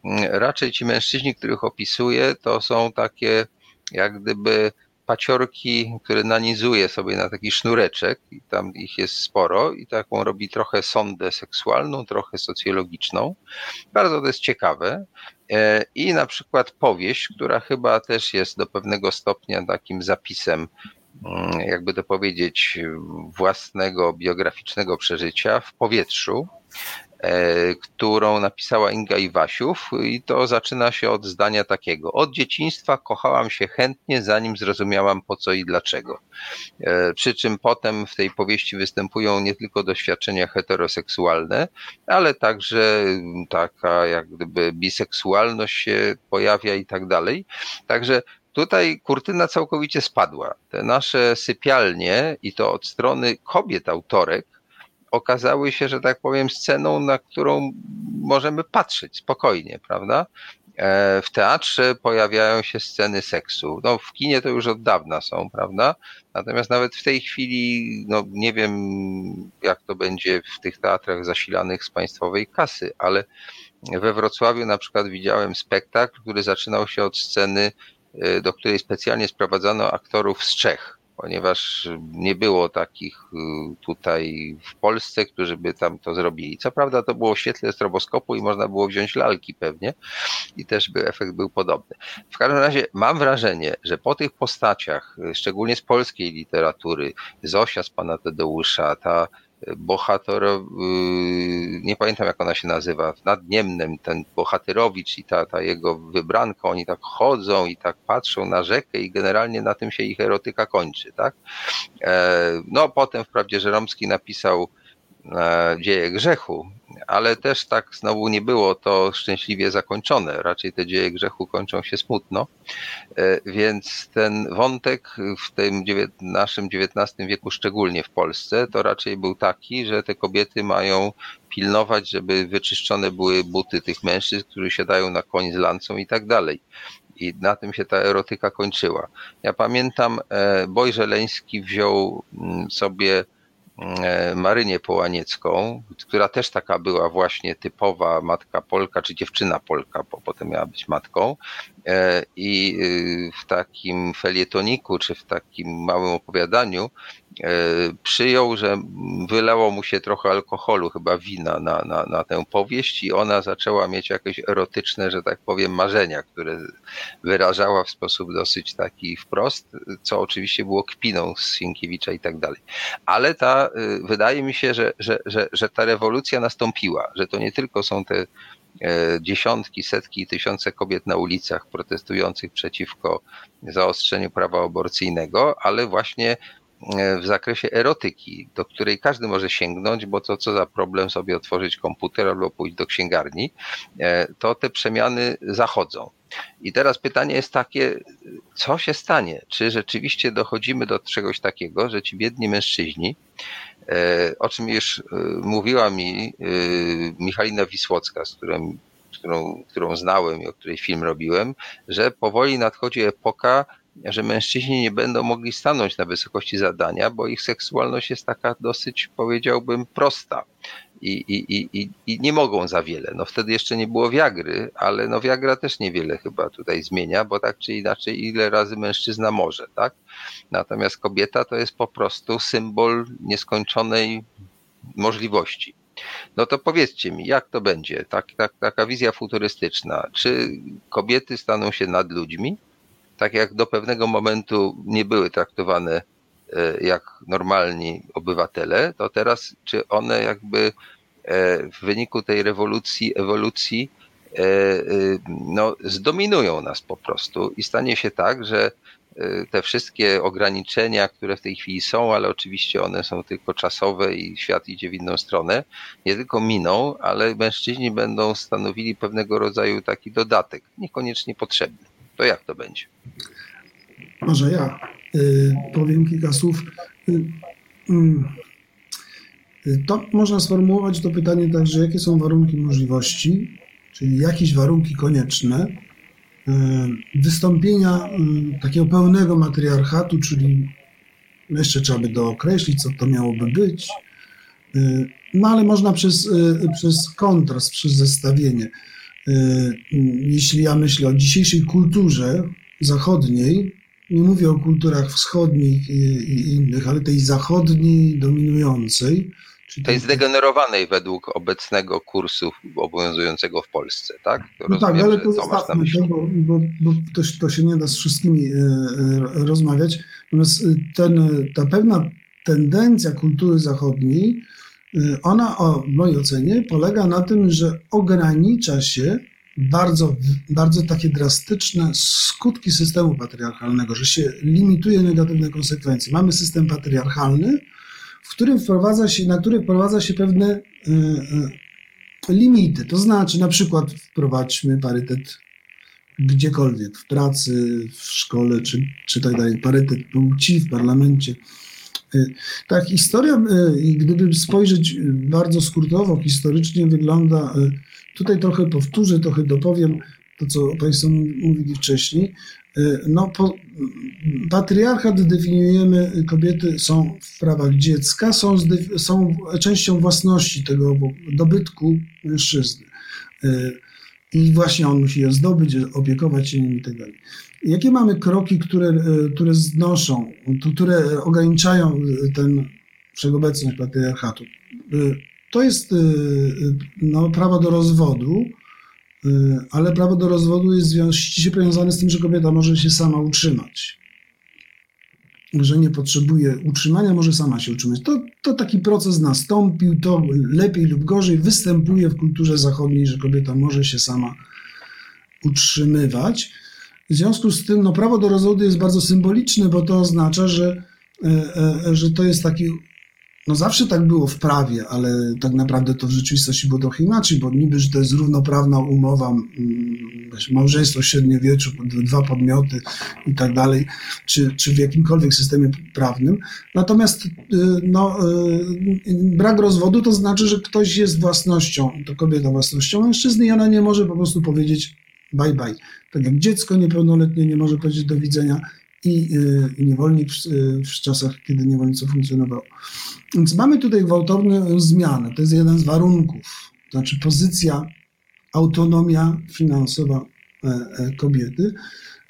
mm, raczej ci mężczyźni, których opisuje, to są takie jak gdyby paciorki, które nanizuje sobie na taki sznureczek i tam ich jest sporo i taką robi trochę sondę seksualną, trochę socjologiczną. Bardzo to jest ciekawe. E, I na przykład powieść, która chyba też jest do pewnego stopnia takim zapisem jakby to powiedzieć, własnego biograficznego przeżycia w powietrzu, e, którą napisała Inga Iwasiów i to zaczyna się od zdania takiego. Od dzieciństwa kochałam się chętnie, zanim zrozumiałam po co i dlaczego. E, przy czym potem w tej powieści występują nie tylko doświadczenia heteroseksualne, ale także taka jak gdyby biseksualność się pojawia i tak dalej. Także Tutaj kurtyna całkowicie spadła. Te nasze sypialnie, i to od strony kobiet autorek, okazały się, że tak powiem, sceną, na którą możemy patrzeć spokojnie, prawda? E, w teatrze pojawiają się sceny seksu. No, w kinie to już od dawna są, prawda? Natomiast nawet w tej chwili, no, nie wiem, jak to będzie w tych teatrach zasilanych z państwowej kasy, ale we Wrocławiu na przykład widziałem spektakl, który zaczynał się od sceny, do której specjalnie sprowadzano aktorów z Czech ponieważ nie było takich y, tutaj w Polsce, którzy by tam to zrobili. Co prawda to było w świetle stroboskopu i można było wziąć lalki pewnie i też by efekt był podobny. W każdym razie mam wrażenie, że po tych postaciach, szczególnie z polskiej literatury, Zosia z pana Tadeusza, ta bohater, y, nie pamiętam jak ona się nazywa, nad Niemnem, ten bohaterowicz i ta, ta jego wybranka, oni tak chodzą i tak patrzą na rzekę i generalnie na tym się ich erotyka kończy, tak? E, no potem wprawdzie Żeromski napisał Dzieje grzechu, ale też tak znowu nie było to szczęśliwie zakończone. Raczej te dzieje grzechu kończą się smutno. E, więc ten wątek w tym naszym XIX wieku, szczególnie w Polsce, to raczej był taki, że te kobiety mają pilnować, żeby wyczyszczone były buty tych mężczyzn, którzy siadają na koń z lancą i tak dalej. I na tym się ta erotyka kończyła. Ja pamiętam, e, Boj Żeleński wziął mm, sobie Marynię Połaniecką, która też taka była właśnie typowa matka Polka, czy dziewczyna Polka, bo potem miała być matką. E, I y, w takim felietoniku, czy w takim małym opowiadaniu E, przyjął, że wylało mu się trochę alkoholu, chyba wina na, na, na tę powieść i ona zaczęła mieć jakieś erotyczne, że tak powiem, marzenia, które wyrażała w sposób dosyć taki wprost, co oczywiście było kpiną z Sienkiewicza i tak dalej. Ale ta, y, wydaje mi się, że, że, że, że ta rewolucja nastąpiła, że to nie tylko są te e, dziesiątki, setki i tysiące kobiet na ulicach protestujących przeciwko zaostrzeniu prawa aborcyjnego, ale właśnie E, w zakresie erotyki, do której każdy może sięgnąć, bo to co za problem sobie otworzyć komputer albo pójść do księgarni, e, to te przemiany zachodzą. I teraz pytanie jest takie, co się stanie? Czy rzeczywiście dochodzimy do czegoś takiego, że ci biedni mężczyźni, e, o czym już mówiła mi Michalina Wisłocka, z którą, którą, którą znałem i o której film robiłem, że powoli nadchodzi epoka że mężczyźni nie będą mogli stanąć na wysokości zadania, bo ich seksualność jest taka dosyć, powiedziałbym, prosta. I, i, i, i nie mogą za wiele. No wtedy jeszcze nie było wiagry, ale no wiagra też niewiele chyba tutaj zmienia, bo tak czy inaczej ile razy mężczyzna może, tak? Natomiast kobieta to jest po prostu symbol nieskończonej możliwości. No to powiedzcie mi, jak to będzie? Tak, tak, taka wizja futurystyczna. Czy kobiety staną się nad ludźmi? Tak jak do pewnego momentu nie były traktowane e, jak normalni obywatele, to teraz czy one jakby e, w wyniku tej rewolucji, ewolucji e, no, zdominują nas po prostu i stanie się tak, że te wszystkie ograniczenia, które w tej chwili są, ale oczywiście one są tylko czasowe i świat idzie w inną stronę, nie tylko miną, ale mężczyźni będą stanowili pewnego rodzaju taki dodatek, niekoniecznie potrzebny. To jak to będzie? Może ja y, powiem kilka słów. Y, mm, y, to można sformułować to pytanie tak, że jakie są warunki możliwości, czyli jakieś warunki konieczne wystąpienia takiego pełnego matriarchatu, czyli jeszcze trzeba by dookreślić, co to miałoby być. No ale można przez, przez kontrast, przez zestawienie. Jeśli ja myślę o dzisiejszej kulturze zachodniej, nie mówię o kulturach wschodnich i, innych, ale tej zachodniej, dominującej. Tej zdegenerowanej według obecnego kursu obowiązującego w Polsce, tak? To no tak, ale to zostawmy to, bo, bo, bo to, to, się nie da z wszystkimi e, e, rozmawiać. Natomiast e, ten, ta pewna tendencja kultury zachodniej, ona w mojej ocenie polega na tym, że ogranicza się bardzo, bardzo takie drastyczne skutki systemu patriarchalnego, że się limituje negatywne konsekwencje. Mamy system patriarchalny, w którym wprowadza się, na który wprowadza się pewne y, y, limity. To znaczy, na przykład wprowadźmy parytet gdziekolwiek, w pracy, w szkole, czy, czy tak dalej, parytet płci w parlamencie. Y, tak, historia, gdyby spojrzeć bardzo skrótowo, historycznie wygląda Tutaj trochę powtórzę, trochę dopowiem. to co Państwo mówili wcześniej. No, po, patriarchat definiujemy, kobiety są w prawach dziecka, są, są częścią własności tego dobytku mężczyzny. I właśnie on musi je zdobyć, opiekować się nim i tak. Jakie mamy kroki, które, które znoszą, które ograniczają ten wszechobecność patriarchatu? To jest no, prawo do rozwodu, ale prawo do rozwodu jest ściśle powiązane z tym, że kobieta może się sama utrzymać. Że nie potrzebuje utrzymania, może sama się utrzymać. To, to taki proces nastąpił, to lepiej lub gorzej występuje w kulturze zachodniej, że kobieta może się sama utrzymywać. W związku z tym no, prawo do rozwodu jest bardzo symboliczne, bo to oznacza, że, że to jest taki no zawsze tak było w prawie, ale tak naprawdę to w rzeczywistości było trochę inaczej, bo niby, że to jest równoprawna umowa, mm, małżeństwo średniowieczu, dwa podmioty i tak dalej, czy, czy w jakimkolwiek systemie prawnym. Natomiast y, no, y, brak rozwodu to znaczy, że ktoś jest własnością, to kobieta własnością mężczyzny i ona nie może po prostu powiedzieć bye bye. Tak jak dziecko niepełnoletnie nie może powiedzieć do widzenia i, y, i niewolnik w, w czasach, kiedy niewolnictwo funkcjonowało. Więc mamy tutaj gwałtowną zmianę. To jest jeden z warunków. To znaczy pozycja, autonomia finansowa e, e, kobiety.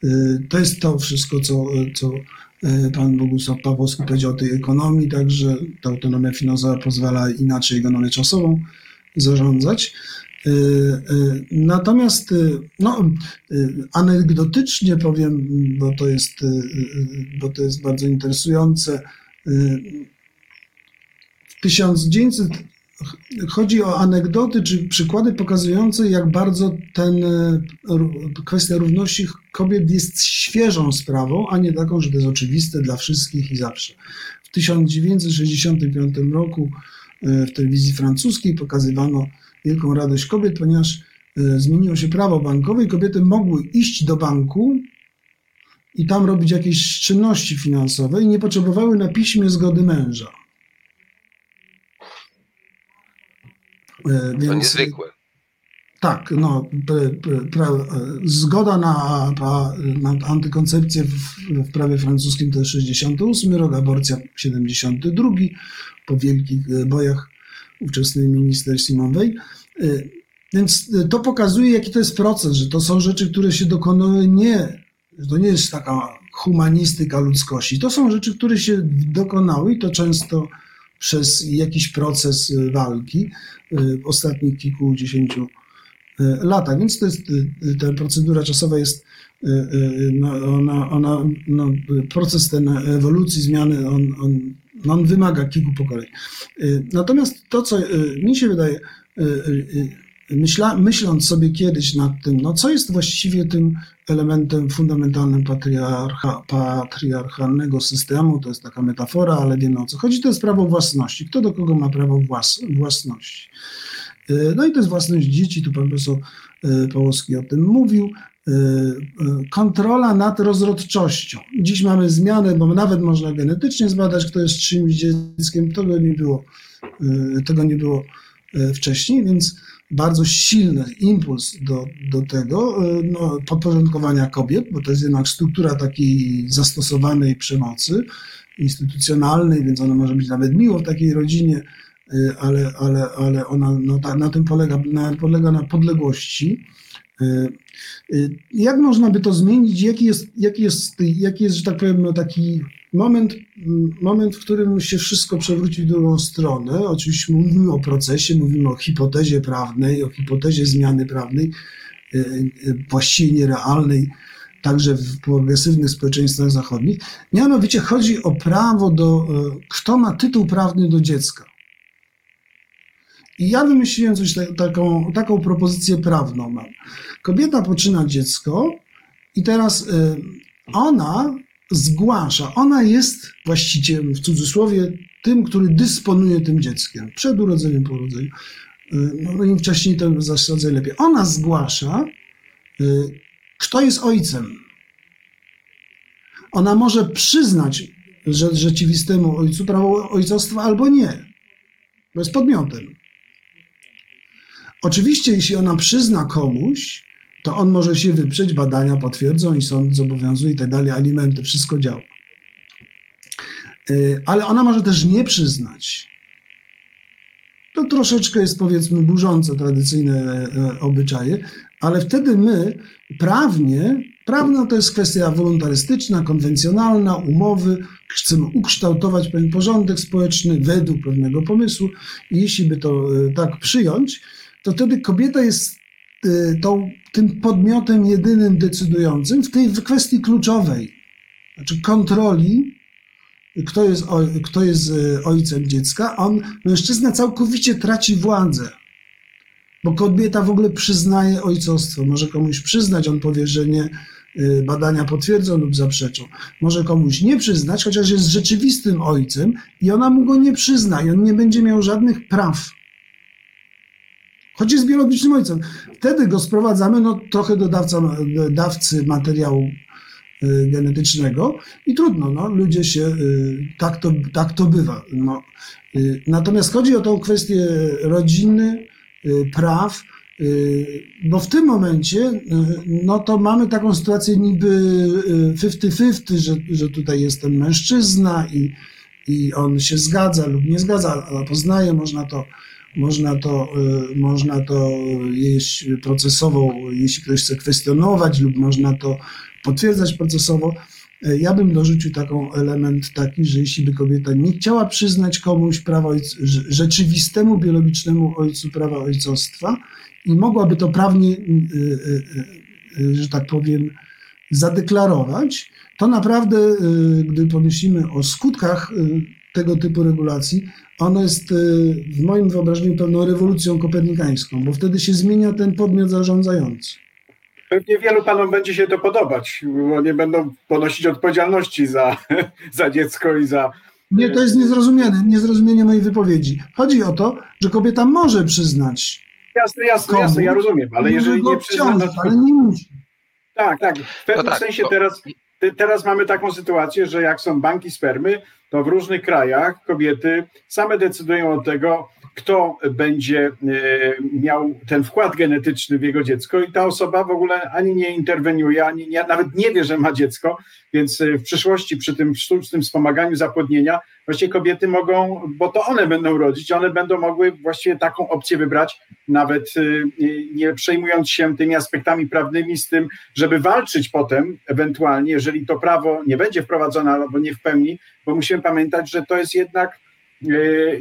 E, to jest to wszystko, co, co pan Bogusław Pawłowski powiedział o tej ekonomii, także ta autonomia finansowa pozwala inaczej ekonomię czasową zarządzać. Natomiast no, anegdotycznie powiem, bo to jest, bo to jest bardzo interesujące, 1900 chodzi o anegdoty czy przykłady pokazujące, jak bardzo ten, kwestia równości kobiet jest świeżą sprawą, a nie taką, że to jest oczywiste dla wszystkich i zawsze. W 1965 roku w telewizji francuskiej pokazywano wielką radość kobiet, ponieważ e, zmieniło się prawo bankowe i kobiety mogły iść do banku i tam robić jakieś czynności finansowe i nie potrzebowały na piśmie zgody męża. E, więc, to niezwykłe. Tak, no, zgoda na, na antykoncepcję w, w, prawie francuskim to jest 68 rok, aborcja 72 po wielkich e, bojach ówczesny minister Simon Weil. E, więc to pokazuje, jaki to jest proces, że to są rzeczy, które się dokonują nie, to nie jest taka humanistyka ludzkości, to są rzeczy, które się dokonały i to często przez jakiś proces walki w ostatnich kilkudziesięciu latach. Więc to jest, ta procedura czasowa jest, no, ona, ona, no, proces ten ewolucji, zmiany, on, on, no, on wymaga kilku pokoleń. Natomiast to, co mi się wydaje, myśla, myśląc sobie kiedyś nad tym, no co jest właściwie tym elementem fundamentalnym patriarcha, patriarchalnego systemu, to jest taka metafora, ale wiemy o co chodzi, to jest prawo własności. Kto do kogo ma prawo włas, własności? No i to jest własność dzieci, tu pan profesor Połowski o tym mówił. E, kontrola nad rozrodczością. Dziś mamy zmianę, bo nawet można genetycznie zbadać, kto jest czymś dzieckiem. Tego nie było, tego nie było wcześniej, więc bardzo silny impuls do, do tego, no, podporządkowania kobiet, bo to jest jednak struktura takiej zastosowanej przemocy instytucjonalnej, więc ona może być nawet miło w takiej rodzinie, ale, ale, ale ona no, ta, na tym polega na, polega na podległości. E, jak można by to zmienić? Jaki jest, jaki jest, jaki jest że tak powiem, no, taki moment, moment, w którym się wszystko przewróci w drugą stronę. Oczywiście mówimy o procesie, mówimy o hipotezie prawnej, o hipotezie zmiany prawnej, e, e, właściwie nierealnej, także w progresywnych społeczeństwach zachodnich. Mianowicie chodzi o prawo do, e, kto ma tytuł prawny do dziecka. I ja wymyśliłem coś taką, taką propozycję prawną mam. Kobieta poczyna dziecko i teraz ona zgłasza. Ona jest właścicielem, w cudzysłowie, tym, który dysponuje tym dzieckiem przed urodzeniem, po urodzeniu. Y, no, im wcześniej, to zasadzę lepiej. Ona zgłasza, y, kto jest ojcem. Ona może przyznać że rzeczywistemu ojcu prawo ojcostwa albo nie, bo jest podmiotem. Oczywiście, jeśli ona przyzna komuś, to on może się wyprzeć, badania potwierdzą i sąd zobowiązuje i tak dalej, alimenty, wszystko działa. Y, ale ona może też nie przyznać. To troszeczkę jest powiedzmy burzące tradycyjne e, obyczaje, ale wtedy my prawnie, prawna to jest kwestia wolontarystyczna, konwencjonalna, umowy, chcemy ukształtować pewien porządek społeczny według pewnego pomysłu i jeśli by to e, tak przyjąć, to wtedy kobieta jest e, tą, tym podmiotem jedynym decydującym w tej kwestii kluczowej, znaczy kontroli kto jest, kto jest e, ojcem dziecka, on, mężczyzna całkowicie traci władzę. Bo kobieta w ogóle przyznaje ojcostwo. Może komuś przyznać, on powie, że nie, e, badania potwierdzą lub zaprzeczą. Może komuś nie przyznać, chociaż jest rzeczywistym ojcem i ona mu go nie przyzna i on nie będzie miał żadnych praw. Choć jest biologicznym ojcem. Wtedy go sprowadzamy no, trochę do dawca, dawcy materiału Y, genetycznego i trudno, no, ludzie się, y, tak to, tak to bywa. No. Y, natomiast chodzi o tą kwestię rodziny, praw, bo w tym momencie, no to mamy taką sytuację niby 50-50, że, że tutaj jest ten mężczyzna i, i on się zgadza lub nie zgadza, ale poznaje, można to, można to, można to jeść procesowo, jeśli ktoś chce kwestionować, lub można to potwierdzać procesowo. E, ja bym dorzucił taką element taki, że jeśli by kobieta nie chciała przyznać komuś prawa ojc, rzeczywistemu biologicznemu ojcu prawa ojcostwa i mogłaby to prawnie, e, że tak powiem, zadeklarować, to naprawdę, gdy pomyślimy o skutkach tego typu regulacji, ono jest w moim wyobrażeniu pewną rewolucją kopernikańską, bo wtedy się zmienia ten podmiot zarządzający. Pewnie wielu panom będzie się to podobać, bo nie będą ponosić odpowiedzialności za, za dziecko i za. Nie, to jest niezrozumienie, niezrozumienie mojej wypowiedzi. Chodzi o to, że kobieta może przyznać. Jasne, jasne, komu, jasne, ja rozumiem, ale jeżeli nie przyzna. No ale nie musi. Tak, tak. W pewnym no tak, sensie to... teraz, teraz mamy taką sytuację, że jak są banki spermy, to w różnych krajach kobiety same decydują o tego, kto będzie e, miał ten wkład genetyczny w jego dziecko i ta osoba w ogóle ani nie interweniuje, ani nie, nawet nie wie, że ma dziecko, więc e, w przyszłości przy tym sztucznym wspomaganiu zapłodnienia właściwie kobiety mogą, bo to one będą rodzić, one będą mogły właściwie taką opcję wybrać, nawet e, nie przejmując się tymi aspektami prawnymi z tym, żeby walczyć potem ewentualnie, jeżeli to prawo nie będzie wprowadzone albo nie w pełni, bo musimy pamiętać, że to jest jednak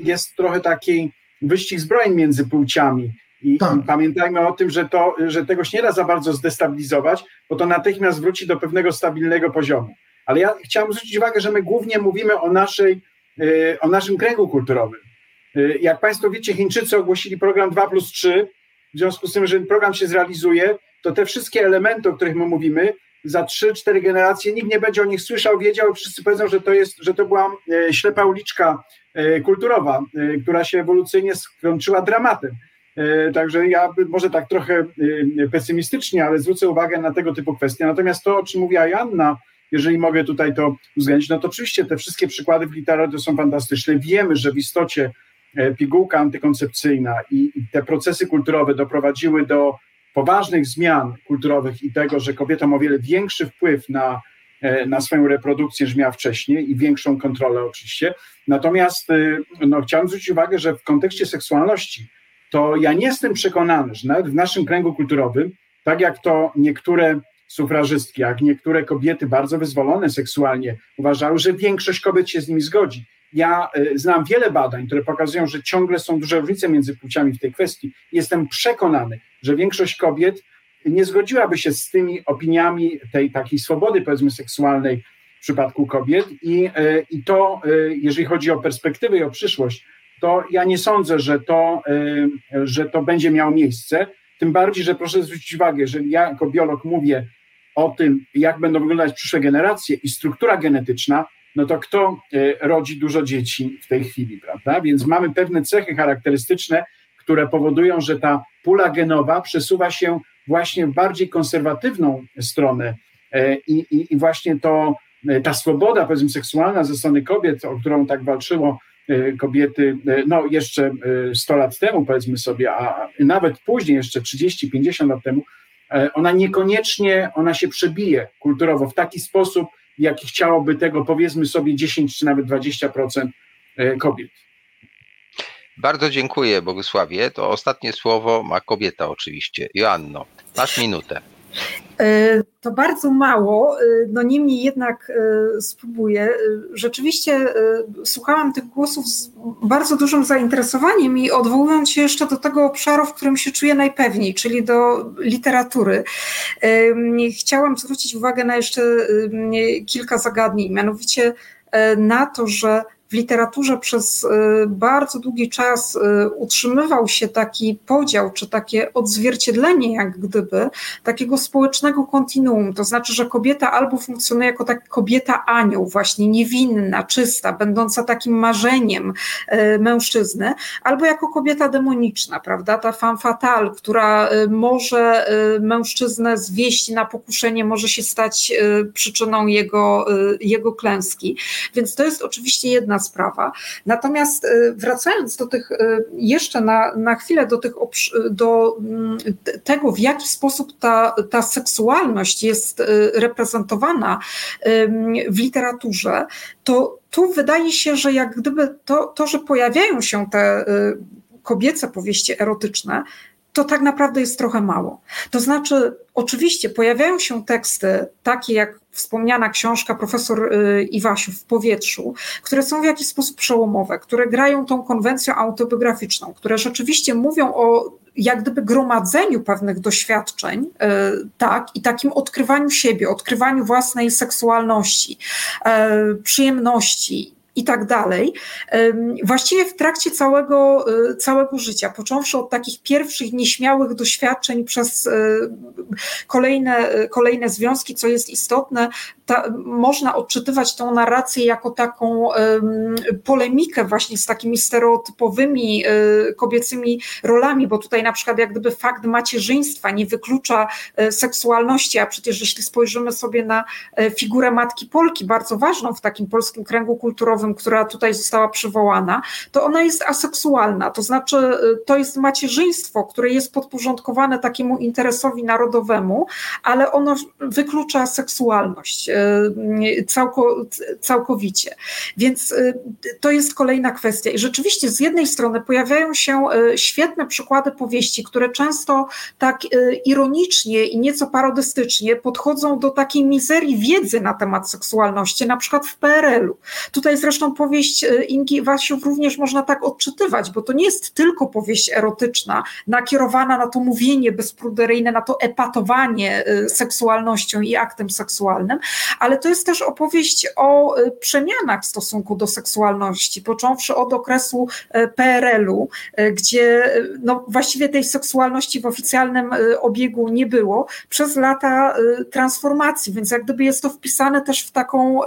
jest trochę taki wyścig zbrojeń między płciami. I, tak. Pamiętajmy o tym, że, to, że tego się nie da za bardzo zdestabilizować, bo to natychmiast wróci do pewnego stabilnego poziomu. Ale ja chciałem zwrócić uwagę, że my głównie mówimy o, naszej, e, o naszym kręgu kulturowym. E, jak Państwo wiecie, Chińczycy ogłosili program 2 plus 3, w związku z tym, że program się zrealizuje, to te wszystkie elementy, o których my mówimy, za 3-4 generacje nikt nie będzie o nich słyszał, wiedział, wszyscy powiedzą, że to, jest, że to była e, ślepa uliczka kulturowa, która się ewolucyjnie skończyła dramatem. E, także ja może tak trochę pesymistycznie, ale zwrócę uwagę na tego typu kwestie. Natomiast to, o czym mówiła Janna, jeżeli mogę tutaj to uwzględnić, no to oczywiście te wszystkie przykłady w literaturze są fantastyczne. Wiemy, że w istocie pigułka antykoncepcyjna i te procesy kulturowe doprowadziły do poważnych zmian kulturowych i tego, że kobieta ma o wiele większy wpływ na E, na swoją reprodukcję niż miała wcześniej i większą kontrolę oczywiście. Natomiast e, no, chciałem zwrócić uwagę, że w kontekście seksualności to ja nie jestem przekonany, że nawet w naszym kręgu kulturowym, tak jak to niektóre sufrażystki, jak niektóre kobiety bardzo wyzwolone seksualnie uważały, że większość kobiet się z nimi zgodzi. Ja e, znam wiele badań, które pokazują, że ciągle są duże różnice między płciami w tej kwestii. Jestem przekonany, że większość kobiet nie zgodziłaby się z tymi opiniami tej takiej swobody, powiedzmy, seksualnej w przypadku kobiet. I, e, i to, e, jeżeli chodzi o perspektywę i o przyszłość, to ja nie sądzę, że to, e, że to będzie miało miejsce. Tym bardziej, że proszę zwrócić uwagę, że ja jako biolog mówię o tym, jak będą wyglądać przyszłe generacje i struktura genetyczna, no to kto rodzi dużo dzieci w tej chwili, prawda? Więc mamy pewne cechy charakterystyczne, które powodują, że ta pula genowa przesuwa się właśnie w bardziej konserwatywną stronę e, i, i, i właśnie to, e, ta swoboda, powiedzmy, seksualna ze strony kobiet, o którą tak walczyło e, kobiety, no jeszcze 100 lat temu, powiedzmy sobie, a nawet później, jeszcze 30-50 lat temu, ona niekoniecznie, ona się przebije kulturowo w taki sposób, jaki chciałoby tego powiedzmy sobie 10 czy nawet 20% kobiet. Bardzo dziękuję Bogusławie. To ostatnie słowo ma kobieta oczywiście. Joanno, masz minutę. E, to bardzo mało, e, no niemniej jednak e, spróbuję. Rzeczywiście słuchałam tych głosów z bardzo dużym zainteresowaniem i odwołując się jeszcze do tego obszaru, w którym się czuję najpewniej, czyli do literatury, chciałam zwrócić uwagę na jeszcze kilka zagadnień, mianowicie na to, że w literaturze przez y, bardzo długi czas y, utrzymywał się taki podział, czy takie odzwierciedlenie, jak gdyby, takiego społecznego kontinuum. To znaczy, że kobieta albo funkcjonuje jako taka kobieta anioł, właśnie niewinna, czysta, będąca takim marzeniem y, mężczyzny, albo jako kobieta demoniczna, prawda? Ta femme fatale, która może mężczyznę zwieść na pokuszenie, może się stać przyczyną jego, jego klęski. Więc to jest oczywiście jedna sprawa. Natomiast y, wracając do tych, y, jeszcze na, na chwilę do, tych, do mm, tego, w jaki sposób ta, ta seksualność jest y, reprezentowana w literaturze, to tu wydaje się, że jak gdyby to, to że pojawiają się te kobiece powieści erotyczne, to tak naprawdę jest trochę mało. To znaczy, oczywiście pojawiają się teksty takie jak wspomniana książka profesor y, Iwasiów w powietrzu, które są w jakiś sposób przełomowe, które grają tą konwencją autobiograficzną, które rzeczywiście mówią o jak gdyby gromadzeniu pewnych doświadczeń, y, tak, i takim odkrywaniu siebie, odkrywaniu własnej seksualności, y, przyjemności, i tak dalej. Właściwie w trakcie całego, e, całego życia, począwszy od takich pierwszych nieśmiałych doświadczeń przez e, kolejne, e, kolejne związki, co jest istotne, ta, można odczytywać tą narrację jako taką polemikę właśnie z takimi stereotypowymi kobiecymi rolami, bo tutaj na przykład jak gdyby fakt macierzyństwa nie wyklucza seksualności, a przecież jeśli spojrzymy sobie na figurę matki Polki, bardzo ważną w takim polskim kręgu kulturowym, która tutaj została przywołana, to ona jest aseksualna, to znaczy y, to jest macierzyństwo, które jest podporządkowane takiemu interesowi narodowemu, ale ono wyklucza seksualność y, y, całko, całkowicie. Więc to jest kolejna kwestia. I rzeczywiście z jednej strony pojawiają się świetne przykłady powieści, które często tak ironicznie i nieco parodystycznie podchodzą do takiej mizerii wiedzy na temat seksualności, na przykład w PRL-u. Tutaj zresztą Zresztą powieść e, Ingi Wasiów również można tak odczytywać, bo to nie jest tylko powieść erotyczna, nakierowana na to mówienie bezpruderyjne, na to epatowanie e, seksualnością i aktem seksualnym, ale to jest też opowieść o e, przemianach w stosunku do seksualności, począwszy od okresu PRL-u, gdzie no właściwie tej seksualności w oficjalnym obiegu nie było, przez lata transformacji, więc jak gdyby jest to wpisane też w taką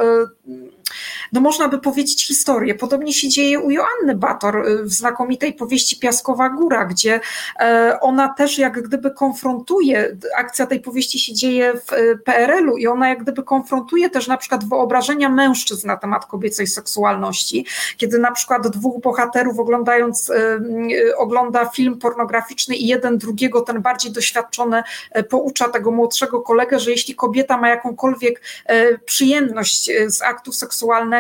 no można by powiedzieć historię. Podobnie się dzieje u Joanny Bator y, w znakomitej powieści Piaskowa Góra, gdzie e, ona też jak gdyby konfrontuje, akcja tej powieści się dzieje w y, PRL-u i ona jak gdyby konfrontuje też na przykład wyobrażenia mężczyzn na temat kobiecej seksualności, kiedy na przykład dwóch bohaterów oglądając, y, ogląda film pornograficzny i jeden drugiego, ten bardziej doświadczony e, poucza tego młodszego kolegę, że jeśli kobieta ma jakąkolwiek e, przyjemność z aktu seksualnego,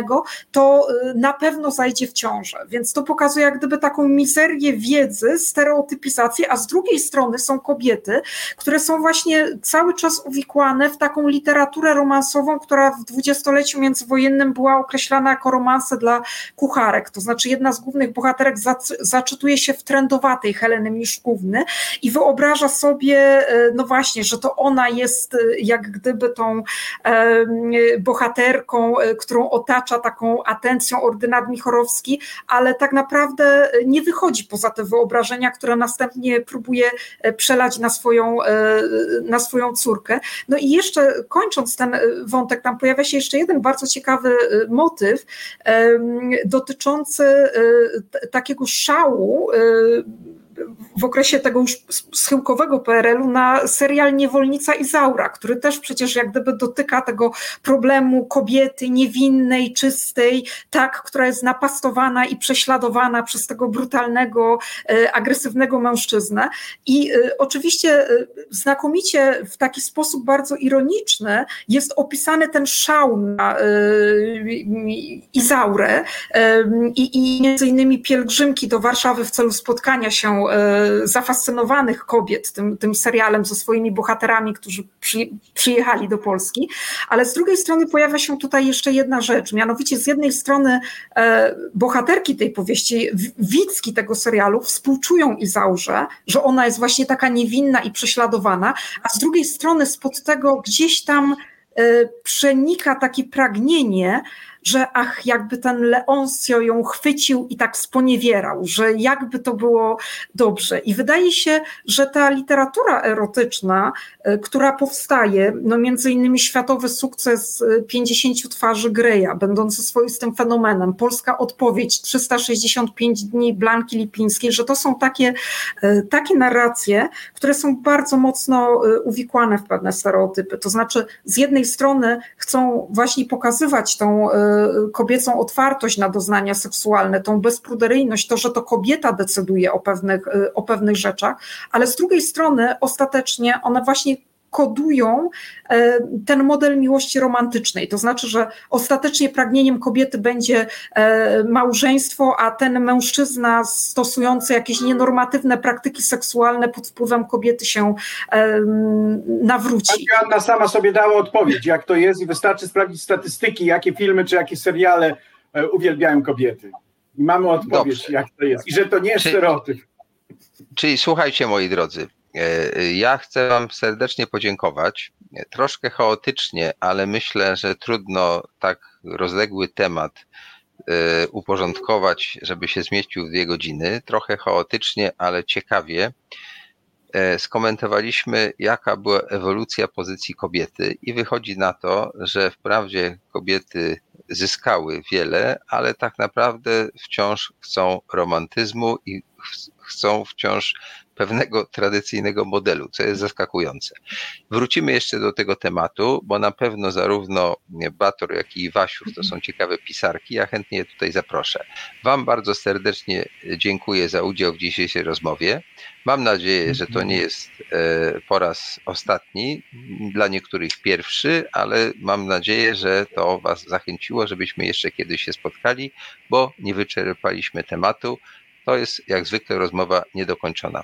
to y, na pewno zajdzie w ciążę. Więc to pokazuje jak gdyby taką mizerię wiedzy, stereotypizację, a z drugiej strony są kobiety, które są właśnie cały czas uwikłane w taką literaturę romansową, która w dwudziestoleciu międzywojennym była określana jako romanse dla kucharek. To znaczy jedna z głównych bohaterek zaczytuje się w trendowatej Heleny Miszkówny i wyobraża sobie, y, no właśnie, że to ona jest y, jak gdyby tą bohaterką, którą otacza taką atencją ordynat Michorowski, ale tak naprawdę nie wychodzi poza te wyobrażenia, które następnie próbuje e, przelać na swoją, e, na swoją córkę. No i jeszcze kończąc ten e, wątek, tam pojawia się jeszcze jeden bardzo ciekawy motyw dotyczący takiego szału w okresie tego już schyłkowego PRL-u na serial Niewolnica Izaura, który też przecież jak gdyby dotyka tego problemu kobiety niewinnej, czystej, tak, która jest napastowana i prześladowana przez tego brutalnego, agresywnego mężczyznę. I oczywiście znakomicie w taki sposób bardzo ironiczny jest opisany ten szał na Izaurę i, i między innymi pielgrzymki do Warszawy w celu spotkania się e, zafascynowanych kobiet tym, tym serialem ze swoimi bohaterami, którzy przy, przyjechali do Polski. Ale z drugiej strony pojawia się tutaj jeszcze jedna rzecz, mianowicie z jednej strony e, bohaterki tej powieści, widzki tego serialu współczują Izaurze, że ona jest właśnie taka niewinna i prześladowana, a z drugiej strony spod tego gdzieś tam e, przenika takie pragnienie, że ach, jakby ten Leoncio ją chwycił i tak sponiewierał, że jakby to było dobrze. I wydaje się, że ta literatura erotyczna, e, która powstaje, no między innymi światowy sukces 50 e, twarzy Greja, będący swoistym fenomenem, polska odpowiedź 365 dni Blanki Lipińskiej, że to są takie, e, takie narracje, które są bardzo mocno uwikłane w pewne stereotypy. To znaczy, z jednej strony chcą właśnie pokazywać tą kobiecą otwartość na doznania seksualne, tą bezpruderyjność, to, że to kobieta decyduje o pewnych, y, o pewnych rzeczach, ale z drugiej strony ostatecznie one właśnie kodują e, ten model miłości romantycznej. To znaczy, że ostatecznie pragnieniem kobiety będzie e, małżeństwo, a ten mężczyzna stosujący jakieś nienormatywne praktyki seksualne pod wpływem kobiety się e, nawróci. Pani Anna sama sobie dała odpowiedź, jak to jest i wystarczy sprawdzić statystyki, jakie filmy czy jakie seriale uwielbiają kobiety. I mamy odpowiedź, Dobrze. jak to jest. I że to nie jest stereotyp. Czyli słuchajcie, moi drodzy, ja chcę Wam serdecznie podziękować. Troszkę chaotycznie, ale myślę, że trudno tak rozległy temat e, uporządkować, żeby się zmieścił w dwie godziny. Trochę chaotycznie, ale ciekawie e, skomentowaliśmy, jaka była ewolucja pozycji kobiety, i wychodzi na to, że wprawdzie kobiety zyskały wiele, ale tak naprawdę wciąż chcą romantyzmu i chcą wciąż pewnego tradycyjnego modelu, co jest zaskakujące. Wrócimy jeszcze do tego tematu, bo na pewno zarówno Bator, jak i Wasiur to są ciekawe pisarki. Ja chętnie je tutaj zaproszę. Wam bardzo serdecznie dziękuję za udział w dzisiejszej rozmowie. Mam nadzieję, że to nie jest e, po raz ostatni, dla niektórych pierwszy, ale mam nadzieję, że to Was zachęciło, żebyśmy jeszcze kiedyś się spotkali, bo nie wyczerpaliśmy tematu. To jest jak zwykle rozmowa niedokończona.